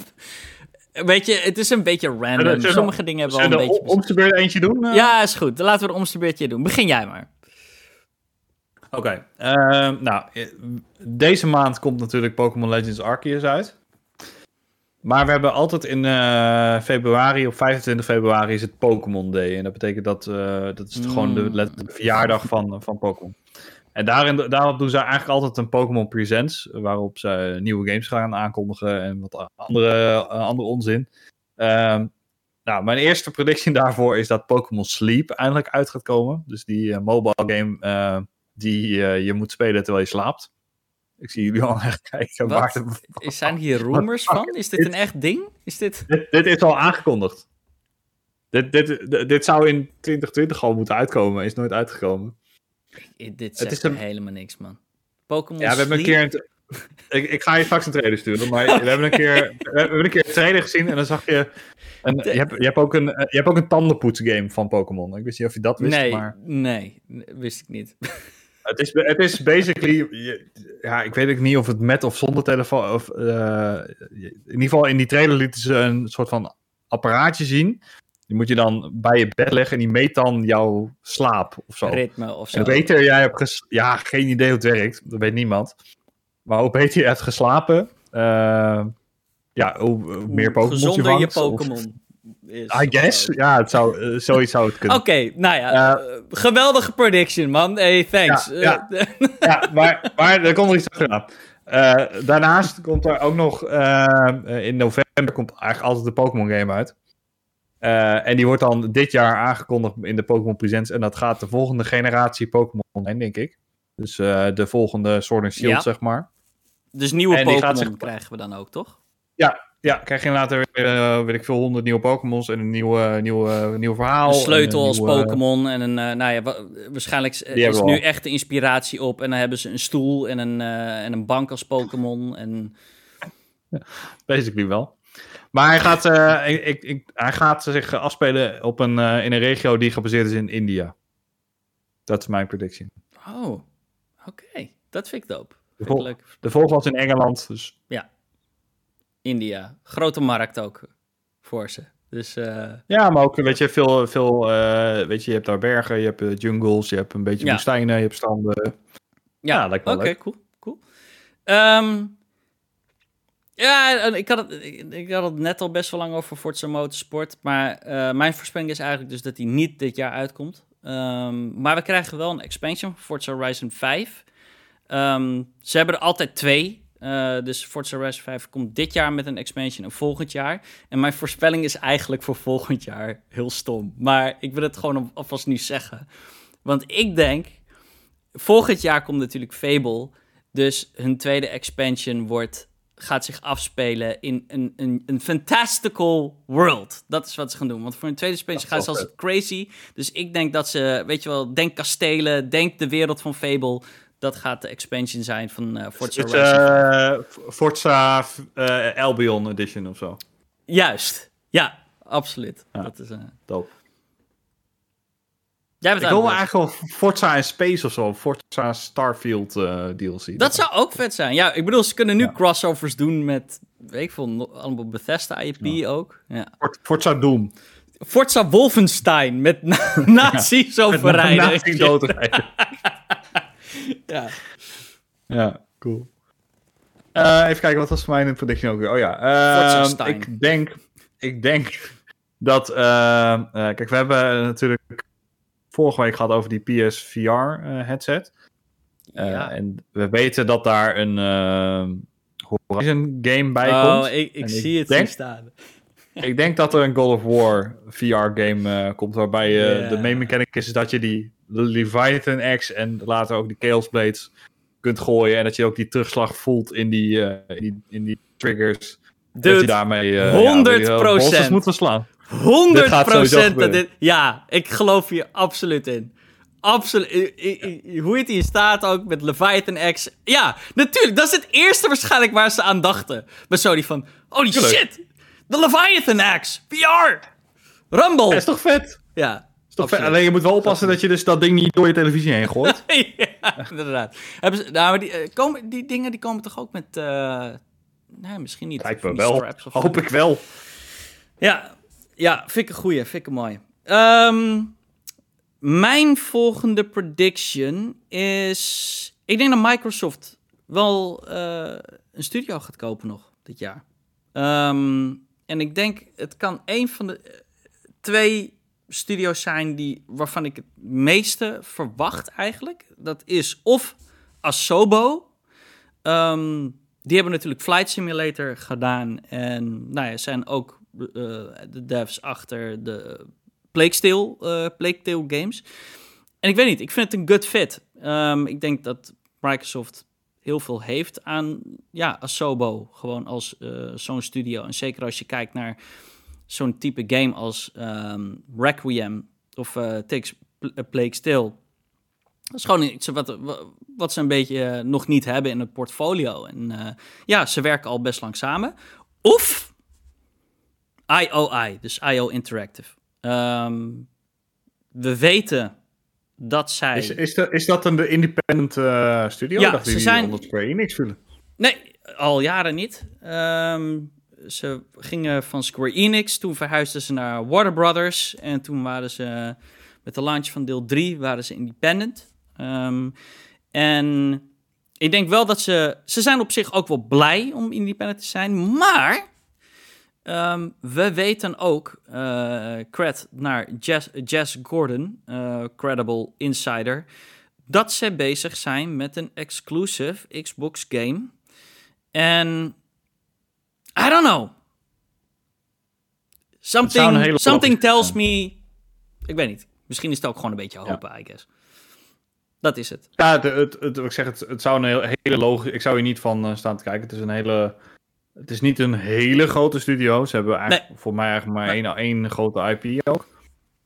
Weet je, het is een beetje random. Sommige dingen hebben we al een beetje. Zullen we eentje doen? Uh? Ja, is goed. Dan laten we de omstebeurtje doen. Begin jij maar. Oké. Okay. Uh, nou, deze maand komt natuurlijk Pokémon Legends Arceus uit. Maar we hebben altijd in uh, februari, op 25 februari, is het Pokémon Day. En dat betekent dat, uh, dat is mm. gewoon de, de, verjaardag van, van Pokémon. En daarin, daarop doen ze eigenlijk altijd een Pokémon Presents, waarop ze nieuwe games gaan aankondigen en wat andere, uh, andere onzin. Um, nou, mijn eerste predictie daarvoor is dat Pokémon Sleep eindelijk uit gaat komen. Dus die mobile game die je moet spelen terwijl je slaapt. Ik zie jullie al echt kijken. Wat? Zijn hier rumors van? Is dit een echt ding? Is dit... dit... Dit, is al aangekondigd. Dit, dit, dit, zou in 2020 al moeten uitkomen, is nooit uitgekomen. Dit zegt het is helemaal niks, man. Pokémon Ja, we hebben een keer... Een ik, ik ga je straks een trailer sturen, maar we hebben een keer, we hebben een keer een trailer gezien en dan zag je... Een, je, hebt, je, hebt ook een, je hebt ook een tandenpoetsgame van Pokémon. Ik wist niet of je dat wist, nee, maar... Nee, wist ik niet. Het is, het is basically, ja, ik weet ook niet of het met of zonder telefoon, of uh, in ieder geval in die trailer lieten ze een soort van apparaatje zien. Die moet je dan bij je bed leggen en die meet dan jouw slaap of zo. Ritme of zo. En beter jij hebt ges ja, geen idee hoe het werkt, dat weet niemand. Maar hoe beter je hebt geslapen, uh, ja, hoe, meer Pokémon je vangt. je Pokémon is. I guess. Ja, het zou, uh, zoiets zou het kunnen. Oké, nou ja. Uh, geweldige prediction, man. Hey, thanks. Ja, ja. ja maar, maar er komt nog iets achteraan. Daarnaast komt er ook nog... in november komt eigenlijk altijd de Pokémon game uit. En die wordt dan dit jaar aangekondigd in de Pokémon Presents. En dat gaat de volgende generatie Pokémon zijn, denk ik. Dus de volgende Sword and Shield, zeg maar. Dus nieuwe Pokémon krijgen we dan ook, toch? Ja, ja, krijg je later weer, uh, weet ik veel, honderd nieuwe Pokémons en een nieuw, nieuw, nieuw verhaal. Een sleutel als Pokémon en een, nou ja, waarschijnlijk is nu echt de inspiratie op. En dan hebben ze een stoel en een, en een bank als Pokémon. En... Basically wel. Maar hij gaat, ik, ik, ik, hij gaat zich afspelen op een, in een regio die gebaseerd is in India. Dat is mijn predictie. Oh, oké. Dat vind ik dope. De, vol de volgende was in Engeland, dus... Ja, India. Grote markt ook voor ze. Dus, uh... Ja, maar ook, weet je, veel, veel weet je, je hebt daar bergen, je hebt jungles, je hebt een beetje ja. woestijnen, je hebt stranden. Ja, ja lijkt Oké, cool, cool. Um, ja, ik had, het, ik had het net al best wel lang over Forza Motorsport, maar mijn voorspelling is eigenlijk dus dat hij niet dit jaar uitkomt. Um, maar we krijgen wel een expansion voor Forza Horizon 5. Um, ehm, ze hebben er altijd twee. Uh, dus Forza Horizon 5 komt dit jaar met een expansion en volgend jaar. En mijn voorspelling is eigenlijk voor volgend jaar heel stom. Maar ik wil het gewoon alvast nu zeggen. Want ik denk, volgend jaar komt natuurlijk Fable. Dus hun tweede expansion wordt, gaat zich afspelen in een, een, een fantastical world. Dat is wat ze gaan doen. Want voor hun tweede expansion gaan ze als crazy. Dus ik denk dat ze, weet je wel, denk kastelen, denk de wereld van Fable dat gaat de expansion zijn van uh, Forza het, uh, Forza uh, Albion Edition of zo. Juist, ja, absoluut. Ja, dat is dope. Jij bent ik wil eigenlijk wel Forza en Space of zo. Forza Starfield uh, DLC. Dat zou ook vet zijn. Ja, ik bedoel, ze kunnen nu ja. crossovers doen met, weet ik veel, allemaal Bethesda IP ja. ook. Ja. Forza Doom. Forza Wolfenstein met na nazi's overrijden. Met nazi's doodrijden. ja. Ja, cool. Uh, even kijken, wat was voor mij een prediction ook weer? Oh ja, uh, ik denk, ik denk dat, uh, kijk, we hebben natuurlijk vorige week gehad over die PSVR headset. Ja. En we weten dat daar een Horizon game bij oh, komt. ik, ik zie het denk, staan. ik denk dat er een God of War VR-game komt waarbij de main mechanic is dat je die Leviathan X en later ook die Chaos Blades kunt gooien en dat je ook die terugslag voelt in die, uh, in die, in die triggers. Dude, dat je daarmee uh, 100 ja, procent moet verslaan. 100 procent. Ja, ik geloof hier absoluut in. Absoluut. Hoe het hier staat ook met Leviathan X. Ja, natuurlijk. Dat is het eerste waarschijnlijk waar ze aan dachten. Bij Sony van, holy shit. De Leviathan X. VR. Rumble. Dat is toch vet? Ja. Alleen je moet wel oppassen dat je dus dat ding niet door je televisie heen gooit. ja, inderdaad. Hebben ze, nou, die, uh, komen, die dingen die komen toch ook met... Uh, nee, misschien niet. Lijkt me wel. Hoop ik wel. Ja, ja, vind een goeie. Vind ik een mooie. Um, mijn volgende prediction is... Ik denk dat Microsoft wel uh, een studio gaat kopen nog dit jaar. Um, en ik denk, het kan een van de twee studio's zijn die, waarvan ik het meeste verwacht eigenlijk. Dat is of Asobo. Um, die hebben natuurlijk Flight Simulator gedaan. En nou ja, zijn ook uh, de devs achter de Plague uh, games. En ik weet niet, ik vind het een good fit. Um, ik denk dat Microsoft heel veel heeft aan ja, Asobo. Gewoon als uh, zo'n studio. En zeker als je kijkt naar zo'n type game als um, Requiem of uh, Takes Plague. Dat is gewoon iets wat, wat ze een beetje nog niet hebben in het portfolio. En ja, ze werken al best lang samen. Of IOI, dus IO Interactive. Um, we weten dat zij... Is, is, de, is dat een de independent uh, studio? Ja, ze zijn... onder Square Enix vullen? Nee, al jaren niet. Um, ze gingen van Square Enix, toen verhuisden ze naar Warner Brothers. En toen waren ze met de launch van deel 3 waren ze independent. Um, en ik denk wel dat ze... Ze zijn op zich ook wel blij om independent te zijn, maar... Um, we weten ook, uh, cred naar Jess, Jess Gordon, uh, Credible Insider, dat ze bezig zijn met een exclusive Xbox game. En I don't know. Something, something tells me. Ik weet niet. Misschien is het ook gewoon een beetje hopen, I guess. Dat is het. Ja, het, het, ik zeg het, het zou een hele logische. Ik zou hier niet van uh, staan te kijken. Het is een hele. Het is niet een hele grote studio. Ze hebben eigenlijk voor mij eigenlijk maar één, één grote IP ook.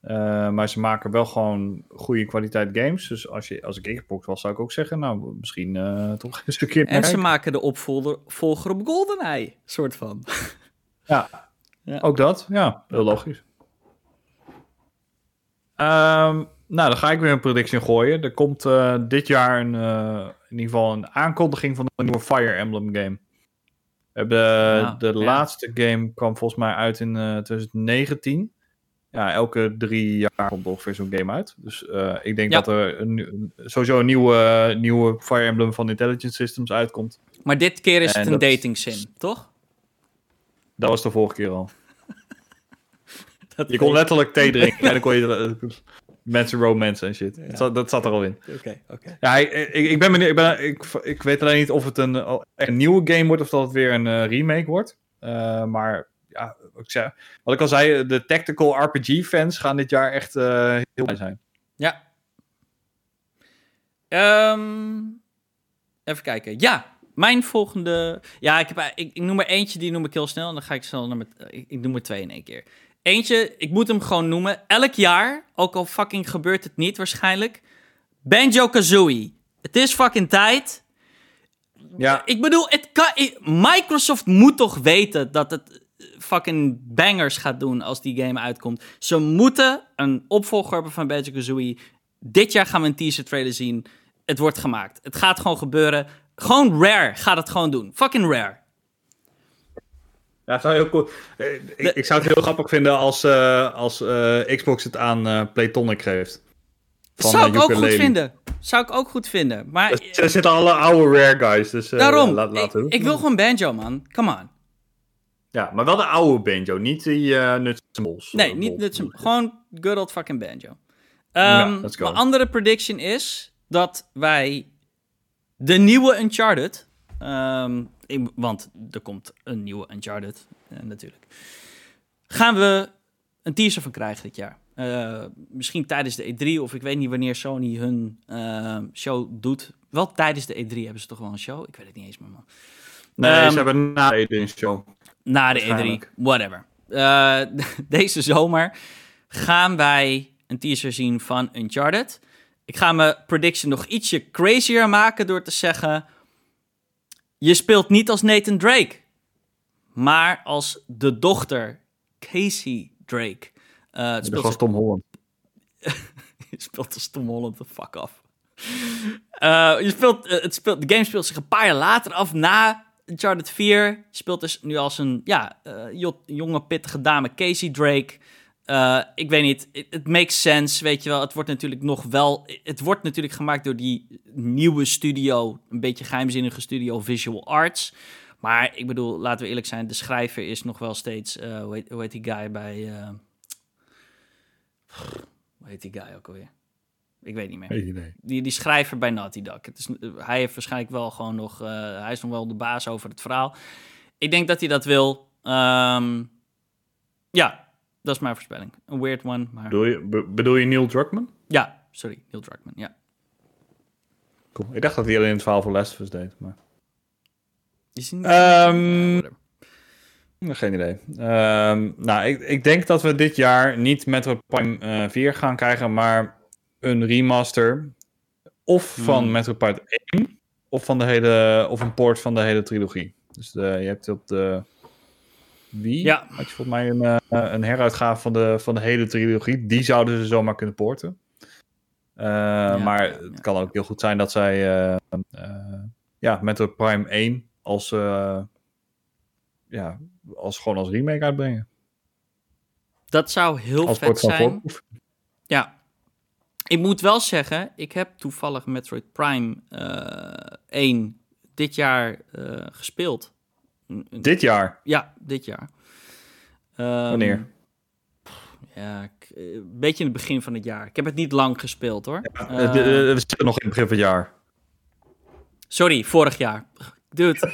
Uh, maar ze maken wel gewoon goede kwaliteit games. Dus als, je, als ik Xbox was, zou ik ook zeggen, nou, misschien uh, toch eens een keer En ze maken de opvolger volger op GoldenEye, soort van. Ja, ja. ook dat. Ja, heel logisch. Um, nou, dan ga ik weer een prediction gooien. Er komt uh, dit jaar een, in ieder geval een aankondiging van een nieuwe Fire Emblem game. We hebben ja, de laatste game kwam volgens mij uit in 2019 ja, elke drie jaar komt ongeveer zo'n game uit. Dus uh, ik denk dat er een, sowieso een nieuwe, nieuwe Fire Emblem van Intelligent Systems uitkomt. Maar dit keer is het een dating sim, toch? Dat was de vorige keer al. je kon letterlijk thee drinken en dan kon je mensen romance en shit. Dat, zat, dat, zat, er al in. Oké, oké. Ja, ik, ik, ik, ben benieuwd. Ik, ben, ik, ik weet alleen niet of het een, een nieuwe game wordt of dat het weer een uh, remake wordt. Uh, maar ja, ik zei, wat ik al zei, de tactical RPG-fans gaan dit jaar echt uh, heel blij zijn. Ja. Um, even kijken. Ja, mijn volgende. Ja, ik, heb, ik, ik, noem er eentje, die noem ik heel snel. En dan ga ik snel naar met. Ik, ik noem er twee in één keer. Eentje, ik moet hem gewoon noemen. Elk jaar, ook al fucking gebeurt het niet waarschijnlijk. Banjo Kazooie. Het is fucking tijd. Ja. Ik bedoel, het kan, Microsoft moet toch weten dat het fucking bangers gaat doen als die game uitkomt. Ze moeten een opvolger hebben van Banjo-Kazooie. Dit jaar gaan we een teaser trailer zien. Het wordt gemaakt. Het gaat gewoon gebeuren. Gewoon Rare gaat het gewoon doen. Fucking Rare. Ja, zou heel cool. Eh, ik, ik, zou het heel grappig vinden als, uh, als uh, Xbox het aan uh, Playtonic geeft. Van, zou ik ook goed vinden. Zou ik ook goed vinden. Maar, er zitten alle oude Rare guys. Dus, daarom. Laat, ik, ik, wil gewoon Banjo, man. Come on. Ja, maar wel de oude banjo, niet die nuts. Nee, niet nuts Gewoon good old fucking banjo. Um, ja, mijn andere prediction is dat wij de nieuwe Uncharted... Um, want er komt een nieuwe Uncharted, uh, natuurlijk. gaan we een teaser van krijgen dit jaar. Uh, misschien tijdens de E3 of ik weet niet wanneer Sony hun uh, show doet. Wel tijdens de E3 hebben ze toch wel een show? Ik weet het niet eens meer, man. Nee, um, ze hebben na de E3 een show. Na de E3, whatever. Deze zomer gaan wij een teaser zien van Uncharted. Ik ga mijn prediction nog ietsje crazier maken door te zeggen... Je speelt niet als Nathan Drake, maar als de dochter Casey Drake. Uh, het speelt Tom Holland. je speelt als Tom Holland, de fuck af. Uh, je speelt, uh, het speelt, de game speelt zich een paar jaar later af na Uncharted 4. Je speelt dus nu als een ja, jonge, pittige dame Casey Drake. Ik weet niet, het makes sense, weet je wel. Het wordt natuurlijk nog wel... Het wordt natuurlijk gemaakt door die nieuwe studio, een beetje geheimzinnige studio Visual Arts. Maar ik bedoel, laten we eerlijk zijn, de schrijver is nog wel steeds... hoe, heet, hoe heet die guy bij... Hoe heet die guy ook alweer? Ik weet niet meer. Nee, Die, die schrijver bij Naughty Dog. Het is, hij heeft waarschijnlijk wel gewoon nog... Hij is nog wel de baas over het verhaal. Ik denk dat hij dat wil. Um, ja, dat is mijn voorspelling. Een weird one, maar... Bedoel je, bedoel je Neil Druckmann? Ja, sorry. Neil Druckmann, ja. Cool. Ik dacht dat hij alleen het verhaal voor Last of Us deed, maar... Is hij niet... Um, geen idee. Um, nou, ik, ik denk dat we dit jaar niet Metroid Prime uh, eh, 4 gaan krijgen, maar een remaster. Of van. Metroid Prime 1, of, van de hele, of een port van de hele trilogie. Dus de, je hebt op de Wii, ja. had je volgens mij een, uh, een heruitgave van de, van de hele trilogie. Die zouden ze zomaar kunnen porten. Uh, ja, maar ja, het kan ook heel goed zijn dat zij ja, Metroid Prime 1 als, ja, als, gewoon als remake uitbrengen. Dat zou heel als vet zijn. Ja. Ik moet wel zeggen, ik heb toevallig Metroid Prime uh, eh, 1 dit jaar uh, gespeeld. Dit jaar? Ja, dit jaar. Um, Wanneer? Ja, eh, een beetje in het begin van het jaar. Ik heb het niet lang gespeeld hoor. Ja, uh, we zitten nog in het begin van het jaar. Sorry, vorig jaar. Dude.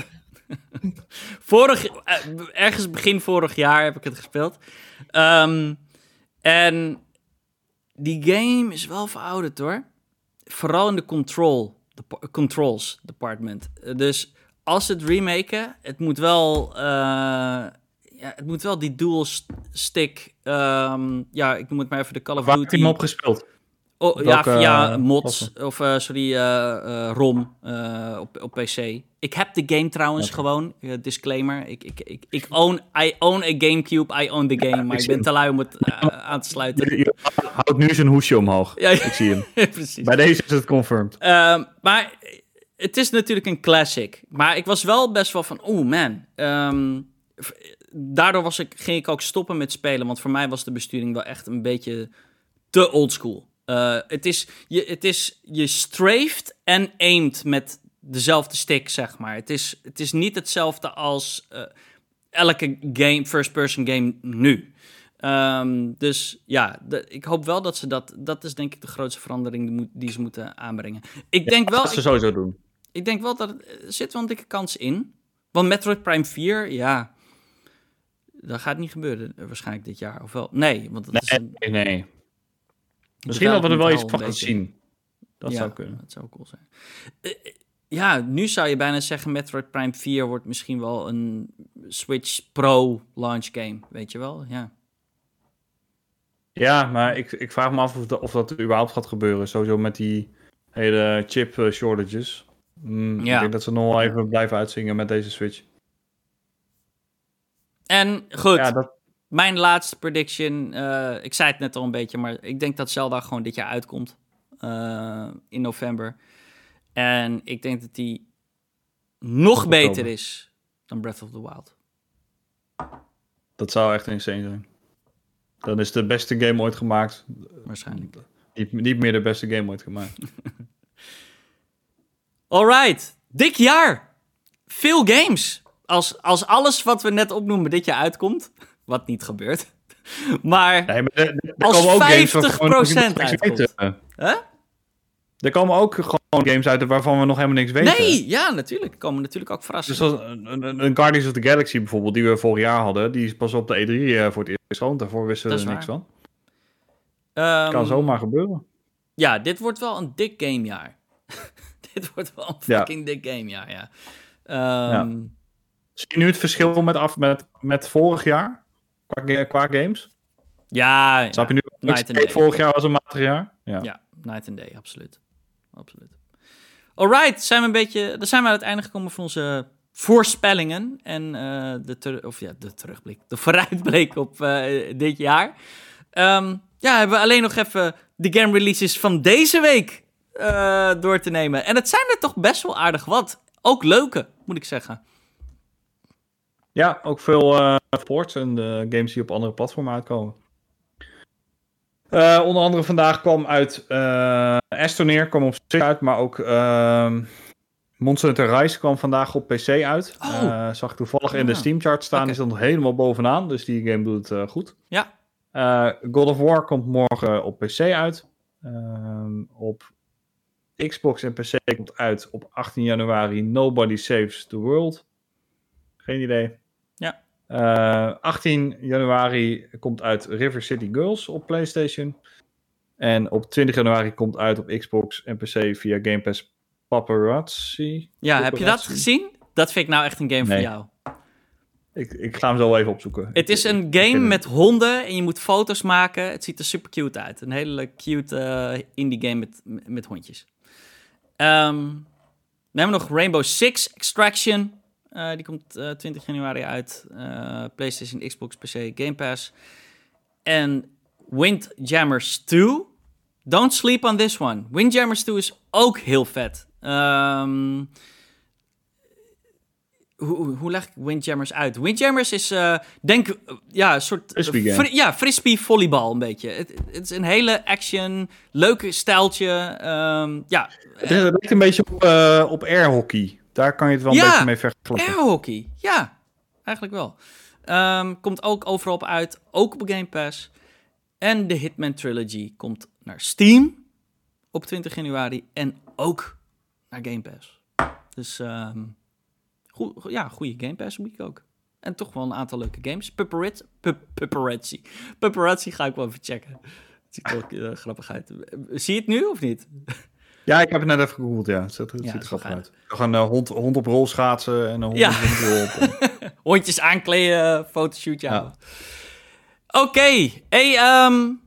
vorig, eh, ergens begin vorig jaar heb ik het gespeeld. Ehm, en die game is wel verouderd hoor. Vooral in de control, de controls department. Dus als het remaken, het moet wel, uh, ja, het moet wel die dual stick, um, ja, ik het maar even de Call of Duty. Waar heb je hem opgespeeld? Oh, ja, via eh, mods of uh, sorry, ROM op, op PC. Ik heb de game trouwens gewoon, disclaimer. Ik, ik, ik, ik own, I own a Gamecube, I own the game, maar ik ben te lui om het aan te sluiten. Je, houdt nu zijn hoesje omhoog, ja, ik zie hem. precies. Bij deze is het confirmed. Ehm, maar het is natuurlijk een classic. Maar ik was wel best wel van, oh man. Um, daardoor was ik, ging ik ook stoppen met spelen, want voor mij was de besturing wel echt een beetje te oldschool. Uh, het, is, je, het is, je streeft en aimt met dezelfde stick, zeg maar. Het is, het is niet hetzelfde als uh, elke game, first-person game nu. Um, dus ja, de, ik hoop wel dat ze dat... Dat is denk ik de grootste verandering die, die ze moeten aanbrengen. Ik ja, denk wel... Dat ze sowieso doen. Ik denk wel dat er zit wel een dikke kans in. Want Metroid Prime 4, ja... Dat gaat niet gebeuren waarschijnlijk dit jaar, of wel? Nee, want dat nee, is een... nee. Misschien dat we er wel iets van gaan zien. Dat zou kunnen. Dat zou cool zijn. Uh, ja, nu zou je bijna zeggen Metroid Prime 4 wordt misschien wel een Switch Pro launch game, weet je wel? Ja. Ja, maar ik, ik vraag me af of, of dat überhaupt gaat gebeuren. Sowieso met die hele chip shortages. Mm, ja. Ik denk dat ze nog wel even blijven uitzingen met deze Switch. En goed, ja, dat... Mijn laatste prediction, uh, ik zei het net al een beetje, maar ik denk dat Zelda gewoon dit jaar uitkomt. Uh, in november. En ik denk dat die nog beter is dan Breath of the Wild. Dat zou echt insane zijn. Dan is de beste game ooit gemaakt. Waarschijnlijk. Niet, niet meer de beste game ooit gemaakt. Alright, dik jaar. Veel games. Als, als alles wat we net opnoemen dit jaar uitkomt, wat niet gebeurt. Maar, nee, maar als 50% uitkomt. Huh? Er komen ook gewoon games uit waarvan we nog helemaal niks weten. Nee, ja, natuurlijk. Er komen natuurlijk ook verrassingen. Dus een, een, Guardians of the Galaxy bijvoorbeeld, die we vorig jaar hadden, die is pas op de E3 uh, voor het eerst gewoon. Daarvoor wisten we er niks van. Um, kan zomaar gebeuren. Ja, dit wordt wel een dik gamejaar. dit wordt wel een fucking dik gamejaar, ja. Um, ja. Zie je nu het verschil met, af, met, met vorig jaar? Qua, qua games? Ja, Snap je nu? Night and Day. Vorig jaar was een matig jaar. Ja. ja, Night and Day, absoluut. absoluut. Alright, zijn we een beetje, dan zijn we aan het einde gekomen van onze voorspellingen. En uh, de, of ja, de terugblik, de vooruitblik op uh, dit jaar. Um, ja, hebben we alleen nog even de game releases van deze week uh, door te nemen. En het zijn er toch best wel aardig wat. Ook leuke, moet ik zeggen. Ja, ook veel uh, ports en games die op andere platformen uitkomen. Uh, onder andere vandaag kwam uit uh, Astroneer, kwam op Switch uit, maar ook uh, Monster Hunter Rise kwam vandaag op PC uit. Oh. zag ik toevallig in de ah. Steam chart staan, okay. is nog helemaal bovenaan, dus die game doet het goed. Ja. God of War komt morgen op PC uit. Ehm, op Xbox en PC komt uit op 18 januari Nobody Saves the World. Geen idee. Ja. 18 eh, januari komt uit River City Girls op PlayStation. En op 20 januari komt uit op Xbox en PC via Game Pass Paparazzi. Ja, heb je dat gezien? Dat vind ik nou echt een game voor jou. Ik, ik ga hem zo even opzoeken. Het is een game met honden en je moet foto's maken. Het ziet er super cute uit. Een hele cute uh, indie game met, met hondjes. Um, we hebben nog Rainbow Six Extraction. Uh, die komt uh, 20 januari uit. Uh, PlayStation, Xbox, PC, Game Pass. En Windjammers 2. Don't sleep on this one. Windjammers 2 is ook heel vet. Um, hoe, hoe leg ik Windjammers uit? Windjammers is, uh, denk, ja, een soort... Frisbee fri ja, frisbee volleybal een beetje. Het, het, is een hele action, leuke stijltje. Um, ja. Het lijkt een beetje op, uh, op airhockey. Daar kan je het wel een beetje mee vergelijken. airhockey. Ja, eigenlijk wel. Um, komt ook overal op uit, ook op Game Pass. En de Hitman Trilogy komt naar Steam op 20 januari en ook naar Game Pass. Dus... Um, Goed, ja, goede Game Pass week ook. En toch wel een aantal leuke games. Paparazzi. Paparazzi. Paparazzi ga ik wel even checken. Dat ziet er ook uh, grappig uit. Zie je het nu of niet? Ja, ik heb het net even gegoogeld, ja. Het ziet, het ja, ziet er grappig uit. We gaan een uh, hond, hond op rol schaatsen en een hond ja. op. Hondjes aankleden, fotoshootje ja. Oké. Okay. Hey, um,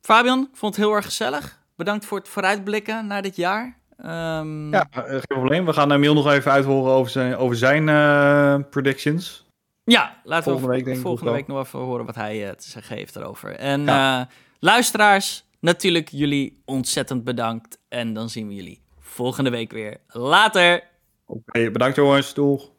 Fabian, ik vond het heel erg gezellig. Bedankt voor het vooruitblikken naar dit jaar. Um... Ja, eh, geen probleem. We gaan Emil nog even uithoren over zijn, over zijn uh, predictions. Ja, laten volgende we week, volgende week nog even horen wat hij uh, te zeggen heeft erover. En ja. uh, luisteraars, natuurlijk jullie ontzettend bedankt. En dan zien we jullie volgende week weer. Later! Oké, okay, bedankt jongens. Doeg!